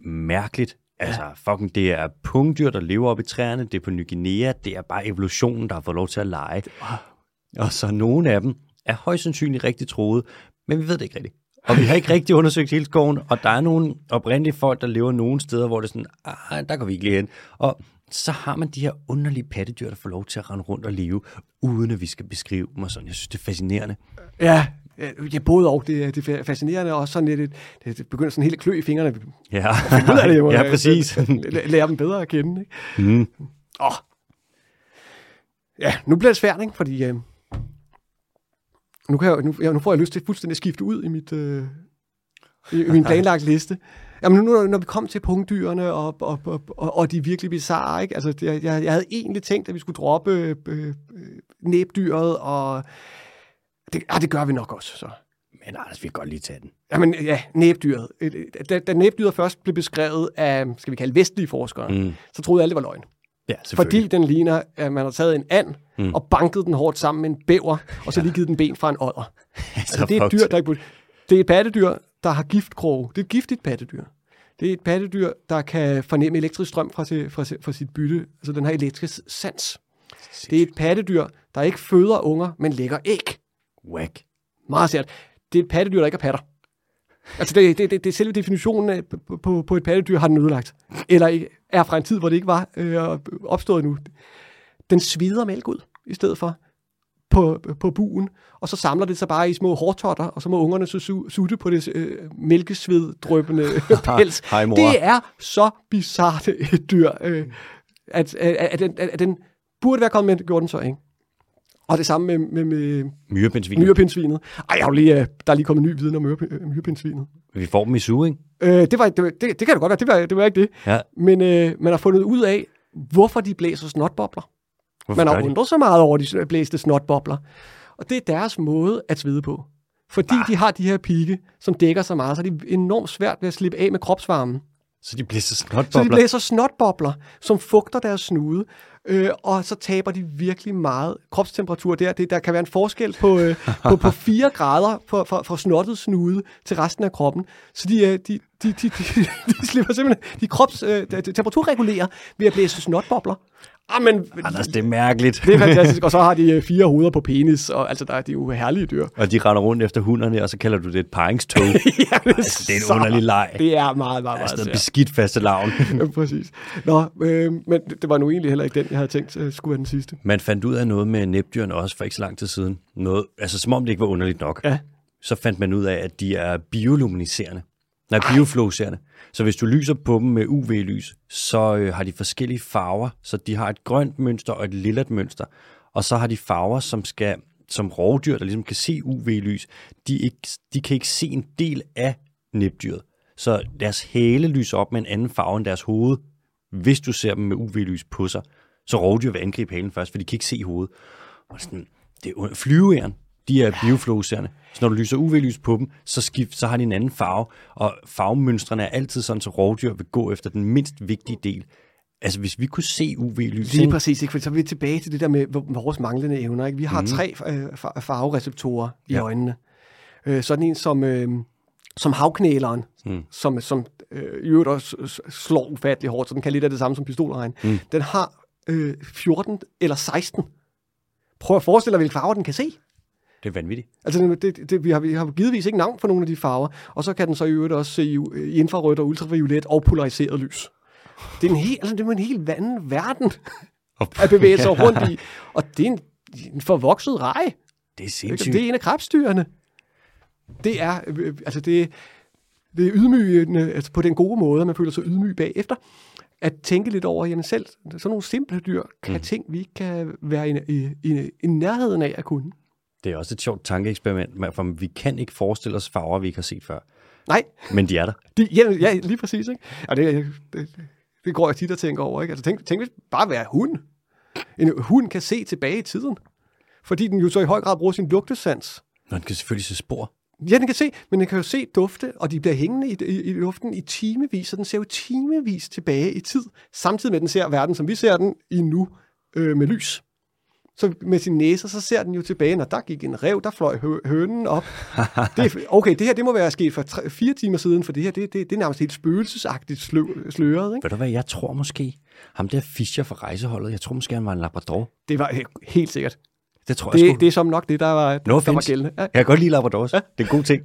Mærkeligt. Altså, fucking, det er pungdyr, der lever op i træerne. Det er på Ny Guinea. Det er bare evolutionen, der har fået lov til at lege. Og så nogle af dem er højst sandsynligt rigtig troede, men vi ved det ikke rigtigt. Og vi har ikke rigtig undersøgt hele skoven, og der er nogle oprindelige folk, der lever nogle steder, hvor det er sådan, ah, der går vi ikke lige hen. Og så har man de her underlige pattedyr, der får lov til at rende rundt og leve, uden at vi skal beskrive dem og sådan. Jeg synes, det er fascinerende. Ja, ja både og. Det, det er fascinerende, og sådan lidt, det, det begynder sådan helt klø i fingrene. Ja, det, jo, ja øh, præcis. Lære dem bedre at kende. Ikke? Mm. Åh. Ja, nu bliver det svært, ikke? Fordi øh, nu, kan jeg, nu, ja, nu får jeg lyst til fuldstændig at skifte ud i, mit, øh, i, i min planlagt liste. Jamen nu, når vi kom til punktdyrene, og, og, og, og, de virkelig bizarre, ikke? Altså, jeg, jeg havde egentlig tænkt, at vi skulle droppe øh, øh, næbdyret, og det, ah, det gør vi nok også, så. Men Anders, vi kan godt lige tage den. Jamen, ja, næbdyret. Øh, Da, da næbdyret først blev beskrevet af, skal vi kalde vestlige forskere, mm. så troede alle, det var løgn. Ja, Fordi den ligner, at man har taget en and mm. og banket den hårdt sammen med en bæver, og så lige givet den ben fra en odder. Altså, det er et dyr, der ikke. Det er et pattedyr, der har giftkroge. Det er et giftigt pattedyr. Det er et pattedyr, der kan fornemme elektrisk strøm fra, sit, fra, fra sit bytte. Altså, den har elektrisk sans. Det er et pattedyr, der ikke føder unger, men lægger æg. Whack. Meget sært. Det er et pattedyr, der ikke har patter. Altså, det, det, det, det er selve definitionen af, på, på, et pattedyr, har den ødelagt. Eller er fra en tid, hvor det ikke var øh, opstået nu. Den svider mælk ud, i stedet for på, på buen, og så samler det sig bare i små hårtotter, og så må ungerne så su- sutte på det øh, mælkesveddrøbende pels. Hej, mor. Det er så bizart et dyr, øh, at, at, at, den, at den burde være kommet med, det gjorde den så ikke. Og det samme med, med, med Myrepindsvin. myrepindsvinet. Ej, jeg har jo lige, øh, der er lige kommet ny viden om øh, myrepindsvinet. Vi får dem i suge, ikke? Øh, det, var, det, var- det, det kan det godt være, det var, det var ikke det. Ja. Men øh, man har fundet ud af, hvorfor de blæser snotbobler. Hvorfor Man har undret så meget over de blæste snotbobler. Og det er deres måde at svede på. Fordi de har de her pigge, som dækker så meget, så er de enormt svært ved at slippe af med kropsvarmen. Så de bliver så Så de snotbobler. blæser snotbobler, som fugter deres snude, øh, og så taber de virkelig meget kropstemperatur der. Det, der kan være en forskel på, øh, på, på 4 grader fra, fra, fra snottet snude til resten af kroppen. Så de, øh, de, de, de, de, de slipper simpelthen, de krops, øh, de temperaturregulerer ved at blæse snotbobler. Ah, men, Anders, det er mærkeligt. det er fantastisk. Og så har de øh, fire hoveder på penis, og altså, der er de jo herlige dyr. Og de render rundt efter hunderne, og så kalder du det et paringstog. ja, altså, det er en så- underlig leg. Det er meget, meget, meget Altså, noget beskidt faste lavn. Ja, præcis. Nå, øh, men det, det var nu egentlig heller ikke den, jeg havde tænkt øh, skulle være den sidste. Man fandt ud af noget med næbdyrene også for ikke så lang tid siden. Noget, altså som om det ikke var underligt nok. Ja. Så fandt man ud af, at de er bioluminiserende. Nej, biofluorescerende. Så hvis du lyser på dem med UV-lys, så øh, har de forskellige farver. Så de har et grønt mønster og et lillet mønster. Og så har de farver, som skal som rovdyr, der ligesom kan se UV-lys, de, ikke, de kan ikke se en del af næbdyret. Så deres hale lyser op med en anden farve end deres hoved, hvis du ser dem med UV-lys på sig. Så rovdyr vil angribe halen først, for de kan ikke se hovedet. Og sådan, det er flyveæren, de er biofluorescerende. Så når du lyser UV-lys på dem, så, skift, så har de en anden farve, og farvemønstrene er altid sådan, så rovdyr vil gå efter den mindst vigtige del Altså, hvis vi kunne se UV-lys... Lige præcis, ikke? For så er vi tilbage til det der med vores manglende evner. Ikke? Vi har mm. tre øh, far- farvereceptorer i Ja. øjnene. Øh, sådan en som, øh, som havknæleren, Mm. som, som øh, i øvrigt også slår ufattelig hårdt, så den kan lidt af det samme som pistolregn. Mm. Den har øh, 14 eller 16. Prøv at forestille dig, hvilke farver den kan se. Det er vanvittigt. Altså, det, det, det, vi, har, vi har givetvis ikke navn for nogle af de farver, og så kan den så i øvrigt også se i, i infrarødt og ultraviolet og polariseret lys. Det er en helt, altså, det er en helt anden verden at bevæge sig rundt i, og det er en, en forvokset rej. Det er sindssygt. Det er en af krebsdyrene. Det er, øh, altså det, det er ydmygende, altså på den gode måde, at man føler sig ydmyg bagefter, at tænke lidt over, jamen selv sådan nogle simple dyr kan mm. ting, vi ikke kan være i, i, i, i nærheden af at kunne. Det er også et sjovt tankeeksperiment, men- for vi kan ikke forestille os farver, vi ikke har set før. Nej, Men de er der. de, ja, ja, lige præcis. Ikke? Og det, det, det går jeg tit og tænker over. Ikke? Altså tænk, tænk hvis bare at være hund. En hund kan se tilbage i tiden, fordi den jo så i høj grad bruger sin lugtesans. Nå, den kan selvfølgelig se spor. Ja, den kan se, men den kan jo se dufte, og de bliver hængende i, i, i luften i timevis, så den ser jo timevis tilbage i tid, samtidig med, at den ser verden, som vi ser den i nu, øh, med lys. Så med sin næse, så ser den jo tilbage, når der gik en rev, der fløj hø- hønen op. Det er, okay, det her det må være sket for tre, fire timer siden, for det her det, det, det er nærmest helt spøgelsesagtigt slø, sløret. Ikke? Ved du hvad, jeg tror måske, ham der Fischer fra rejseholdet, jeg tror måske, han var en labrador. Det var he- helt sikkert. Det tror jeg Det, sgu. det er som nok det, der var, No der var offense. gældende. Ja. Jeg kan godt lide labradors. Ja. Det er en god ting.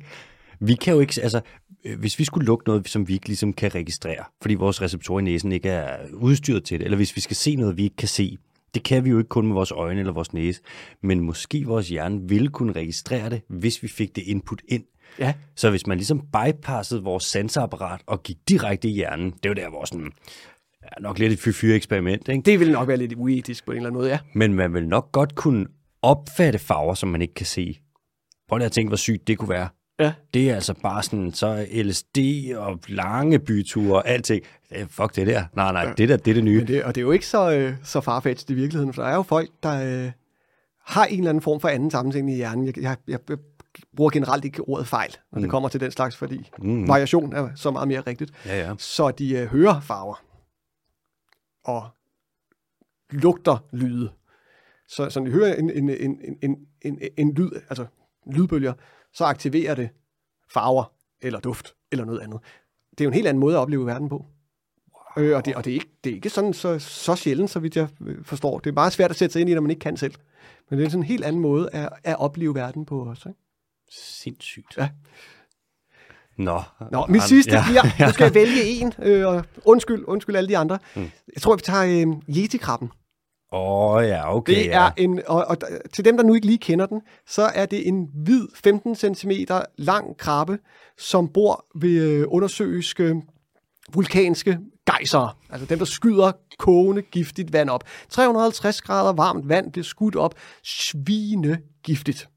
Vi kan jo ikke, altså, øh, hvis vi skulle lukke noget, som vi ikke ligesom kan registrere, fordi vores receptorer i næsen ikke er udstyret til det, eller hvis vi skal se noget, vi ikke kan se, det kan vi jo ikke kun med vores øjne eller vores næse, men måske vores hjerne ville kunne registrere det, hvis vi fik det input ind. ja. Så hvis man ligesom bypassede vores sanseapparat og gik direkte i hjernen, det er jo der, hvor sådan, ja, nok lidt et fyr eksperiment, ikke? Det ville nok være lidt uetisk på en eller anden måde, ja. Men man vil nok godt kunne opfatte farver, som man ikke kan se. Prøv lige at tænke, hvor sygt det kunne være. Ja. Det er altså bare sådan, så LSD og lange byture og alting. Fuck det der. Nej, nej, det der, det er det nye. Men det, og det er jo ikke så, øh, så farfetched i virkeligheden, for der er jo folk, der øh, har en eller anden form for anden sammensætning i hjernen. Jeg, jeg, jeg, jeg bruger generelt ikke ordet fejl, når det kommer til den slags, fordi mm. variation er så meget mere rigtigt. Ja, ja. Så de øh, hører farver og lugter lyde. Så, så de hører en, en, en, en, en, en, en lyd, altså lydbølger, så aktiverer det farver eller duft eller noget andet. Det er jo en helt anden måde at opleve verden på. Øh, og det, og det, er ikke, det er ikke sådan så, så sjældent, så vidt jeg øh, forstår. Det er meget svært at sætte sig ind i, når man ikke kan selv. Men det er sådan en helt anden måde at, at opleve verden på også. Ikke? Sindssygt. Ja. Nå. Nå, min sidste ja. bliver, nu skal jeg vælge en, øh, og undskyld, undskyld alle de andre. Mm. Jeg tror, vi tager øh, Yeti-krabben. Åh, oh, ja, okay. Det ja. er en, og, og til dem, der nu ikke lige kender den, så er det en hvid 15 cm lang krabbe, som bor ved øh, undersøiske vulkanske gejser. Altså dem, der skyder kogende giftigt vand op. 350 grader varmt vand bliver skudt op. Svine giftigt.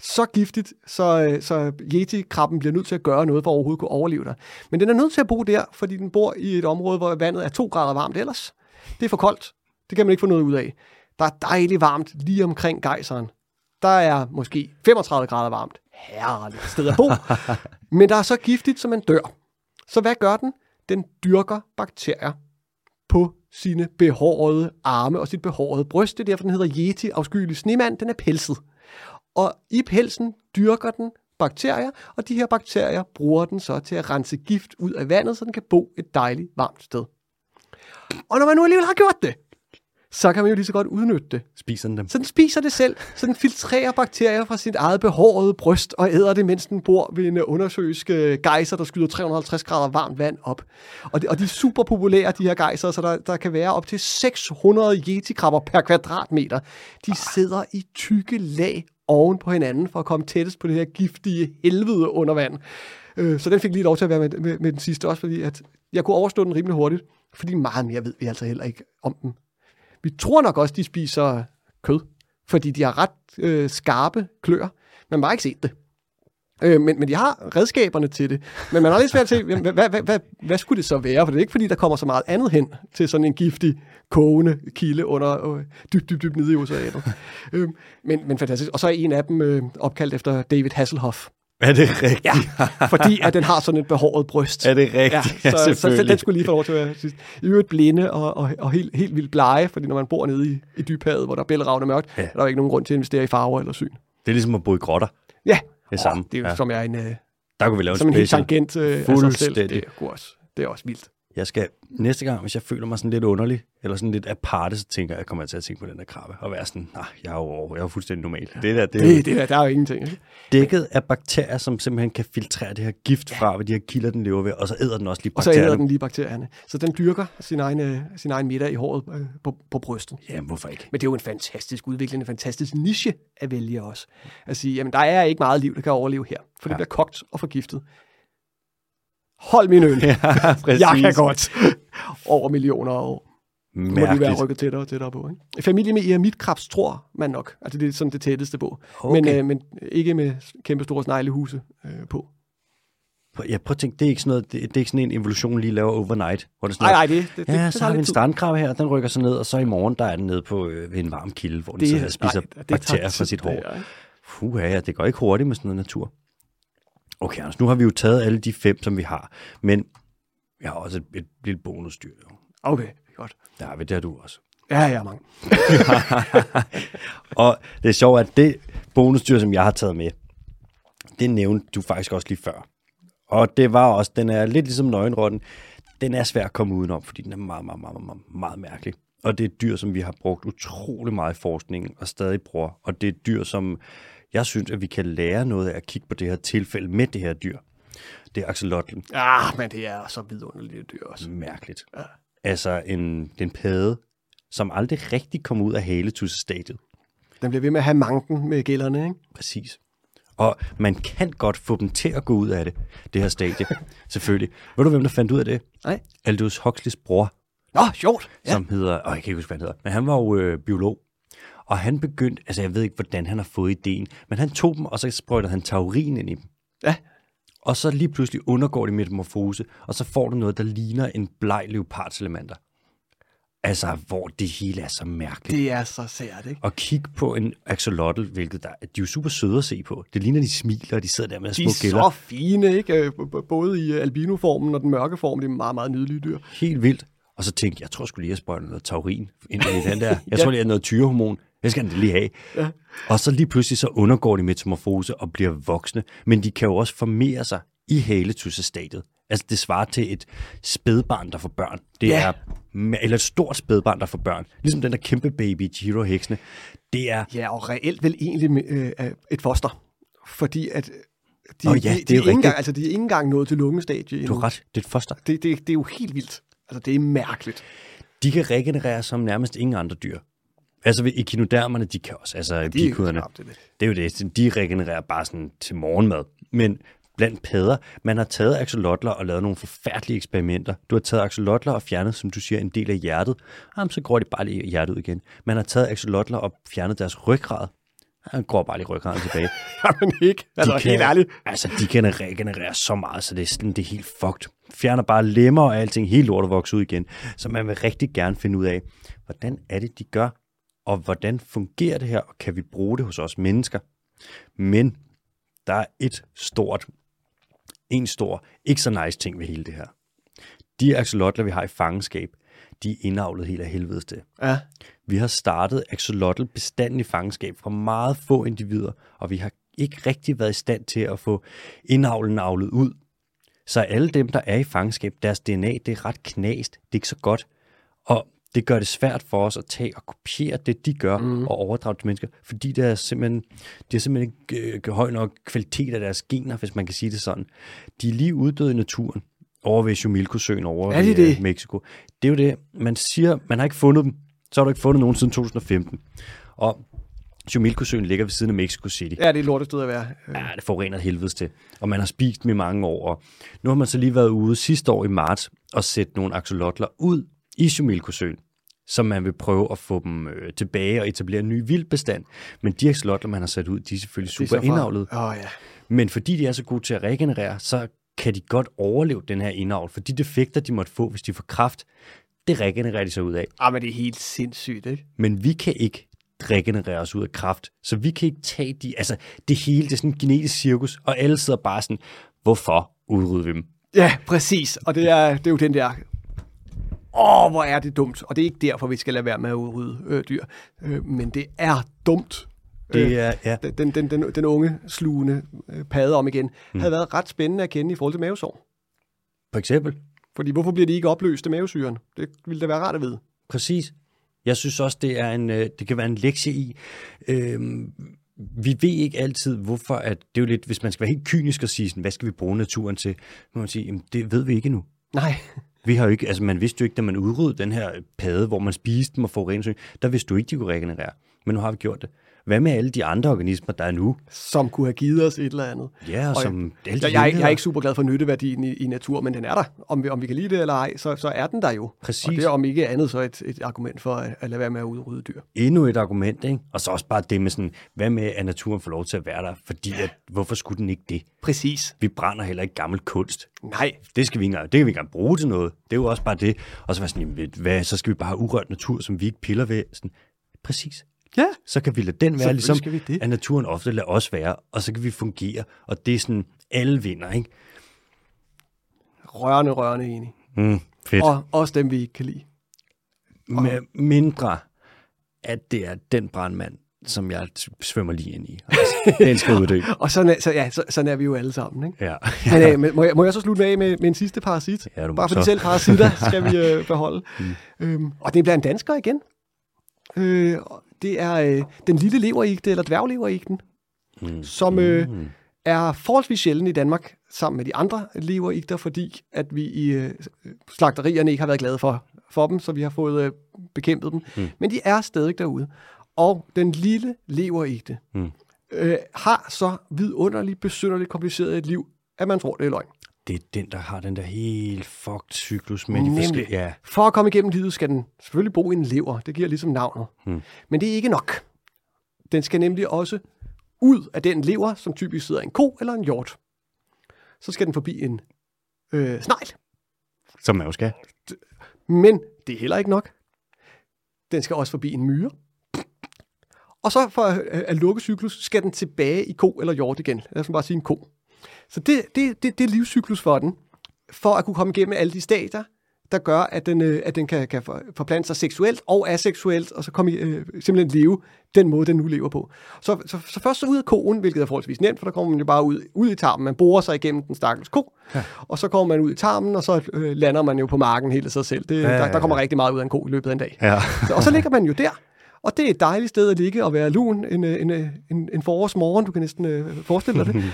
Så giftigt, så, øh, så Yeti-krabben bliver nødt til at gøre noget for at overhovedet kunne overleve der. Men den er nødt til at bo der, fordi den bor i et område, hvor vandet er 2 grader varmt ellers. Det er for koldt. Det kan man ikke få noget ud af. Der er dejligt varmt lige omkring gejseren. Der er måske 35 grader varmt. Herligt sted at bo. Men der er så giftigt, så man dør. Så hvad gør den? Den dyrker bakterier på sine behårede arme og sit behårede bryst. Det er derfor, den hedder Yeti, afskyelig snemand. Den er pelset. Og i pelsen dyrker den bakterier, og de her bakterier bruger den så til at rense gift ud af vandet, så den kan bo et dejligt varmt sted. Og når man nu alligevel har gjort det, så kan man jo lige så godt udnytte det. Spiser den dem? Så den spiser det selv, så den filtrerer bakterier fra sit eget behårede bryst og æder det, mens den bor ved en undersøisk øh, gejser, der skyder 350 grader varmt vand op. Og, de, og de er super populære, de her gejser, så der, der kan være op til 600 yetikrabber per kvadratmeter. De sidder i tykke lag oven på hinanden for at komme tættest på det her giftige helvede under vand. Øh, så den fik lige lov til at være med, med, med den sidste også, fordi at jeg kunne overstå den rimelig hurtigt, fordi meget mere ved vi altså heller ikke om dem. Vi tror nok også, de spiser kød, fordi de har ret øh, skarpe klør. Man har ikke set det. Øh, men, men de har redskaberne til det. Men man har lidt svært hvad, hvad, hvad, hvad, hvad skulle det så være? For det er ikke, fordi der kommer så meget andet hen til sådan en giftig, kogende kilde under øh, dybt, dybt, dybt nede i oceanet. øh, men, men fantastisk. Og så er en af dem øh, opkaldt efter David Hasselhoff, Er det rigtigt? Ja, fordi at den har sådan et behåret bryst. Er det rigtigt? Ja, Ja, så, så, så den skulle lige få lov til at sidst. I øvrigt blinde og, og, og helt, helt vildt blege, fordi når man bor nede i, i dybhavet, hvor der er bælragende mørkt, Ja. ja. er der jo ikke nogen grund til at investere i farver eller syn. Det er ligesom at bo i grotter. Ja, Det samme. det er jo Ja. ja. som er en, øh, Der kunne vi lave som en helt tangent øh, af sig selv. Det er, også, det er også vildt. Jeg skal næste gang, hvis jeg føler mig sådan lidt underlig, eller sådan lidt aparte, så tænker jeg, jeg kommer til at tænke på den der krabbe, og være sådan, nej, jeg er jo, jeg er jo fuldstændig normal. Det der, det Det, det der, der er jo ingenting. Ikke? dækket af bakterier, som simpelthen kan filtrere det her gift fra, hvad de her kilder, den lever ved, og så æder den også lige Og så bakterierne. æder den lige bakterierne. Så den dyrker sin egen, øh, sin egen middag i håret øh, på, på brystet. Jamen, hvorfor ikke? Men det er jo en fantastisk udvikling, en fantastisk niche at vælge også. At sige, jamen der er ikke meget liv, der kan overleve her, for det Ja. bliver kogt og forgiftet. Hold min øl. Ja, præcis. Jeg kan godt. Over millioner år. Nu må de være Mærkeligt. rykket tættere og tættere på. Ikke? Familie med eremitkrebs tror man nok. Altså det er sådan det tætteste på. Okay. Men, øh, men ikke med kæmpe store sneglehuse øh, på. Ja, prøv at tænke, det er ikke sådan, noget, det, det er ikke sådan en evolution, lige laver overnight. Hvor det sådan Nej, noget, nej, det, det, det, Ja, det så tager har vi en strandkrabbe her, den rykker sig ned, og så i morgen, der er den nede på øh, ved en varm kilde, hvor den Det- sidder og spiser nej, det bakterier fra sit det hår. Puh, ja, det går ikke hurtigt med sådan noget natur. Okay, Anders, nu har vi jo taget alle de fem, som vi har, men jeg har også et, et lille bonusdyr. Jo. Okay, godt. Der har vi, det har du også. Ja, ja, mange. Og det er sjovt, at det bonusdyr, som jeg har taget med, det nævnte du faktisk også lige før. Og det var også, den er lidt ligesom nøgenrotten. Den er svær at komme udenom, fordi den er meget, meget, meget, meget, meget mærkelig. Og det er et dyr, som vi har brugt utrolig meget i forskningen og stadig bruger. Og det er et dyr, som jeg synes, at vi kan lære noget af at kigge på det her tilfælde med det her dyr. Det er axolotlen. Ah, men det er så vidunderligt et dyr også. Mærkeligt. Ja. Altså en, det er en padde, som aldrig rigtig kom ud af haletussestadiet. Den bliver ved med at have manken med gælderne, ikke? Præcis. Og man kan godt få dem til at gå ud af det, det her stadie, selvfølgelig. Ved du, hvem der fandt ud af det? Nej. Aldous Huxleys bror, Nå, sjovt. ja. som hedder, åh, jeg kan ikke huske, hvad han hedder, men han var jo øh, biolog. Og han begyndte, altså jeg ved ikke, hvordan han har fået ideen, men han tog dem, og så sprøjtede han taurin ind i dem. Ja. Og så lige pludselig undergår de metamorfose, og så får du noget, der ligner en bleg leopardsalamander. Altså, hvor det hele er så mærkeligt. Det er så sært, ikke? Og kig på en axolotl, hvilket der, de er jo super søde at se på. Det ligner, de smiler, og de sidder der med De små er gælder. så fine, ikke? Øh, Både i øh, albinoformen og den mørke form. Det er meget, meget nydelige dyr. Helt vildt. Og så tænkte jeg, jeg tror skulle lige have sprøjtet noget taurin ind i den der. Jeg tror lige, at noget tyrehormon. Jeg skal den lige have. Ja. Og så lige pludselig så undergår de metamorfose og bliver voksne. Men de kan jo også formere sig i haletussestadiet. Altså det svarer til et spædbarn, der får børn. Det Ja. er, eller et stort spædbarn, der får børn. Ligesom den der kæmpe baby, Giro Heksene. Det er, Ja, og reelt vel egentlig øh, øh, et foster. Fordi at øh, de, Nå ja, de, det er de, er ikke engang, altså, de er ikke engang nået til lungestadie du endnu. har ret, det er et foster. Det, det, det er jo helt vildt. Altså, det er mærkeligt. De kan regenerere som nærmest ingen andre dyr. Altså ved echinodermerne, de kan også, altså pikudderne. knap det. Det er jo det. De regenererer bare sådan til morgenmad. Men blandt padder, man har taget axolotler og lavet nogle forfærdelige eksperimenter. Du har taget axolotler og fjernet, som du siger, en del af hjertet. Jamen, så går de bare lige hjertet ud igen. Man har taget axolotler og fjernet deres ryggrad. Han går bare lige ryggraden tilbage. Jamen ikke. Altså, De helt ærligt. Altså, de kan regenerere så meget, så det er, sådan, det er helt fucked. Fjerner bare lemmer og alting, helt lortet vokser ud igen. Så man vil rigtig gerne finde ud af, hvordan er det, de gør, og hvordan fungerer det her, og kan vi bruge det hos os mennesker? Men der er et stort, en stor, ikke så nice ting ved hele det her. De axolotler, vi har i fangenskab, de er indavlet helt af helvedes til. Ja. Vi har startet axolotl bestanden i fangenskab fra meget få individer, og vi har ikke rigtig været i stand til at få indavlen avlet ud. Så alle dem, der er i fangenskab, deres DNA, det er ret knast. Det er ikke så godt. Og det gør det svært for os at tage og kopiere det, de gør, mm. og overdrage til mennesker, fordi det er simpelthen, det er simpelthen ikke øh, høj nok kvalitet af deres gener, hvis man kan sige det sådan. De er lige uddøde i naturen over ved Chumilco-søen over Er de i det? øh, Mexico. Det er jo det, man siger, man har ikke fundet dem. Så har du ikke fundet nogen siden 2015. Og Chumilco-søen ligger ved siden af Mexico City. ja, det er et lortested at være. Ja, det forurener helvedes til. Og man har spist dem i mange år. Og nu har man så lige været ude sidste år i marts og sætte nogle axolotler ud i Chumilco-søen, som man vil prøve at få dem øh, tilbage og etablere en ny vildbestand. Men de axolotler, man har sat ud, de er selvfølgelig er super indavlet. Åh, ja. Men fordi de er så gode til at regenerere, så kan de godt overleve den her indavl. For de defekter, de måtte få, hvis de får kraft, det regenererer de sig ud af. Ah, men det er helt sindssygt, ikke? Men vi kan ikke. regenererer os ud af kraft. Så vi kan ikke tage de, altså det hele, det er sådan en genetisk cirkus, og alle sidder bare sådan, hvorfor udrydde vi dem? Ja, præcis. Og det er, det er jo den der, åh, hvor er det dumt. Og det er ikke derfor, vi skal lade være med at udrydde øh, dyr. Øh, men det er dumt. Det er, ja. Øh, den, den, den, den unge, slugende øh, padde om igen, mm. havde været ret spændende at kende i forhold til mavesår. For eksempel. Fordi hvorfor bliver de ikke opløst af mavesyren? Det ville da være rart at vide. Præcis. Jeg synes også, det, er en, øh, det kan være en lektie i. Øhm, vi ved ikke altid, hvorfor at det er jo lidt, hvis man skal være helt kynisk og sige, sådan, hvad skal vi bruge naturen til, må man sige, jamen, det ved vi ikke nu. Nej. Vi har jo ikke, altså man vidste jo ikke, da man udryddede den her pade, hvor man spiste dem og forurenede, der vidste du ikke, de kunne regenerere. Men nu har vi gjort det. Hvad med alle de andre organismer, der er nu? Som kunne have givet os et eller andet. Ja, og, og som... Jeg, jeg, jeg, jeg er ikke super glad for nytteværdien i, i natur, men den er der. Om vi, om vi kan lide det eller ej, så, så er den der jo. Præcis. Og det er om ikke andet så et, et argument for at, at lade være med at udrydde dyr. Endnu et argument, ikke? Og så også bare det med sådan, hvad med at naturen får lov til at være der? Fordi at, hvorfor skulle den ikke det? Præcis. Vi brænder heller ikke gammel kunst. Nej. Det skal vi ikke det kan vi ikke engang bruge til noget. Det er jo også bare det. Og så var sådan, jamen, hvad, så skal vi bare have urørt natur, som vi ikke piller ved. Sådan, præcis. Ja. Så kan vi lade den være, ligesom skal vi det. at naturen ofte lader os være, og så kan vi fungere. Og det er sådan, alle vinder, ikke? Rørende, rørende enig. Mm, fedt. Og også dem, vi ikke kan lide. Med mindre, at det er den brandmand, som jeg svømmer lige ind i. Altså, den skal uddø. Og sådan er, så, ja, så, sådan er vi jo alle sammen. Ikke? Ja. Men, øh, men må, jeg, må jeg så slutte af med, med en sidste parasit? Ja, du må Bare fordi så. selv parasitter skal vi øh, beholde. Mm. Øhm, og det bliver en dansker igen. Øh, og det er øh, den lille leverigte, eller dværgleverigten, Mm. som øh, Mm. er forholdsvis sjælden i Danmark, sammen med de andre leverigter, fordi at vi i øh, slagterierne ikke har været glade for, for dem, så vi har fået øh, bekæmpet dem. Mm. Men de er stadig derude. Og den lille leverigte Mm. øh, har så vidunderligt, besynderligt kompliceret et liv, at man tror, det er løgn. Det er den, der har den der helt fucked cyklus med de Nemlig. forskellige... Ja, For at komme igennem livet skal den selvfølgelig bo i en lever. Det giver ligesom navnet. Mm. Men det er ikke nok. Den skal nemlig også ud af den lever, som typisk sidder en ko eller en hjort. Så skal den forbi en øh, snegl. som man jo skal. Men det er heller ikke nok. Den skal også forbi en myre. Og så for at, at lukke cyklus, skal den tilbage i ko eller hjort igen. Lad os bare sige en ko. Så det, det, det, det er livscyklus for den. For at kunne komme igennem alle de stadier, der gør, at den, øh, at den kan, kan for- forplante sig seksuelt og aseksuelt, og så komme, øh, simpelthen leve den måde, den nu lever på. Så, så, så først så ud af koen, hvilket er forholdsvis nemt, for der kommer man jo bare ud, ud i tarmen. Man borer sig igennem den stakkels ko, ja. og så kommer man ud i tarmen, og så øh, lander man jo på marken helt af sig selv. Det, ja, ja, ja. Der, der kommer rigtig meget ud af en ko i løbet af en dag. Ja. Og så ligger man jo der, og det er et dejligt sted at ligge og være lun en, øh, en, øh, en, en forårsmorgen, du kan næsten øh, forestille dig det.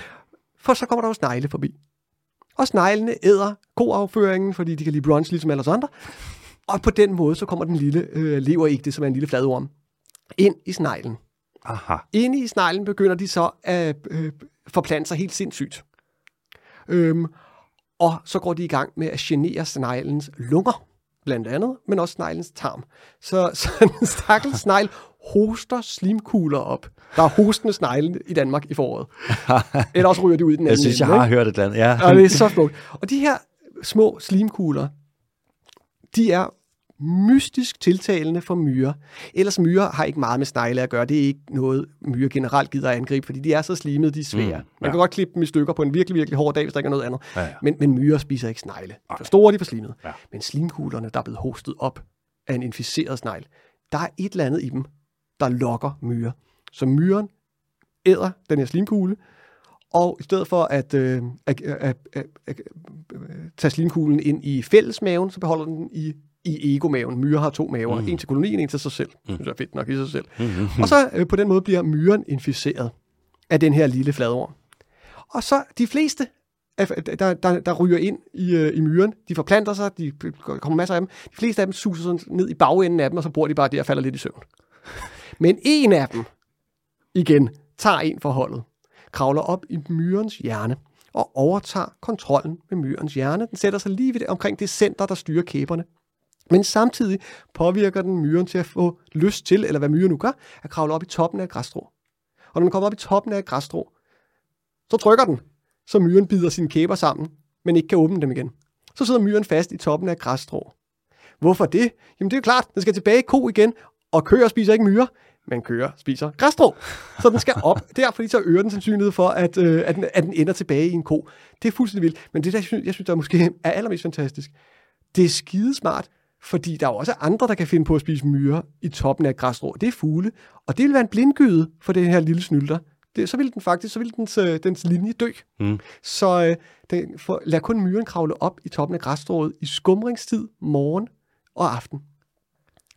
For så kommer der jo snegle forbi. Og sneglene æder koafføringen, fordi de kan lide brunch ligesom alle os andre. Og på den måde, så kommer den lille øh, leverigte, som er en lille fladorm, ind i sneglen. Aha. Inde i sneglen begynder de så at øh, forplante sig helt sindssygt. Øhm, og så går de i gang med at genere sneglens lunger, blandt andet, men også sneglens tarm. Så, så en stakkels snegl hoster slimkugler op. Der er hostende snegle i Danmark i foråret. Eller også ryger de ud i den anden Jeg synes, jeg ende, har ikke? hørt et eller andet. Ja. Og det er så smukt. Og de her små slimkugler, de er mystisk tiltalende for myrer. Ellers myrer har ikke meget med snegle at gøre. Det er ikke noget, myrer generelt gider at angribe, fordi de er så slimede, de er svære. Mm, Mm, Man ja. kan godt klippe dem i stykker på en virkelig, virkelig hård dag, hvis der ikke er noget andet. Ja, ja. Men, men myrer spiser ikke snegle. Er for store, de er for slimede. Ja. Men slimkuglerne, der er blevet hostet op af en inficeret snegl, der er et eller andet i dem, der lokker myrer. Så myren æder den her slimkugle, og i stedet for at, øh, at, at, at, at, tage slimkuglen ind i fællesmaven, så beholder den i, i egomaven. Myrer har to maver. Mm. En til kolonien, en til sig selv. Mm. Det er fedt nok i sig selv. Mm-hmm. Og så øh, på den måde bliver myren inficeret af den her lille fladorm. Og så de fleste, der, der, der ryger ind i, øh, i myren, de forplanter sig, de kommer masser af dem. De fleste af dem suser sådan ned i bagenden af dem, og så bor de bare der og falder lidt i søvn. Men en af dem, igen, tager en for holdet, kravler op i myrens hjerne og overtager kontrollen med myrens hjerne. Den sætter sig lige ved det, omkring det center, der styrer kæberne. Men samtidig påvirker den myren til at få lyst til, eller hvad myren nu gør, at kravle op i toppen af et græsstrå. Og når den kommer op i toppen af et græsstrå, så trykker den, så myren bider sine kæber sammen, men ikke kan åbne dem igen. Så sidder myren fast i toppen af et græsstrå. Hvorfor det? Jamen det er jo klart, den skal tilbage i ko igen, og køer spiser ikke myrer. man kører, spiser græsstrå. Så den skal op der, fordi så øger den sandsynlighed for, at, øh, at, den, at den ender tilbage i en ko. Det er fuldstændig vildt. Men det, der jeg synes, jeg synes der måske er allermest fantastisk, det er skidesmart, fordi der er jo også andre, der kan finde på at spise myrer i toppen af græsstrå. Det er fugle, og det vil være en blindgyde for den her lille snylder. Det, så vil den faktisk, så vil dens, øh, dens linje dø. Mm. Så øh, den, for, lad kun myren kravle op i toppen af græsstrået i skumringstid, morgen og aften.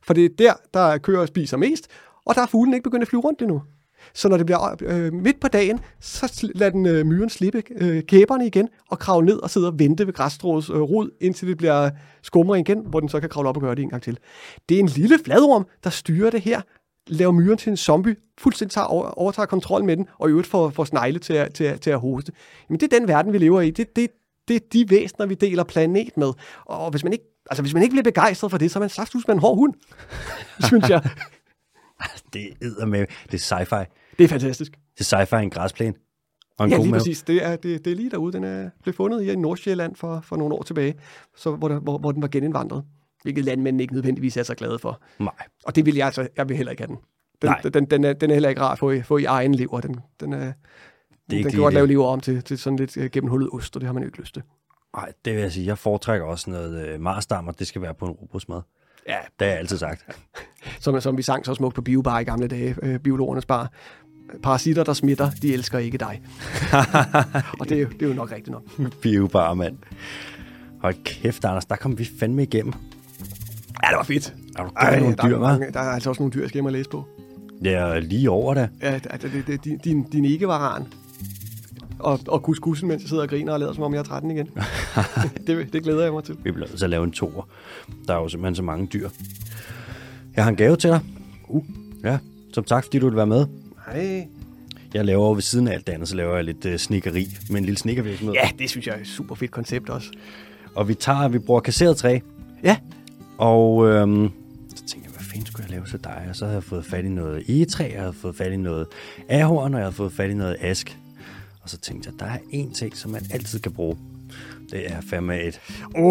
For det er der, der kører og spiser mest, og der er fuglen ikke begyndt at flyve rundt endnu. Så når det bliver øh, midt på dagen, så lader den øh, myren slippe øh, kæberne igen og kravle ned og sidde og vente ved græsstråets øh, rod, indtil det bliver skumring igen, hvor den så kan kravle op og gøre det en gang til. Det er en lille fladorm, der styrer det her, laver myren til en zombie, fuldstændig tager, overtager kontrol med den, og i øvrigt får, får snegle til at, til, at, til at hoste. Men det er den verden, vi lever i. Det, det, det er de væsener, vi deler planet med. Og hvis man ikke, altså, hvis man ikke bliver begejstret for det, så er man saftsus med en hård hund, synes jeg. Det er med. Det er sci-fi. Det er fantastisk. Det er sci-fi en græsplæne. Og en Ja, god lige mave. præcis. Det er, det, det er lige derude. Den er blevet fundet i Nordsjælland for, for nogle år tilbage, så, hvor, der, hvor, hvor den var genindvandret. Hvilket landmændene ikke nødvendigvis er så glade for. Nej. Og det vil jeg altså, jeg vil heller ikke have den. Den, Nej. den, den, er, den er heller ikke rar at få i, få i egen lever. Den, den, er, Det er den kan godt lave lever om til, til sådan lidt øh, gennemhullet ost, og det har man jo ikke lyst til. Nej, det vil jeg sige. Jeg foretrækker også noget øh, marsdam, og det skal være på en robrødsmad. Ja, Det har jeg altid sagt. som, som vi sang så smukt på Biobar i gamle dage, øh, biologernes bar. Parasitter, der smitter, de elsker ikke dig. og det er, jo, det er jo nok rigtigt nok. Biobar, mand. Hold kæft, Anders, der kom vi fandme igennem. Ja, det var fedt. Er du Ej, nogle der, er dyr, mange, der er altså også nogle dyr, jeg skal hjem og læse på. Ja, lige over det. Ja, altså, det, det, din, din, din ikke-varan. Og, og kuskussen, mens jeg sidder og griner og lader, som om jeg er 13 igen. det, det glæder jeg mig til. Vi bliver nødt til at lave en toer. Der er jo simpelthen så mange dyr. Jeg har en gave til dig. Uh. Ja, som tak, fordi du vil være med. Nej. Jeg laver jo ved siden af alt det andet, så laver jeg lidt uh, snikkeri med en lille snikkervirksomhed. Ja, det synes jeg er et super fedt koncept også. Og vi tager, vi bruger kasseret træ. Ja, Og øhm, så tænkte jeg, hvad fanden skulle jeg lave til dig? Og så havde jeg fået fat i noget egetræ, jeg havde fået fat i noget ahorn, og jeg havde fået fat i noget ask. Og så tænkte jeg, der er én ting, som man altid kan bruge. Det er fandme et, Åh,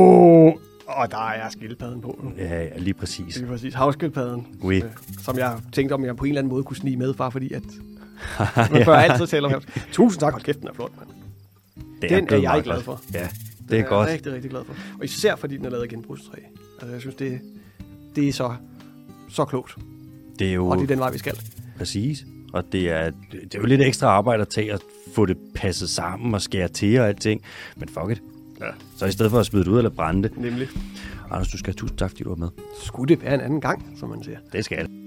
oh, og der er skildpadden på. ja, lige præcis. Det er præcis havskildpadden. Oui. øh, Som jeg tænkte, om jeg på en eller anden måde kunne snige med, bare fordi at... Man bør altid tale om ham. Tusind tak, hold kæft, den er flot, mand. Det Den er jeg glad for. Ja, Den det er godt. Jeg rigtig, rigtig glad for. Og især fordi den er lavet af genbrugstræ. Altså, jeg synes, det, det er så, så klogt. Det er jo Og det er den vej, vi skal. præcis. Og det er, det er jo lidt ekstra arbejde at tage og få det passet sammen og skære til og alting. Men fuck it. Ja. Så i stedet for at smide det ud eller brænde det. Nemlig. Anders, du skal have tusind tak, fordi du var med. Skulle det være en anden gang, som man siger. Det skal det.